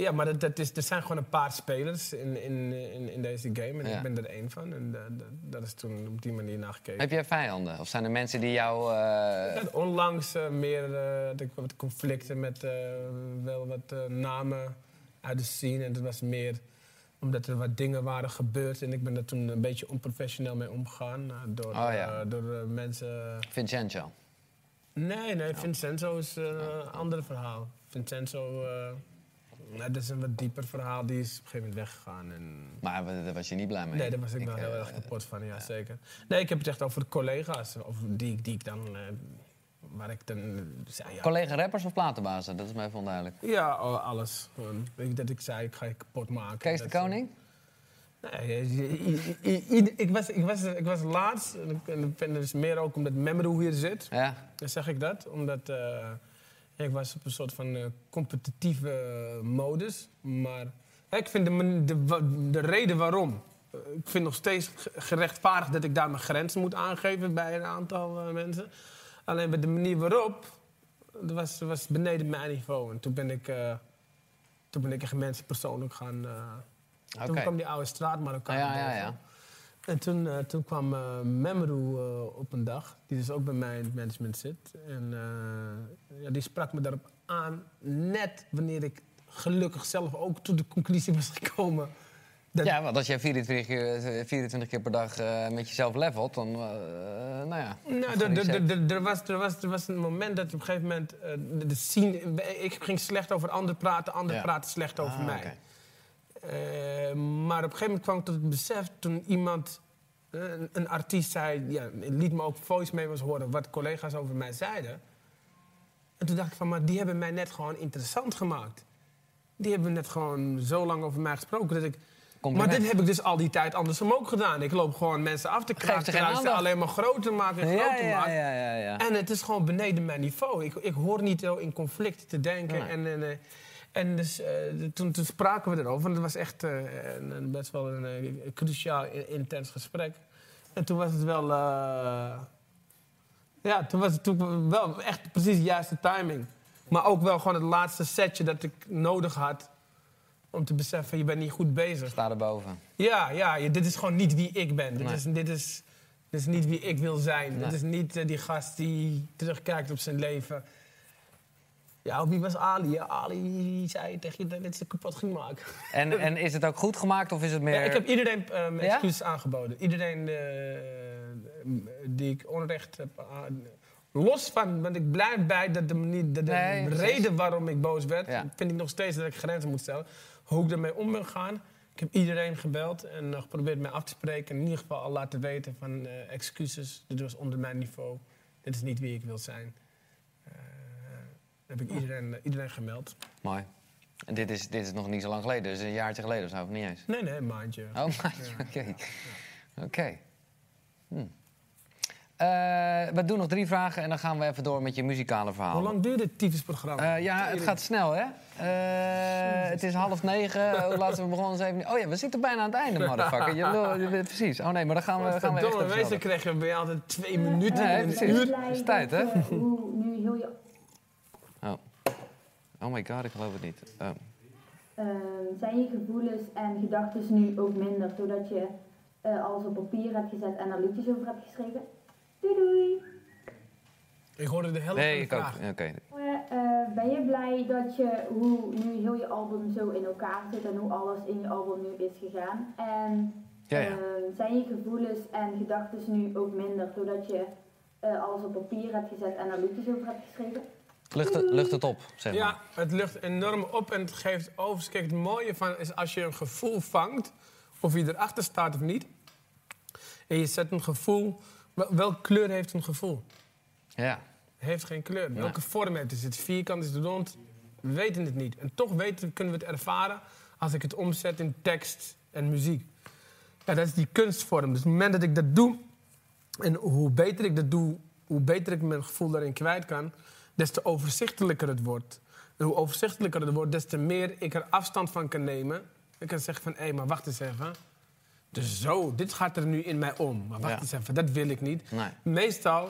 ja, maar dat, dat is, er zijn gewoon een paar spelers in, in, in, in deze game. En Ja. ik ben er één van. En eh, dat, dat is toen op die manier naar gekeken. Heb jij vijanden? Of zijn er mensen die jou... eh, onlangs eh, meer wat conflicten met wel wat namen uit de scene. En dat was meer omdat er wat dingen waren gebeurd. En ik ben er toen een beetje onprofessioneel mee omgegaan. door Oh, ja. door mensen... Vincenzo? Nee, nee, Vincenzo is een ander verhaal. Vincenzo, nou, dat is een wat dieper verhaal. Die is op een gegeven moment weggegaan. En... Maar daar was je niet blij mee? Nee, daar was ik, wel heel eh, erg kapot van, ja, zeker. Nee, ik heb het echt over de collega's. Of die, ik- die ik dan... eh, waar ik dan... eh, zei, ja, Collega rappers of platenbazen? Dat is mij even onduidelijk. Ja, alles. Gewoon. Dat ik zei, ik ga je kapot maken. Kees de Dat, Koning? Nee, ik, was, ik, was, ik was laatst, en ik- ik vind het dus meer ook omdat Memro hier zit. Ja. Dan zeg ik dat, omdat ik was op een soort van eh, competitieve eh, modus. Maar hè, ik vind de, de, de reden waarom, eh, ik vind nog steeds ge- gerechtvaardigd dat ik daar mijn grenzen moet aangeven bij een aantal mensen. Alleen bij de manier waarop, dat was, was beneden mijn niveau. En toen ben ik, toen ben ik echt mensen persoonlijk gaan... Toen kwam die oude straat Marokkaan Ja, ja, boven. ja. En toen, eh, toen kwam eh Memru eh, op een dag, die dus ook bij mij in het management zit. En ja, die sprak me daarop aan, net wanneer ik gelukkig zelf ook tot de conclusie was gekomen. Dat, Ja, want als jij 24 keer, 24 keer per dag met jezelf levelt, dan, nou ja. Nou, er- was- er was- er was een moment dat op een gegeven moment... de, scene, ik ging slecht over anderen praten, anderen praten slecht over Ah, mij. Eh, maar op een gegeven moment kwam ik tot het besef toen iemand, eh, een, een artiest zei, ja, liet me ook voice memos horen wat collega's over mij zeiden. En toen dacht ik van, maar die hebben mij net gewoon interessant gemaakt. Die hebben net gewoon zo lang over mij gesproken dat ik. Compliment. Maar dit heb ik dus al die tijd andersom ook gedaan. Ik loop gewoon mensen af te kraken, ze alleen maar groter maken en Ja, groter ja, maken. ja, ja, ja. En het is gewoon beneden mijn niveau. Ik, ik hoor niet zo in conflict te denken. Nee. En, en, eh, en dus, eh, toen, toen spraken we erover. En het was echt eh, een, een best wel een, eh, cruciaal, in- intens gesprek. En toen was het wel... ja, toen was het toen wel echt precies de juiste timing. Maar ook wel gewoon het laatste setje dat ik nodig had... om te beseffen, je bent niet goed bezig. Sta erboven. Ja, ja je- dit is gewoon niet wie ik ben. Dit, Nee. is, dit, is, dit is niet wie ik wil zijn. Nee. Dit is niet die gast die terugkijkt op zijn leven. Ja, wie was Ali? Ja, Ali zei tegen je dat ze kapot ging maken. En, en is het ook goed gemaakt of is het meer... Ja, ik heb iedereen eh, Ja? excuses aangeboden. Iedereen eh, die ik onrecht heb. Los van, want ik blijf bij dat de, manier, de, de Nee, precies. reden waarom ik boos werd... Ja. vind ik nog steeds dat ik grenzen moet stellen. Hoe ik ermee om ben gegaan. Ik heb iedereen gebeld en eh, geprobeerd mij af te spreken. En in ieder geval al laten weten van eh, excuses. Dit was onder mijn niveau. Dit is niet wie ik wil zijn. Heb ik iedereen, eh, iedereen gemeld. Mooi. En dit is, dit is nog niet zo lang geleden, dus een jaartje geleden of zo, of niet eens? Nee, nee, een maandje. Oh, maar, oké. Oké. Hm. Eh, we doen nog drie vragen en dan gaan we even door met je muzikale verhaal. Hoe lang duurt dit tyfusprogramma? Eh, ja, het gaat snel, hè? Eh, het is half negen. Hoe laat zijn we begonnen? Zeven... Oh ja, we zitten bijna aan het einde, motherfucker. Je, precies. Oh nee, maar dan gaan we, gaan we echt Verdomme, even meestal snel. krijg je bij altijd twee minuten Nee, precies. uur. Het is tijd, hè? Hoe nu heel je Oh. Oh my god, ik geloof het niet. Oh. Ehm, zijn je gevoelens en gedachten nu ook minder, doordat je eh, alles op papier hebt gezet en er liedjes over hebt geschreven? Doei doei! Ik hoorde de helft Nee, van ik de ook. vraag. Oké. Eh, ben je blij dat je, hoe nu heel je album zo in elkaar zit en hoe alles in je album nu is gegaan? En Ja, ja. zijn je gevoelens en gedachten nu ook minder, doordat je eh, alles op papier hebt gezet en er liedjes over hebt geschreven? Lucht, het, lucht het op, zeg maar. Ja, het lucht enorm op en het geeft over. Kijk, het mooie van is als je een gevoel vangt, of je erachter staat of niet, en je zet een gevoel. wel- Welke kleur heeft een gevoel? Ja. Heeft geen kleur. Welke vorm heeft het? Is het vierkant, is het rond? We weten het niet. En toch weten, kunnen we het ervaren als ik het omzet in tekst en muziek. Ja, dat is die kunstvorm. Dus op het moment dat ik dat doe, en hoe beter ik dat doe, hoe beter ik mijn gevoel daarin kwijt kan, des te overzichtelijker het wordt. En hoe overzichtelijker het wordt, des te meer ik er afstand van kan nemen. Ik kan zeggen van, hé, maar wacht eens even. Dus zo, dit gaat er nu in mij om. Maar wacht Ja. eens even, dat wil ik niet. Nee. Meestal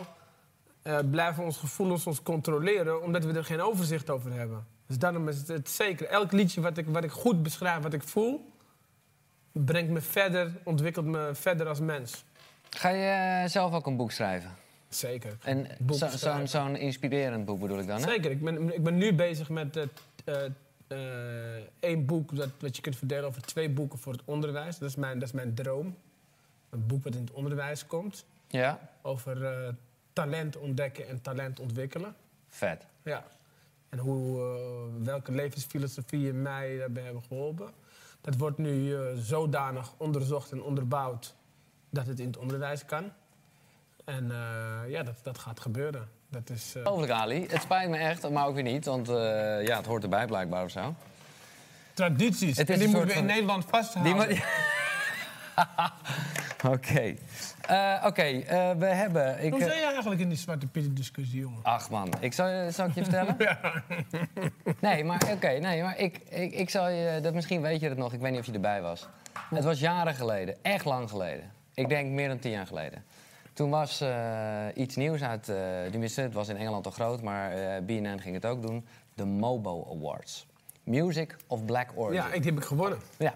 eh, blijven onze gevoelens ons controleren, omdat we er geen overzicht over hebben. Dus daarom is het, het zeker. Elk liedje wat ik, wat ik goed beschrijf, wat ik voel, brengt me verder, ontwikkelt me verder als mens. Ga je eh, zelf ook een boek schrijven? Zeker. En zo- zo'n zo'n inspirerend boek bedoel ik dan, hè? Zeker. Ik ben, ik ben nu bezig met het, eh, eh, één boek dat, wat je kunt verdelen over twee boeken voor het onderwijs. Dat is mijn, dat is mijn droom. Een boek wat in het onderwijs komt. Ja? Over eh, talent ontdekken en talent ontwikkelen. Vet. Ja. En hoe, welke levensfilosofieën mij daarbij hebben geholpen. Dat wordt nu zodanig onderzocht en onderbouwd dat het in het onderwijs kan. En eh, ja, dat, dat gaat gebeuren. Dat is, eh, Overigens, Ali, het spijt me echt, maar ook weer niet. Want eh, ja, het hoort erbij blijkbaar of zo. tradities. Het is en die moeten we in Nederland vasthouden. Die Oké. Oké, we hebben... Ik, Hoe zijn je eigenlijk in die Zwarte Piet discussie, jongen? Ach man, ik zal, zal ik je vertellen? Nee, maar oké, nee, maar ik, ik, ik zal je, dat misschien weet je het nog, ik weet niet of je erbij was. Het was jaren geleden, echt lang geleden. Ik denk meer dan tien jaar geleden. Toen was eh, iets nieuws uit, tenminste, het was in Engeland al groot, maar eh, BNN ging het ook doen. De Mobo Awards. Music of Black Origin. Ja, ik, die heb ik gewonnen. Ja.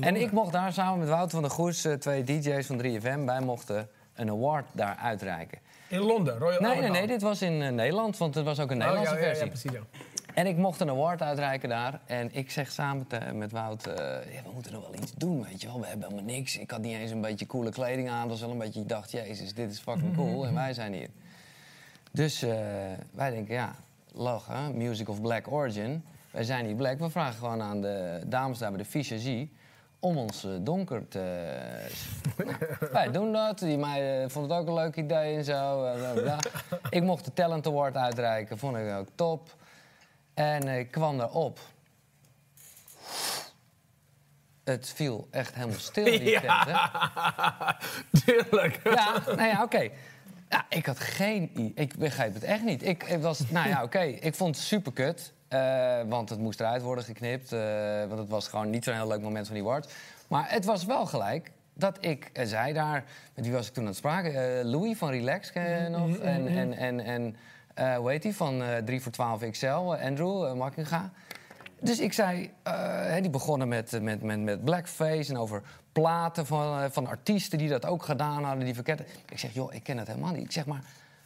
En ik mocht daar samen met Wouter van der Goes, twee DJ's van 3FM, wij mochten een award daar uitreiken. In Londen, Royal Nee, nee, Albert nee, dit was in Nederland, want het was ook een Oh, Nederlandse ja, ja, ja, versie. precies. En ik mocht een award uitreiken daar. En ik zeg samen te- met Wout, eh, ja, we moeten er wel iets doen, weet je wel. We hebben helemaal niks. Ik had niet eens een beetje coole kleding aan. Dat was wel een beetje, ik dacht, jezus, dit is fucking cool. En wij zijn hier. Dus eh, wij denken, ja, lachen, music of black origin. Wij zijn niet black. We vragen gewoon aan de dames daar bij de Visagie om ons eh, donker te... Nou, wij doen dat. Die meiden vonden het ook een leuk idee en zo. Ik mocht de Talent Award uitreiken, vond ik ook top. En ik kwam daarop. Het viel echt helemaal stil, die tent. Hè? Tuurlijk. Ja, nou ja, oké. Ja, ik had geen... Ik begreep het echt niet. Ik, ik was... Nou ja, oké. Ik vond het super kut. want het moest eruit worden geknipt. eh, want het was gewoon niet zo'n heel leuk moment van die award. Maar het was wel gelijk dat ik eh, zei daar... Met wie was ik toen aan het spraken? Louis van Relax, nog? En, en, en, en eh, hoe heet die? Van eh 3 voor 12 XL, eh, Andrew uh, Makkinga. Dus ik zei, hè, die begonnen met, met, met, met blackface en over platen van, van artiesten die dat ook gedaan hadden, die verketten. Ik zeg, joh, ik ken het helemaal niet. Ik zeg maar,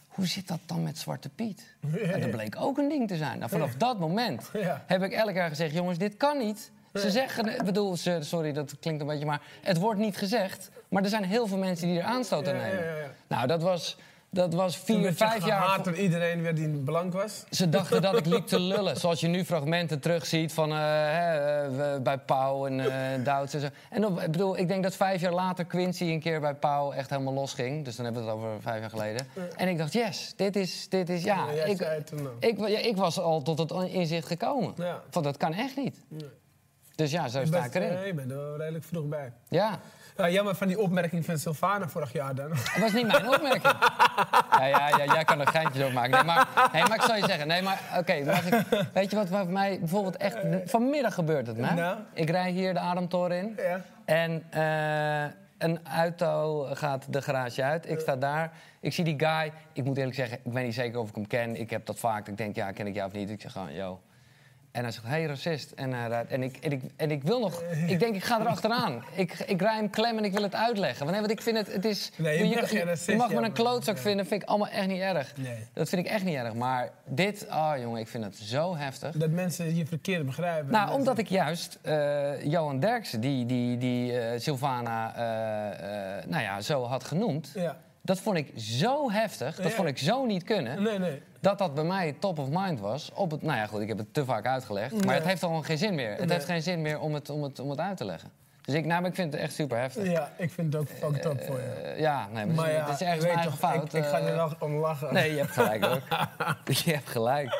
hoe zit dat dan met Zwarte Piet? En dat bleek ook een ding te zijn. Nou, vanaf dat moment Ja. heb ik elk jaar gezegd, jongens, dit kan niet. Ze zeggen, ik bedoel, ze, sorry, dat klinkt een beetje, maar het wordt niet gezegd. Maar er zijn heel veel mensen die er aanstoot aan nemen. Nou, dat was, dat was vier, vijf jaar... door iedereen weer die blank was. Ze dachten dat ik liep te lullen. Zoals je nu fragmenten terugziet van eh, hè, eh, bij Pauw en uh, Douds en zo. En op, ik bedoel, ik denk dat vijf jaar later Quincy een keer bij Pauw echt helemaal losging. Dus dan hebben we het over vijf jaar geleden. En ik dacht, yes, dit is, dit is ja. Ik, ik, ja, ik was al tot het inzicht gekomen. Ja. Van dat kan echt niet. Dus ja, zo sta ik erin. eh, je bent er redelijk vroeg bij. Ja. Ja, jammer van die opmerking van Sylvana vorig jaar dan. Dat was niet mijn opmerking. Ja, ja, ja jij kan er geintjes over maken. Nee, maar, nee, maar ik zal je zeggen. Nee, maar oké. mag ik- weet je wat bij mij bijvoorbeeld echt... Vanmiddag gebeurt het me. Nou? Ik rij hier de Ademtoren in. Ja. En eh, een auto gaat de garage uit. Ik sta daar. Ik zie die guy. Ik moet eerlijk zeggen, ik weet niet zeker of ik hem ken. Ik heb dat vaak. Ik denk, ja, ken ik jou of niet? Ik zeg gewoon, yo. En hij zegt, hey, racist. En, hij rijdt- en, ik, en, ik, en ik wil nog... Ik denk, ik ga erachteraan. Ik, ik rij hem klem en ik wil het uitleggen. Want, nee, want ik vind het... het is, Nee, je geen je, racist, je mag me een klootzak vinden. vind ik allemaal echt niet erg. Nee. Dat vind ik echt niet erg. Maar dit, oh jongen, ik vind het zo heftig. Dat mensen je verkeerd begrijpen. Nou, omdat ik juist eh, Johan Derksen, die, die, die eh, Sylvana eh, eh, nou ja, zo had genoemd... Ja. Dat vond ik zo heftig, dat Ja. vond ik zo niet kunnen... Nee, nee. Dat dat bij mij top of mind was. Op het, nou ja, goed, ik heb het te vaak uitgelegd. Maar het heeft al geen zin meer. Het Nee. heeft geen zin meer om het, om het, om het uit te leggen. Dus ik, nou, ik vind het echt super heftig. Ja, ik vind het ook, ook top voor je. Eh, ja, nee, maar, Maar het is- ja, het is weet mijn eigen fout. Ik, ik ga eh. er nog om lachen. Nee, je hebt gelijk ook. je hebt gelijk.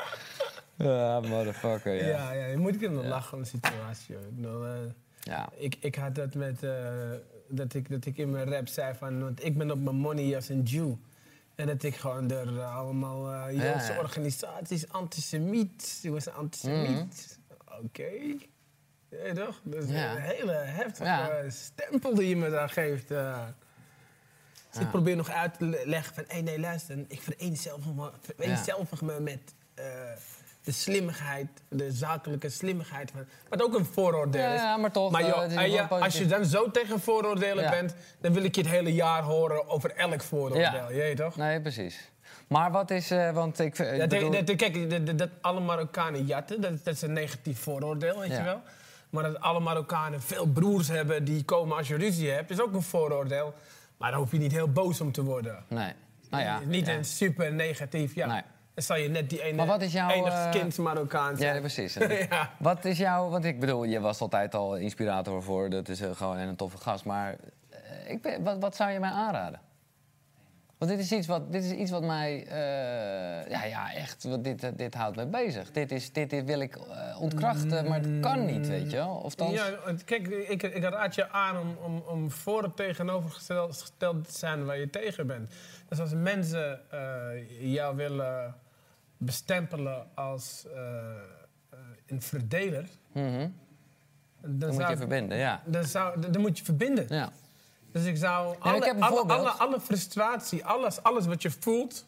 Ja, motherfucker, ja. Ja, ja, je moet kunnen lachen om de situatie. hoor. Eh, Ja. ik, ik had dat met... eh, dat, ik, dat ik in mijn rap zei van... Want ik ben op mijn money als een Jew. En dat ik gewoon door eh, allemaal eh Joodse ja. organisaties... Antisemiet. Ik was een antisemiet. Oké. Ja, toch? Dat is. Ja. een hele heftige stempel die je me daar geeft. eh. Dus ik probeer nog uit te le- leggen van... Hé, nee, luister. Ik vereenzelvig me, vereenzelvig me met... eh, de slimmigheid, de zakelijke slimmigheid van... Wat ook een vooroordeel Ja, is. ja, maar toch, Maar eh, joh, ja, als positief. je dan zo tegen vooroordelen Ja. bent... dan wil ik je het hele jaar horen over elk vooroordeel. Ja. Je weet toch? Nee, precies. Maar wat is, eh, want ik, ik Dat, bedoel... dat, kijk, dat, alle Marokkanen jatten, dat, dat is een negatief vooroordeel, weet je wel. Maar dat alle Marokkanen veel broers hebben die komen als je ruzie hebt... is ook een vooroordeel. Maar daar hoef je niet heel boos om te worden. Nee. Nou ja. niet een super negatief, ja. Nee. Zal je net die ene, Maar wat is jouw, enig eh, kind Marokkaan zijn. Ja, precies. Ja. Wat is jouw... Want ik bedoel, je was altijd al inspirator voor. Dat is eh, gewoon een toffe gast. Maar eh, ik ben, wat, wat zou je mij aanraden? Want dit is iets wat, dit is iets wat mij, ja, ja, echt, wat dit, dit houdt mij bezig. Dit, is, dit, dit wil ik ontkrachten, maar het kan niet, weet je wel. Of dan, Ja, kijk, ik, ik raad je aan om, om, om voor het tegenovergesteld gesteld te zijn waar je tegen bent. Dus als mensen jou willen bestempelen als eh, eh, een verdeler, Mhm. dan, dan moet zou je ik- verbinden, ja. Dan, zou, dan dan moet je verbinden. ja. Dus ik zou ik alle, alle frustratie, alles, alles wat je voelt.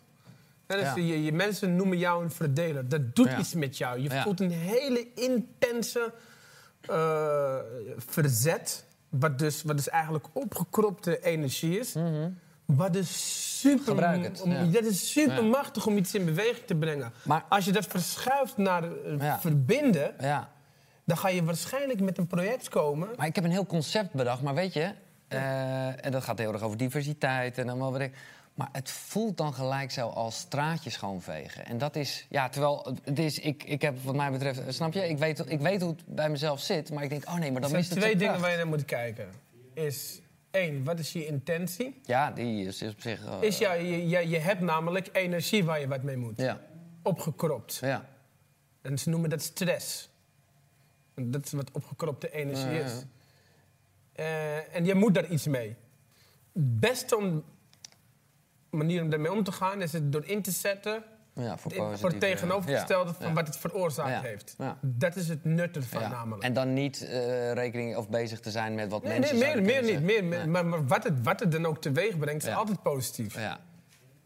dus Ja. je, je mensen noemen jou een verdeler. Dat doet Ja. iets met jou. Je voelt een hele intense eh, verzet. Wat dus, wat dus eigenlijk opgekropte energie is. Wat dus super. Gebruik het, om- ja. Dat is super machtig om iets in beweging te brengen. Maar- Als je dat verschuift naar eh, verbinden, ja. dan ga je waarschijnlijk met een project komen. Maar ik heb een heel concept bedacht, maar weet je... eh, en dat gaat heel erg over diversiteit en allemaal wat ik... Maar het voelt dan gelijk zo als straatjes schoonvegen. En dat is, ja, terwijl het is, ik, ik heb wat mij betreft, eh, snap je? Ik weet, ik weet hoe het bij mezelf zit, maar ik denk, oh nee, maar Er dan mist het twee zijn dingen kracht. waar je naar moet kijken. Is één, wat is je intentie? Ja, die is op zich... eh, Is ja, je, je, je hebt namelijk energie waar je wat mee moet. Ja, Opgekropt. ja. En ze noemen dat stress. Dat is wat opgekropte energie Ja, ja, is. Eh, en je moet daar iets mee. Het beste om, manier om daarmee om te gaan is het door in te zetten ja voor, positieve- voor het tegenovergestelde ja, van ja. wat het veroorzaakt heeft. Dat is het nut ervan Ja. namelijk. En dan niet eh, rekening of bezig te zijn met wat nee, mensen nee, meer, meer niet. Meer, maar maar wat, het, wat het dan ook teweeg brengt, is altijd positief. Ja,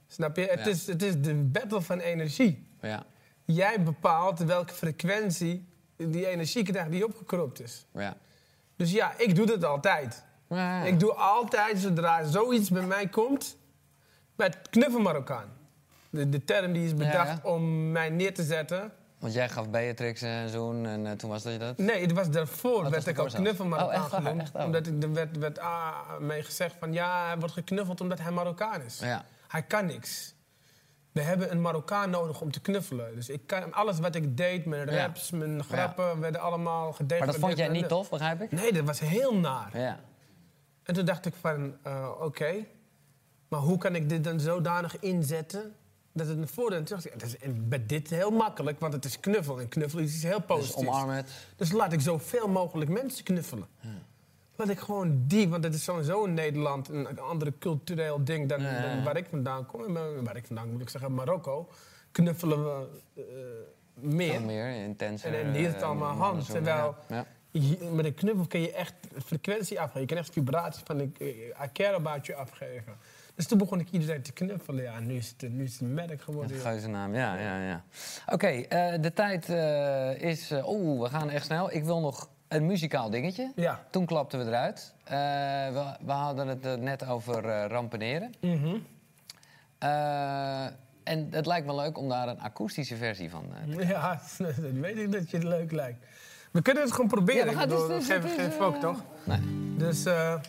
Snap je? Het, is, het is de battle van energie. ja, Jij bepaalt welke frequentie die energie krijgt die opgekropt is. ja. Dus ja, ik doe dat altijd. Ik doe altijd, zodra zoiets bij mij komt, met knuffel Marokkaan. De, de term die is bedacht Ja, om mij neer te zetten. Want jij gaf Beatrix een zoen en eh, toen was dat je dat? Nee, het was daarvoor was werd ik al daarvoor zelfs. knuffel Marokkaan Oh, echt waar? genoemd. Echt waar? omdat ik, er werd, werd ah, mee gezegd van ja, hij wordt geknuffeld omdat hij Marokkaan is. Ja. Hij kan niks. We hebben een Marokkaan nodig om te knuffelen. Dus ik kan, alles wat ik deed, mijn Ja. raps, mijn grappen, werden allemaal gedegradeerd. Maar dat vond jij niet tof, begrijp ik? Nee, dat was heel naar. Ja. En toen dacht ik van, eh, oké, maar hoe kan ik dit dan zodanig inzetten dat het een voordeel is? Toen dacht ik, Dat is bij dit heel makkelijk, want het is knuffel. En knuffel is iets heel Dus positiefs. het. Dus laat ik zoveel mogelijk mensen knuffelen. Laat ik gewoon die, want het is sowieso in Nederland een, een andere cultureel ding dan, Ja, ja, ja. dan waar ik vandaan kom. En waar- ik vandaan moet ik zeggen, Marokko, knuffelen we eh, meer. Veel meer, intenser. En, en hier is het eh, allemaal hand. Terwijl Ja. je- met een knuffel kun je echt frequentie afgeven. Je kan echt vibraties van eh, I care about you afgeven. Dus toen begon ik iedereen te knuffelen. Ja, nu is het, nu is het een merk geworden. Een joh. geuzennaam, ja, ja, ja. Oké, eh, de tijd eh, is... eh, Oeh, we gaan echt snel. Ik wil nog een muzikaal dingetje. Ja. Toen klapten we eruit. Eh, we, we hadden het eh, net over eh, rampeneren. Mhm. Eh, en het lijkt me leuk om daar een akoestische versie van eh, te Ja, dat weet ik dat je het leuk lijkt. We kunnen het gewoon proberen. Ja, we gaan- bedoel, dus- dus- geen, dus, geen eh, fok, toch? Nee. Dus, eh,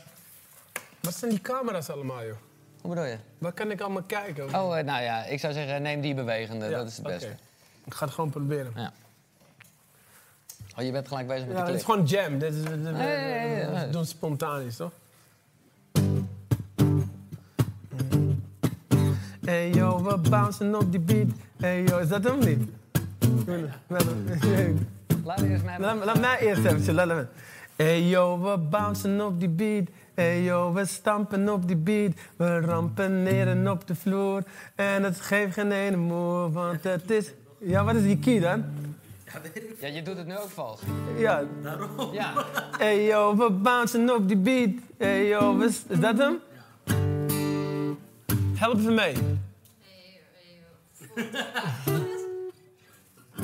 wat zijn die camera's allemaal, joh? Hoe bedoel je? Waar kan ik allemaal kijken? Oh, eh, nou ja, ik zou zeggen, neem die bewegende. Ja, dat is het beste. Ik ga het gewoon proberen. Ja. Oh, je bent gelijk bezig met Ja, de het is clip. gewoon jam. Dit is, dit- dit- doen spontaan iets, toch? Hey yo, we bouncing op die beat. Hey yo, is dat hem niet? Laat eerst mij Laat, laat mij eerst even, laat. Hey yo, we bouncen op die beat. Hey yo, we stampen op die beat. We rampeneren op de vloer. En het geeft geen ene moer, want het is... Ja, wat is die key dan? Ja, je doet het nu ook vals. Ja. Ja. Hey yo, we bouncen op die beat. Hey yo, we... Is dat hem? Help even mee.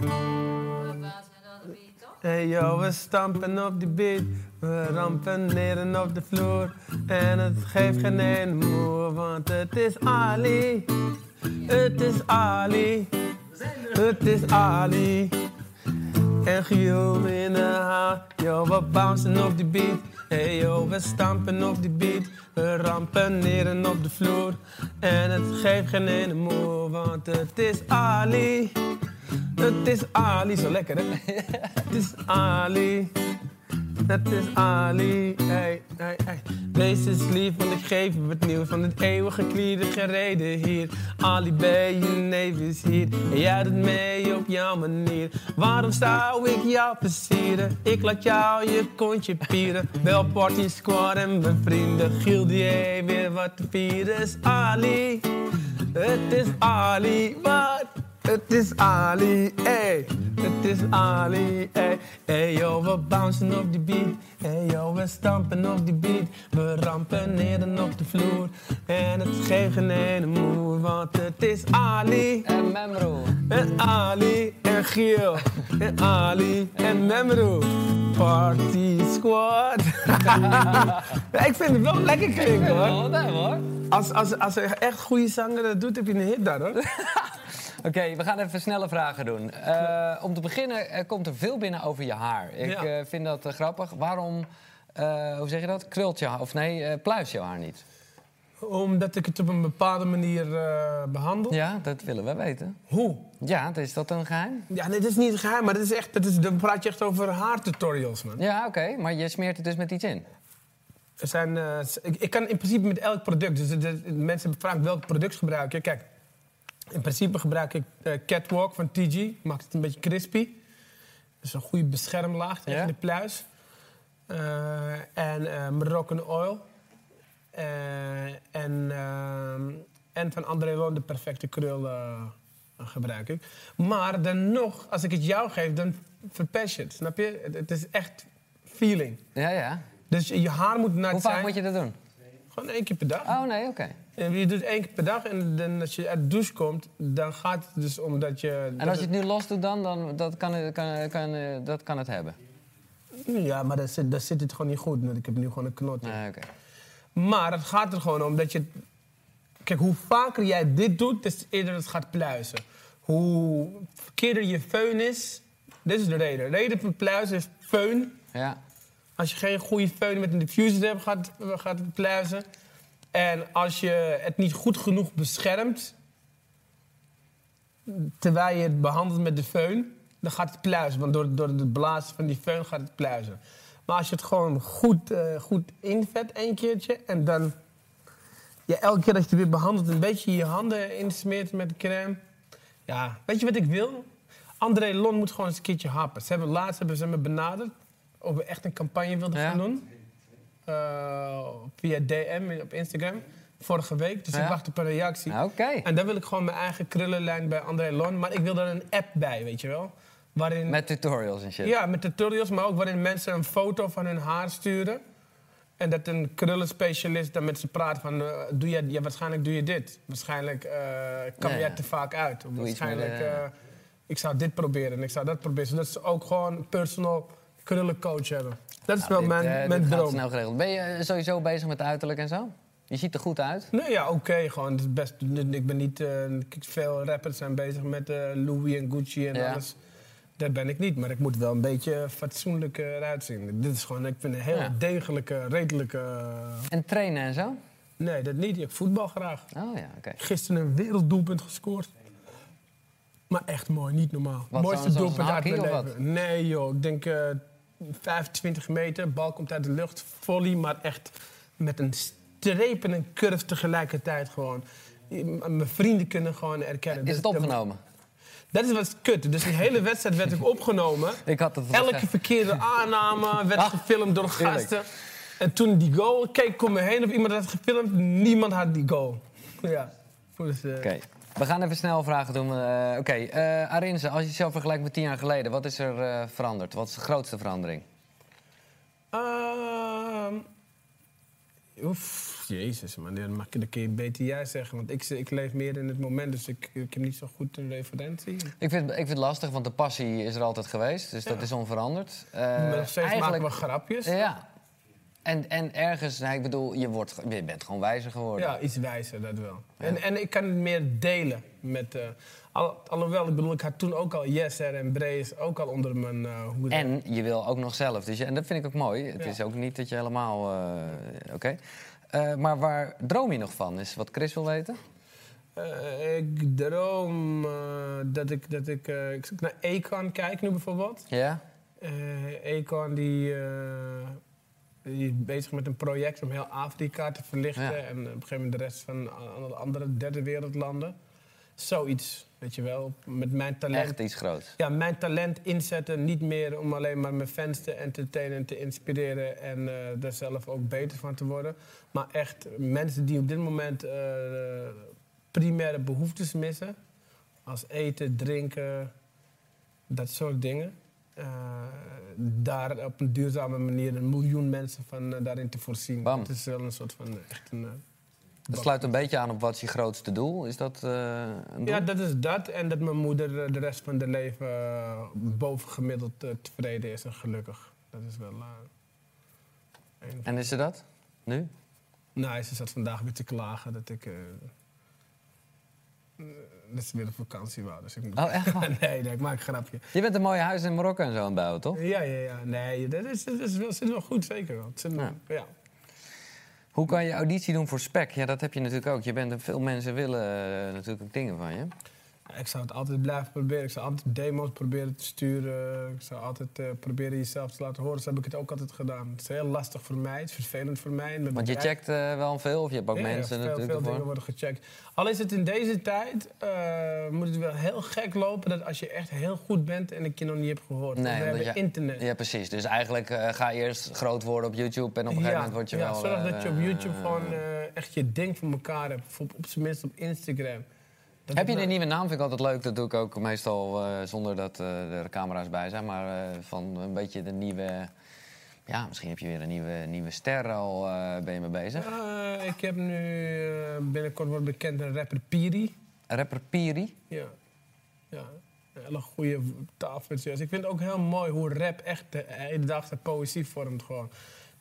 Hey yo, we stampen op die beat. We rampeneren op de vloer. En het geeft geen ene moer, want het is Ali. Het is Ali. Het is Ali. En Giel in de haal. Yo, we bouncen op die beat. Hey yo, we stampen op die beat. We rampeneren op de vloer. En het geeft geen ene moer, want het is Ali. Het is Ali, zo lekker hè? het is Ali. Het is Ali, hey, hey, hey. Wees eens lief, want ik geef je wat nieuws van het eeuwige klieren gereden hier. Ali B, je neef is hier. En jij doet mee op jouw manier. Waarom zou ik jou versieren? Ik laat jou je kontje pieren. Wel party squad en mijn vrienden. Giel die heeft weer wat te vieren. Het is Ali, het is Ali, wat? Het is Ali, ey. Het is Ali, ey. Ey yo, we bouncen op die beat. Ey yo, we stampen op die beat. We rampen neer op de vloer. En het geeft geen ene moer, want het is Ali. En Memro. En Ali en Giel. En Ali en Memro. Party squad. ik vind het wel lekker klinken hoor. Als, als, als een echt goede zanger dat doet, heb je een hit daar hoor. Oké, we gaan even snelle vragen doen. Eh, om te beginnen komt er veel binnen over je haar. Ik Ja. eh, vind dat eh, grappig. Waarom, hoe zeg je dat? Krult je haar, of nee, pluis je haar niet? Omdat ik het op een bepaalde manier eh, behandel. Ja, dat willen we weten. Hoe? Ja, is dat een geheim? Ja, dit is niet geheim, maar dit is echt, dit is, dan praat je echt over haartutorials, man. Ja, oké, maar je smeert het dus met iets in. Er zijn, ik, ik kan in principe met elk product, dus de, de- mensen vragen welk product gebruik je. Kijk, in principe gebruik ik Catwalk van TG, maakt het een beetje crispy. Dus een goede beschermlaag tegen Ja. de pluis. Eh, en eh Moroccan oil. Eh, en, en van André Loon de perfecte krul gebruik ik. Maar dan nog, als ik het jou geef, dan verpest je het. Snap je? Het, het is echt feeling. Ja, ja. Dus je haar moet nat Hoe zijn. vaak moet je dat doen? Gewoon één keer per dag. Oh, nee, oké. Je doet één keer per dag en dan als je uit de douche komt, dan gaat het dus om dat je... En als je het nu los doet dan, dan dat kan, het- kan, kan, eh, dat kan het hebben? Ja, maar dan zit, dan zit het gewoon niet goed. want Ik heb nu gewoon een knot. Oké. Maar het gaat er gewoon om dat je... Kijk, hoe vaker jij dit doet, des eerder het gaat pluizen. Hoe verkeerder je föhn is, dit is de reden. De reden van pluizen is föhn. Ja. Als je geen goede föhn met een diffuser hebt, gaat, gaat het pluizen. En als je het niet goed genoeg beschermt, terwijl je het behandelt met de föhn, dan gaat het pluizen. Want door, door het blazen van die föhn gaat het pluizen. Maar als je het gewoon goed, eh, goed invet één keertje en dan ja, elke keer dat je het weer behandelt een beetje je handen insmeert met crème. Ja, weet je wat ik wil? André Lon moet gewoon eens een keertje happen. Ze hebben, laatst hebben ze me benaderd of we echt een campagne wilden Ja. gaan doen. Eh, via DM op Instagram. Vorige week. Dus Ja. ik wacht op een reactie. Oké. En dan wil ik gewoon mijn eigen krullenlijn bij André Lon. Maar ik wil daar een app bij, weet je wel. Waarin, Met tutorials en shit. ja, met tutorials, maar ook waarin mensen een foto van hun haar sturen. En dat een krullenspecialist dan met ze praat van... eh, doe je, ja, waarschijnlijk doe je dit. Waarschijnlijk Ja, jij ja. te vaak uit. Of waarschijnlijk... de- ik zou dit proberen en ik zou dat proberen. Zodat ze ook gewoon een personal krullencoach hebben. Dat is Nou, wel dit, mijn, eh, mijn dit gaat droom. snel geregeld. Ben je sowieso bezig met uiterlijk en zo? Je ziet er goed uit. Nee, ja, oké. gewoon. Het is best, ik ben niet... eh, veel rappers zijn bezig met eh, Louis en Gucci en Ja. alles. Dat ben ik niet, maar ik moet wel een beetje fatsoenlijk eruit zien. Dit is gewoon, ik vind een heel Ja. degelijke, redelijke... En trainen en zo? nee, dat niet. Ik voetbal graag. Oh ja, oké. Gisteren een werelddoelpunt gescoord. Maar echt mooi, niet normaal. Wat, Mooiste doelpunt uit mijn leven. Nee joh, ik denk 25 meter, bal komt uit de lucht, volley, maar echt met een streep en een curve tegelijkertijd gewoon. Mijn vrienden kunnen gewoon erkennen. Is het opgenomen? Dat is wat kut. Dus die hele wedstrijd werd ik opgenomen. Ik had het Elke verkeerde aanname werd Ah, gefilmd door gasten. En toen die goal, keek ik om me heen of iemand had gefilmd. Niemand had die goal. Ja. Dus, eh, Oké. We gaan even snel vragen doen. Eh, Oké, eh, Arinze, als je jezelf vergelijkt met tien jaar geleden, wat is er eh, veranderd? Wat is de grootste verandering? Ehm, oef, jezus man, dat mag kun je beter jij zeggen. Want ik, ik leef meer in het moment, dus ik, ik heb niet zo goed een referentie. Ik vind, ik vind het lastig, want de passie is er altijd geweest. Dus dat is onveranderd. Nog steeds maken we grapjes. Ja. En, en ergens, nou, ik bedoel, je, wordt, je bent gewoon wijzer geworden. Ja, iets wijzer, dat wel. En, en ik kan het meer delen met... eh, al, alhoewel, ik bedoel, ik had toen ook al Jesser en Brees ook al onder mijn eh hoede. En je wil ook nog zelf. Dus je, en dat vind ik ook mooi. Het Ja. is ook niet dat je helemaal... eh, Oké. Maar waar droom je nog van? Is wat Chris wil weten? Ik droom dat ik, dat ik, eh, ik naar Econ kijk nu bijvoorbeeld. Ja? Econ die, die is bezig met een project om heel Afrika te verlichten. Ja. En op een gegeven moment de rest van alle andere derde wereldlanden. Zoiets, weet je wel. Met mijn talent. Echt iets groots. Ja, mijn talent inzetten. Niet meer om alleen maar mijn fans te entertainen en te inspireren. En eh daar zelf ook beter van te worden. Maar echt mensen die op dit moment eh, primaire behoeftes missen. Als eten, drinken, dat soort dingen. Eh, daar op een duurzame manier een miljoen mensen van eh, daarin te voorzien. Bam. Het is wel een soort van eh, echt een... Dat sluit een beetje aan op wat is je grootste doel. Is dat een doel? Ja, dat is dat. En dat mijn moeder de rest van haar leven bovengemiddeld tevreden is en gelukkig. Dat is wel. En is ze dat? Nu? Nou, ze zat vandaag weer te klagen dat ik. Dat ze weer op vakantie wou. Dus ik moet... Oh, echt waar? nee, nee, ik maak een grapje. Je bent een mooie huis in Marokko en zo aan het bouwen, toch? Ja, ja, ja. Nee, dat is, dat is wel, zit wel goed, zeker wel. Zit, Ja. ja. Hoe kan je auditie doen voor spec? Ja, dat heb je natuurlijk ook. Je bent, veel mensen willen eh, natuurlijk ook dingen van je. Ik zou het altijd blijven proberen. Ik zou altijd demo's proberen te sturen. Ik zou altijd eh, proberen jezelf te laten horen. Zo heb ik het ook altijd gedaan. Het is heel lastig voor mij. Het is vervelend voor mij. Want je bedrijf- checkt eh, wel veel, of je hebt ook Ja, mensen veel, natuurlijk Veel dingen ervoor. worden gecheckt. Al is het in deze tijd, eh, moet het wel heel gek lopen dat als je echt heel goed bent en ik je nog niet heb gehoord. Nee, we hebben je- internet. Ja, precies. Dus eigenlijk ga je eerst groot worden op YouTube en op een gegeven moment word je ja, wel... zorg dat je op YouTube gewoon echt je ding voor elkaar hebt. Op, op zijn minst op Instagram. Dat Heb je een nieuwe naam? Vind ik altijd leuk. Dat doe ik ook meestal eh, zonder dat eh, er camera's bij zijn. Maar eh, van een beetje de nieuwe... Ja, misschien heb je weer een nieuwe, nieuwe ster al. ben je mee bezig? Ik heb nu binnenkort wordt bekend een rapper Piri. Rapper Piri. Ja. ja. Een hele goede taalvirtuoos. Ik vind het ook heel mooi hoe rap echt de hedendaagse poëzie vormt gewoon.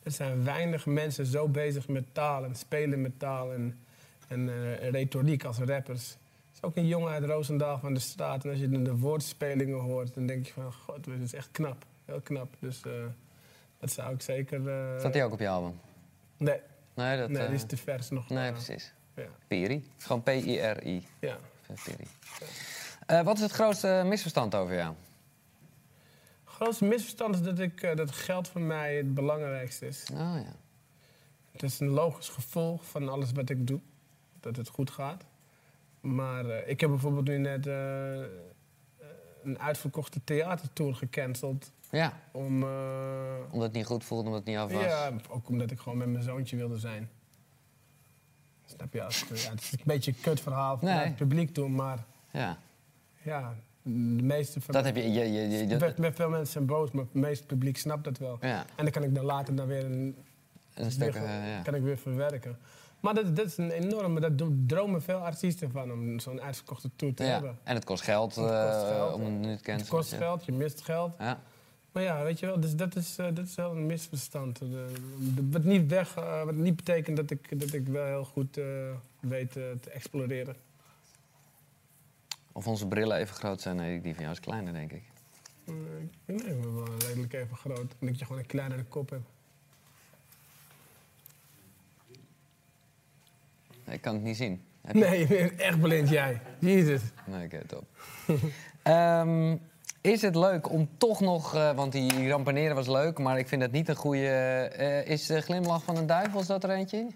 Er zijn weinig mensen zo bezig met taal en spelen met taal en, en retoriek als rappers. Ook een jongen uit Roosendaal van de straat. En als je de, de woordspelingen hoort, dan denk je van... God, dit is echt knap. Heel knap. Dus eh, dat zou ik zeker... eh, Staat die ook op je album? Nee, Nee, dat, nee eh, die is te vers nog. nee eh, precies. Ja. Piri. Gewoon P-I-R-I. ja. Piri. Eh, wat is het grootste misverstand over jou? Het grootste misverstand is dat, ik, eh, dat geld voor mij het belangrijkste is. Oh ja. Het is een logisch gevolg van alles wat ik doe. Dat het goed gaat. Maar eh, ik heb bijvoorbeeld nu net eh, een uitverkochte theatertour gecanceld. Ja, Om, eh, omdat het niet goed voelde, omdat het niet af was. ja, ook omdat ik gewoon met mijn zoontje wilde zijn. Snap je? Als, ja, het is een beetje een kut verhaal Nee. het publiek doen, maar Ja. ja, de meeste van Dat heb je... je, je, je- je- met, veel mensen zijn boos, maar het meeste publiek snapt dat wel. ja, En dan kan ik dan later dan weer een een stuk... weer, ja. kan ik weer verwerken. Maar dat, dat is een enorme, dat doen- dromen veel artiesten van om zo'n uitverkochte tour te Ja, hebben. En het kost geld, Het kost eh, geld, om een nu te Het kost geld, je mist geld. Ja. Maar ja, weet je wel, dus dat is, eh, dat is wel een misverstand. Eh, de- wat, niet weg, wat niet betekent dat ik, dat ik wel heel goed weet te exploreren. Of onze brillen even groot zijn. Nee, die van jou is kleiner, denk ik. Eh, ik denk wel redelijk even groot. En dat je gewoon een kleinere kop hebt. Ik kan het niet zien. Heb je- Nee, je bent echt blind jij. Jezus. Nee, oké, top. Ehm, is het leuk om toch nog... eh, want die, rampaneren was leuk, maar ik vind dat niet een goede... eh, is de glimlach van een duivel, is dat er eentje?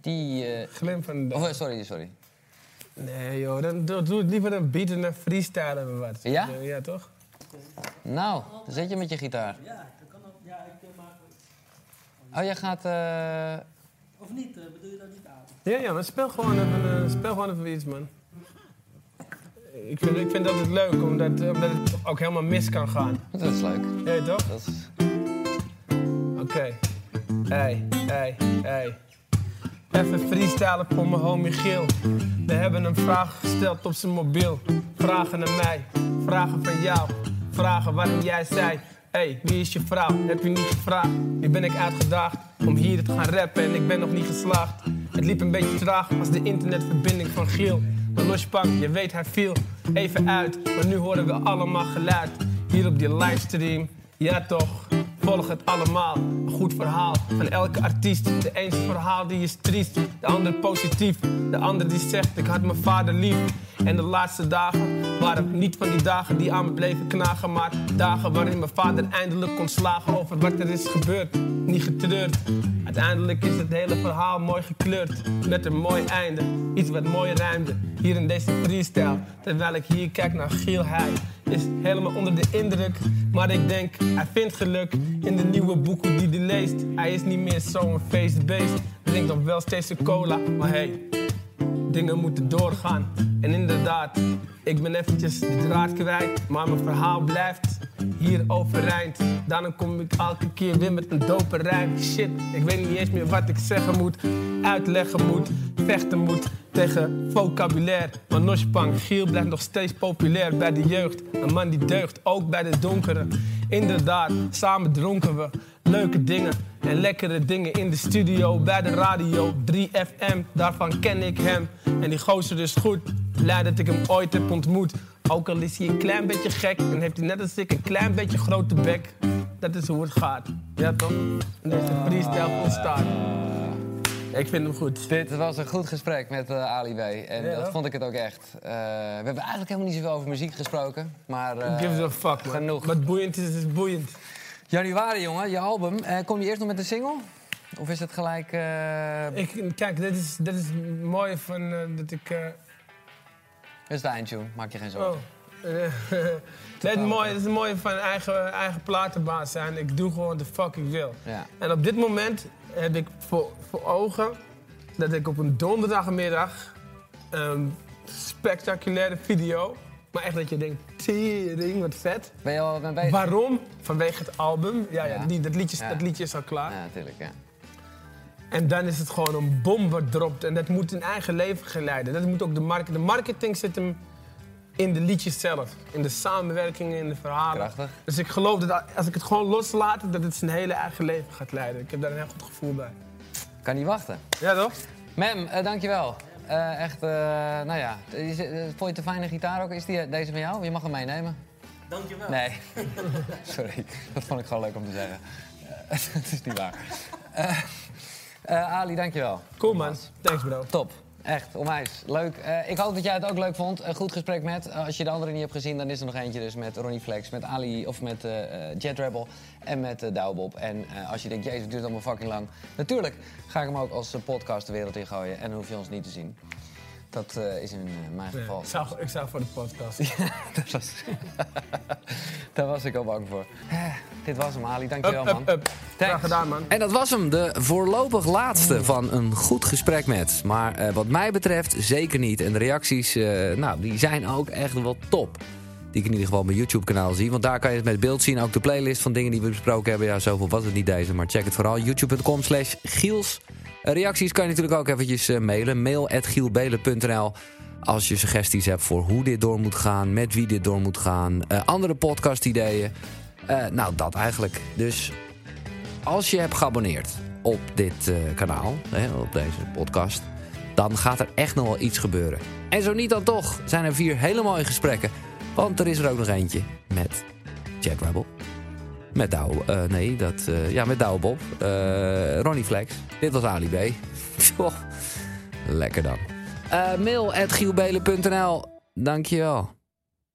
Die... eh, Glim van de... of, eh, sorry, sorry. Nee joh, dan doe, doe het liever een beat en een freestyle of wat. Ja? Ja, toch? Nou, dan zit je met je gitaar. Ja, dat kan ook. Ja, ik maak. Oh, jij gaat... eh, Of niet, eh, bedoel je dat niet aan? Ja, ja, maar speel gewoon even, eh, speel gewoon even iets, man. Ik vind, ik vind dat het leuk, omdat, omdat het ook helemaal mis kan gaan. dat is leuk. Ja, toch? Dat is... Oké. Hey, hey, hey. Even freestylen voor mijn homie Giel. We hebben een vraag gesteld op zijn mobiel. Vragen naar mij, vragen van jou. Vragen waarom jij zei. Hey, wie is je vrouw? Heb je niet gevraagd? Nu ben ik uitgedaagd om hier te gaan rappen en ik ben nog niet geslaagd. Het liep een beetje traag als de internetverbinding van Giel. Maar lospang, je weet hij viel even uit. Maar nu horen we allemaal geluid. Hier op die livestream. Ja toch, volg het allemaal. Een goed verhaal van elke artiest. De ene verhaal die is triest, de ander positief. De ander die zegt ik had mijn vader lief. En de laatste dagen waren niet van die dagen die aan me bleven knagen. Maar dagen waarin mijn vader eindelijk kon slagen over wat er is gebeurd. Niet getreurd. Uiteindelijk is het hele verhaal mooi gekleurd. Met een mooi einde. Iets wat mooi rijmde. Hier in deze freestyle. Terwijl ik hier kijk naar Giel Heij. Is helemaal onder de indruk. Maar ik denk, hij vindt geluk in de nieuwe boeken die hij leest. Hij is niet meer zo'n feestbeest. Drinkt nog wel steeds een cola. Maar hey, dingen moeten doorgaan. En inderdaad, ik ben eventjes de draad kwijt, maar mijn verhaal blijft hier overeind. Daarom kom ik elke keer weer met een dope rijm. Shit, ik weet niet eens meer wat ik zeggen moet, uitleggen moet, vechten moet tegen vocabulaire. Maar Noshpang, Giel blijft nog steeds populair bij de jeugd. Een man die deugt, ook bij de donkere. Inderdaad, samen dronken we leuke dingen en lekkere dingen in de studio, bij de radio. 3FM, daarvan ken ik hem. En die gozer is goed, blij dat ik hem ooit heb ontmoet. Ook al is hij een klein beetje gek en heeft hij net als ik een klein beetje grote bek. Dat is hoe het gaat. Ja toch? En deze freestyle ontstaat. Ik vind hem goed. Dit was een goed gesprek met eh, Ali B. En Ja, dat vond ik het ook echt. Eh, we hebben eigenlijk helemaal niet zoveel over muziek gesproken. Maar eh, Give a fuck, man. genoeg. Wat boeiend is, is boeiend. Januari, jongen, je album. Eh, kom je eerst nog met een single? Of is het gelijk... eh Ik, kijk, dit is, dit is het mooie van eh, dat ik... Dit is de eindtune, maak je geen Oh. zorgen. Eh, nee, het, mooie, het is het mooie van eigen, eigen platenbaas zijn. Ik doe gewoon de fuck ik wil. Ja. En op dit moment heb ik voor, voor ogen dat ik op een donderdagmiddag een spectaculaire video. Maar echt dat je denkt, tering, wat vet. Ben je al bezig? Waarom? Vanwege het album. Ja, ja. Ja. die, dat, liedje, Ja. dat liedje is al klaar. Ja, natuurlijk, ja. En dan is het gewoon een bom wat dropt. En dat moet een eigen leven geleiden. Dat moet ook de marketing. De marketing zit hem in de liedjes zelf. In de samenwerkingen, in de verhalen. Krachtig. Dus ik geloof dat als ik het gewoon loslaat, dat het zijn hele eigen leven gaat leiden. Ik heb daar een heel goed gevoel bij. Kan niet wachten. Ja, toch? Mem, eh, dankjewel. Eh, echt, eh, nou ja. Is, eh, vond je het een fijne gitaar ook? Is die, deze van jou? Je mag hem meenemen. Dankjewel. Nee. Sorry, dat vond ik gewoon leuk om te zeggen. Dat is niet waar. Eh, eh, Ali, dankjewel. Cool man. Thanks bro. Top. Echt, onwijs. Leuk. Eh, ik hoop dat jij het ook leuk vond. Een goed gesprek met. eh, als je de andere niet hebt gezien, dan is er nog eentje dus met Ronnie Flex, met Ali of met eh, Jet Rebel en met uh, Douwbob. En als je denkt, jezus, het duurt allemaal fucking lang. Natuurlijk ga ik hem ook als podcast de wereld in gooien en dan hoef je ons niet te zien. Dat eh, is in eh, mijn Ja, geval. ik, zou, ik zou voor de podcast. dat was, daar was ik al bang voor. Eh, dit was hem, Ali. Dankjewel, Up, man. up, up. Graag gedaan man. En dat was hem, de voorlopig laatste van een goed gesprek met. Maar eh, wat mij betreft zeker niet. En de reacties, eh, nou, die zijn ook echt wel top. Die ik in ieder geval op mijn YouTube-kanaal zie. Want daar kan je het met beeld zien. Ook de playlist van dingen die we besproken hebben. Ja, zoveel was het niet deze. Maar check het vooral. YouTube.com slash Giels. Reacties kan je natuurlijk ook eventjes eh, mailen. Mail at gielbelen.nl als je suggesties hebt voor hoe dit door moet gaan. Met wie dit door moet gaan. eh, andere podcast-ideeën. Eh, nou, dat eigenlijk. Dus als je hebt geabonneerd op dit kanaal, hè, op deze podcast, dan gaat er echt nog wel iets gebeuren. En zo niet dan toch, zijn er vier hele mooie gesprekken. Want er is er ook nog eentje met Jack Rebel. Met Douw, eh, nee, dat, eh, ja, met Douw Bob. eh, Ronnie Flex. Dit was Ali B. Lekker dan. Mail at. Dankjewel.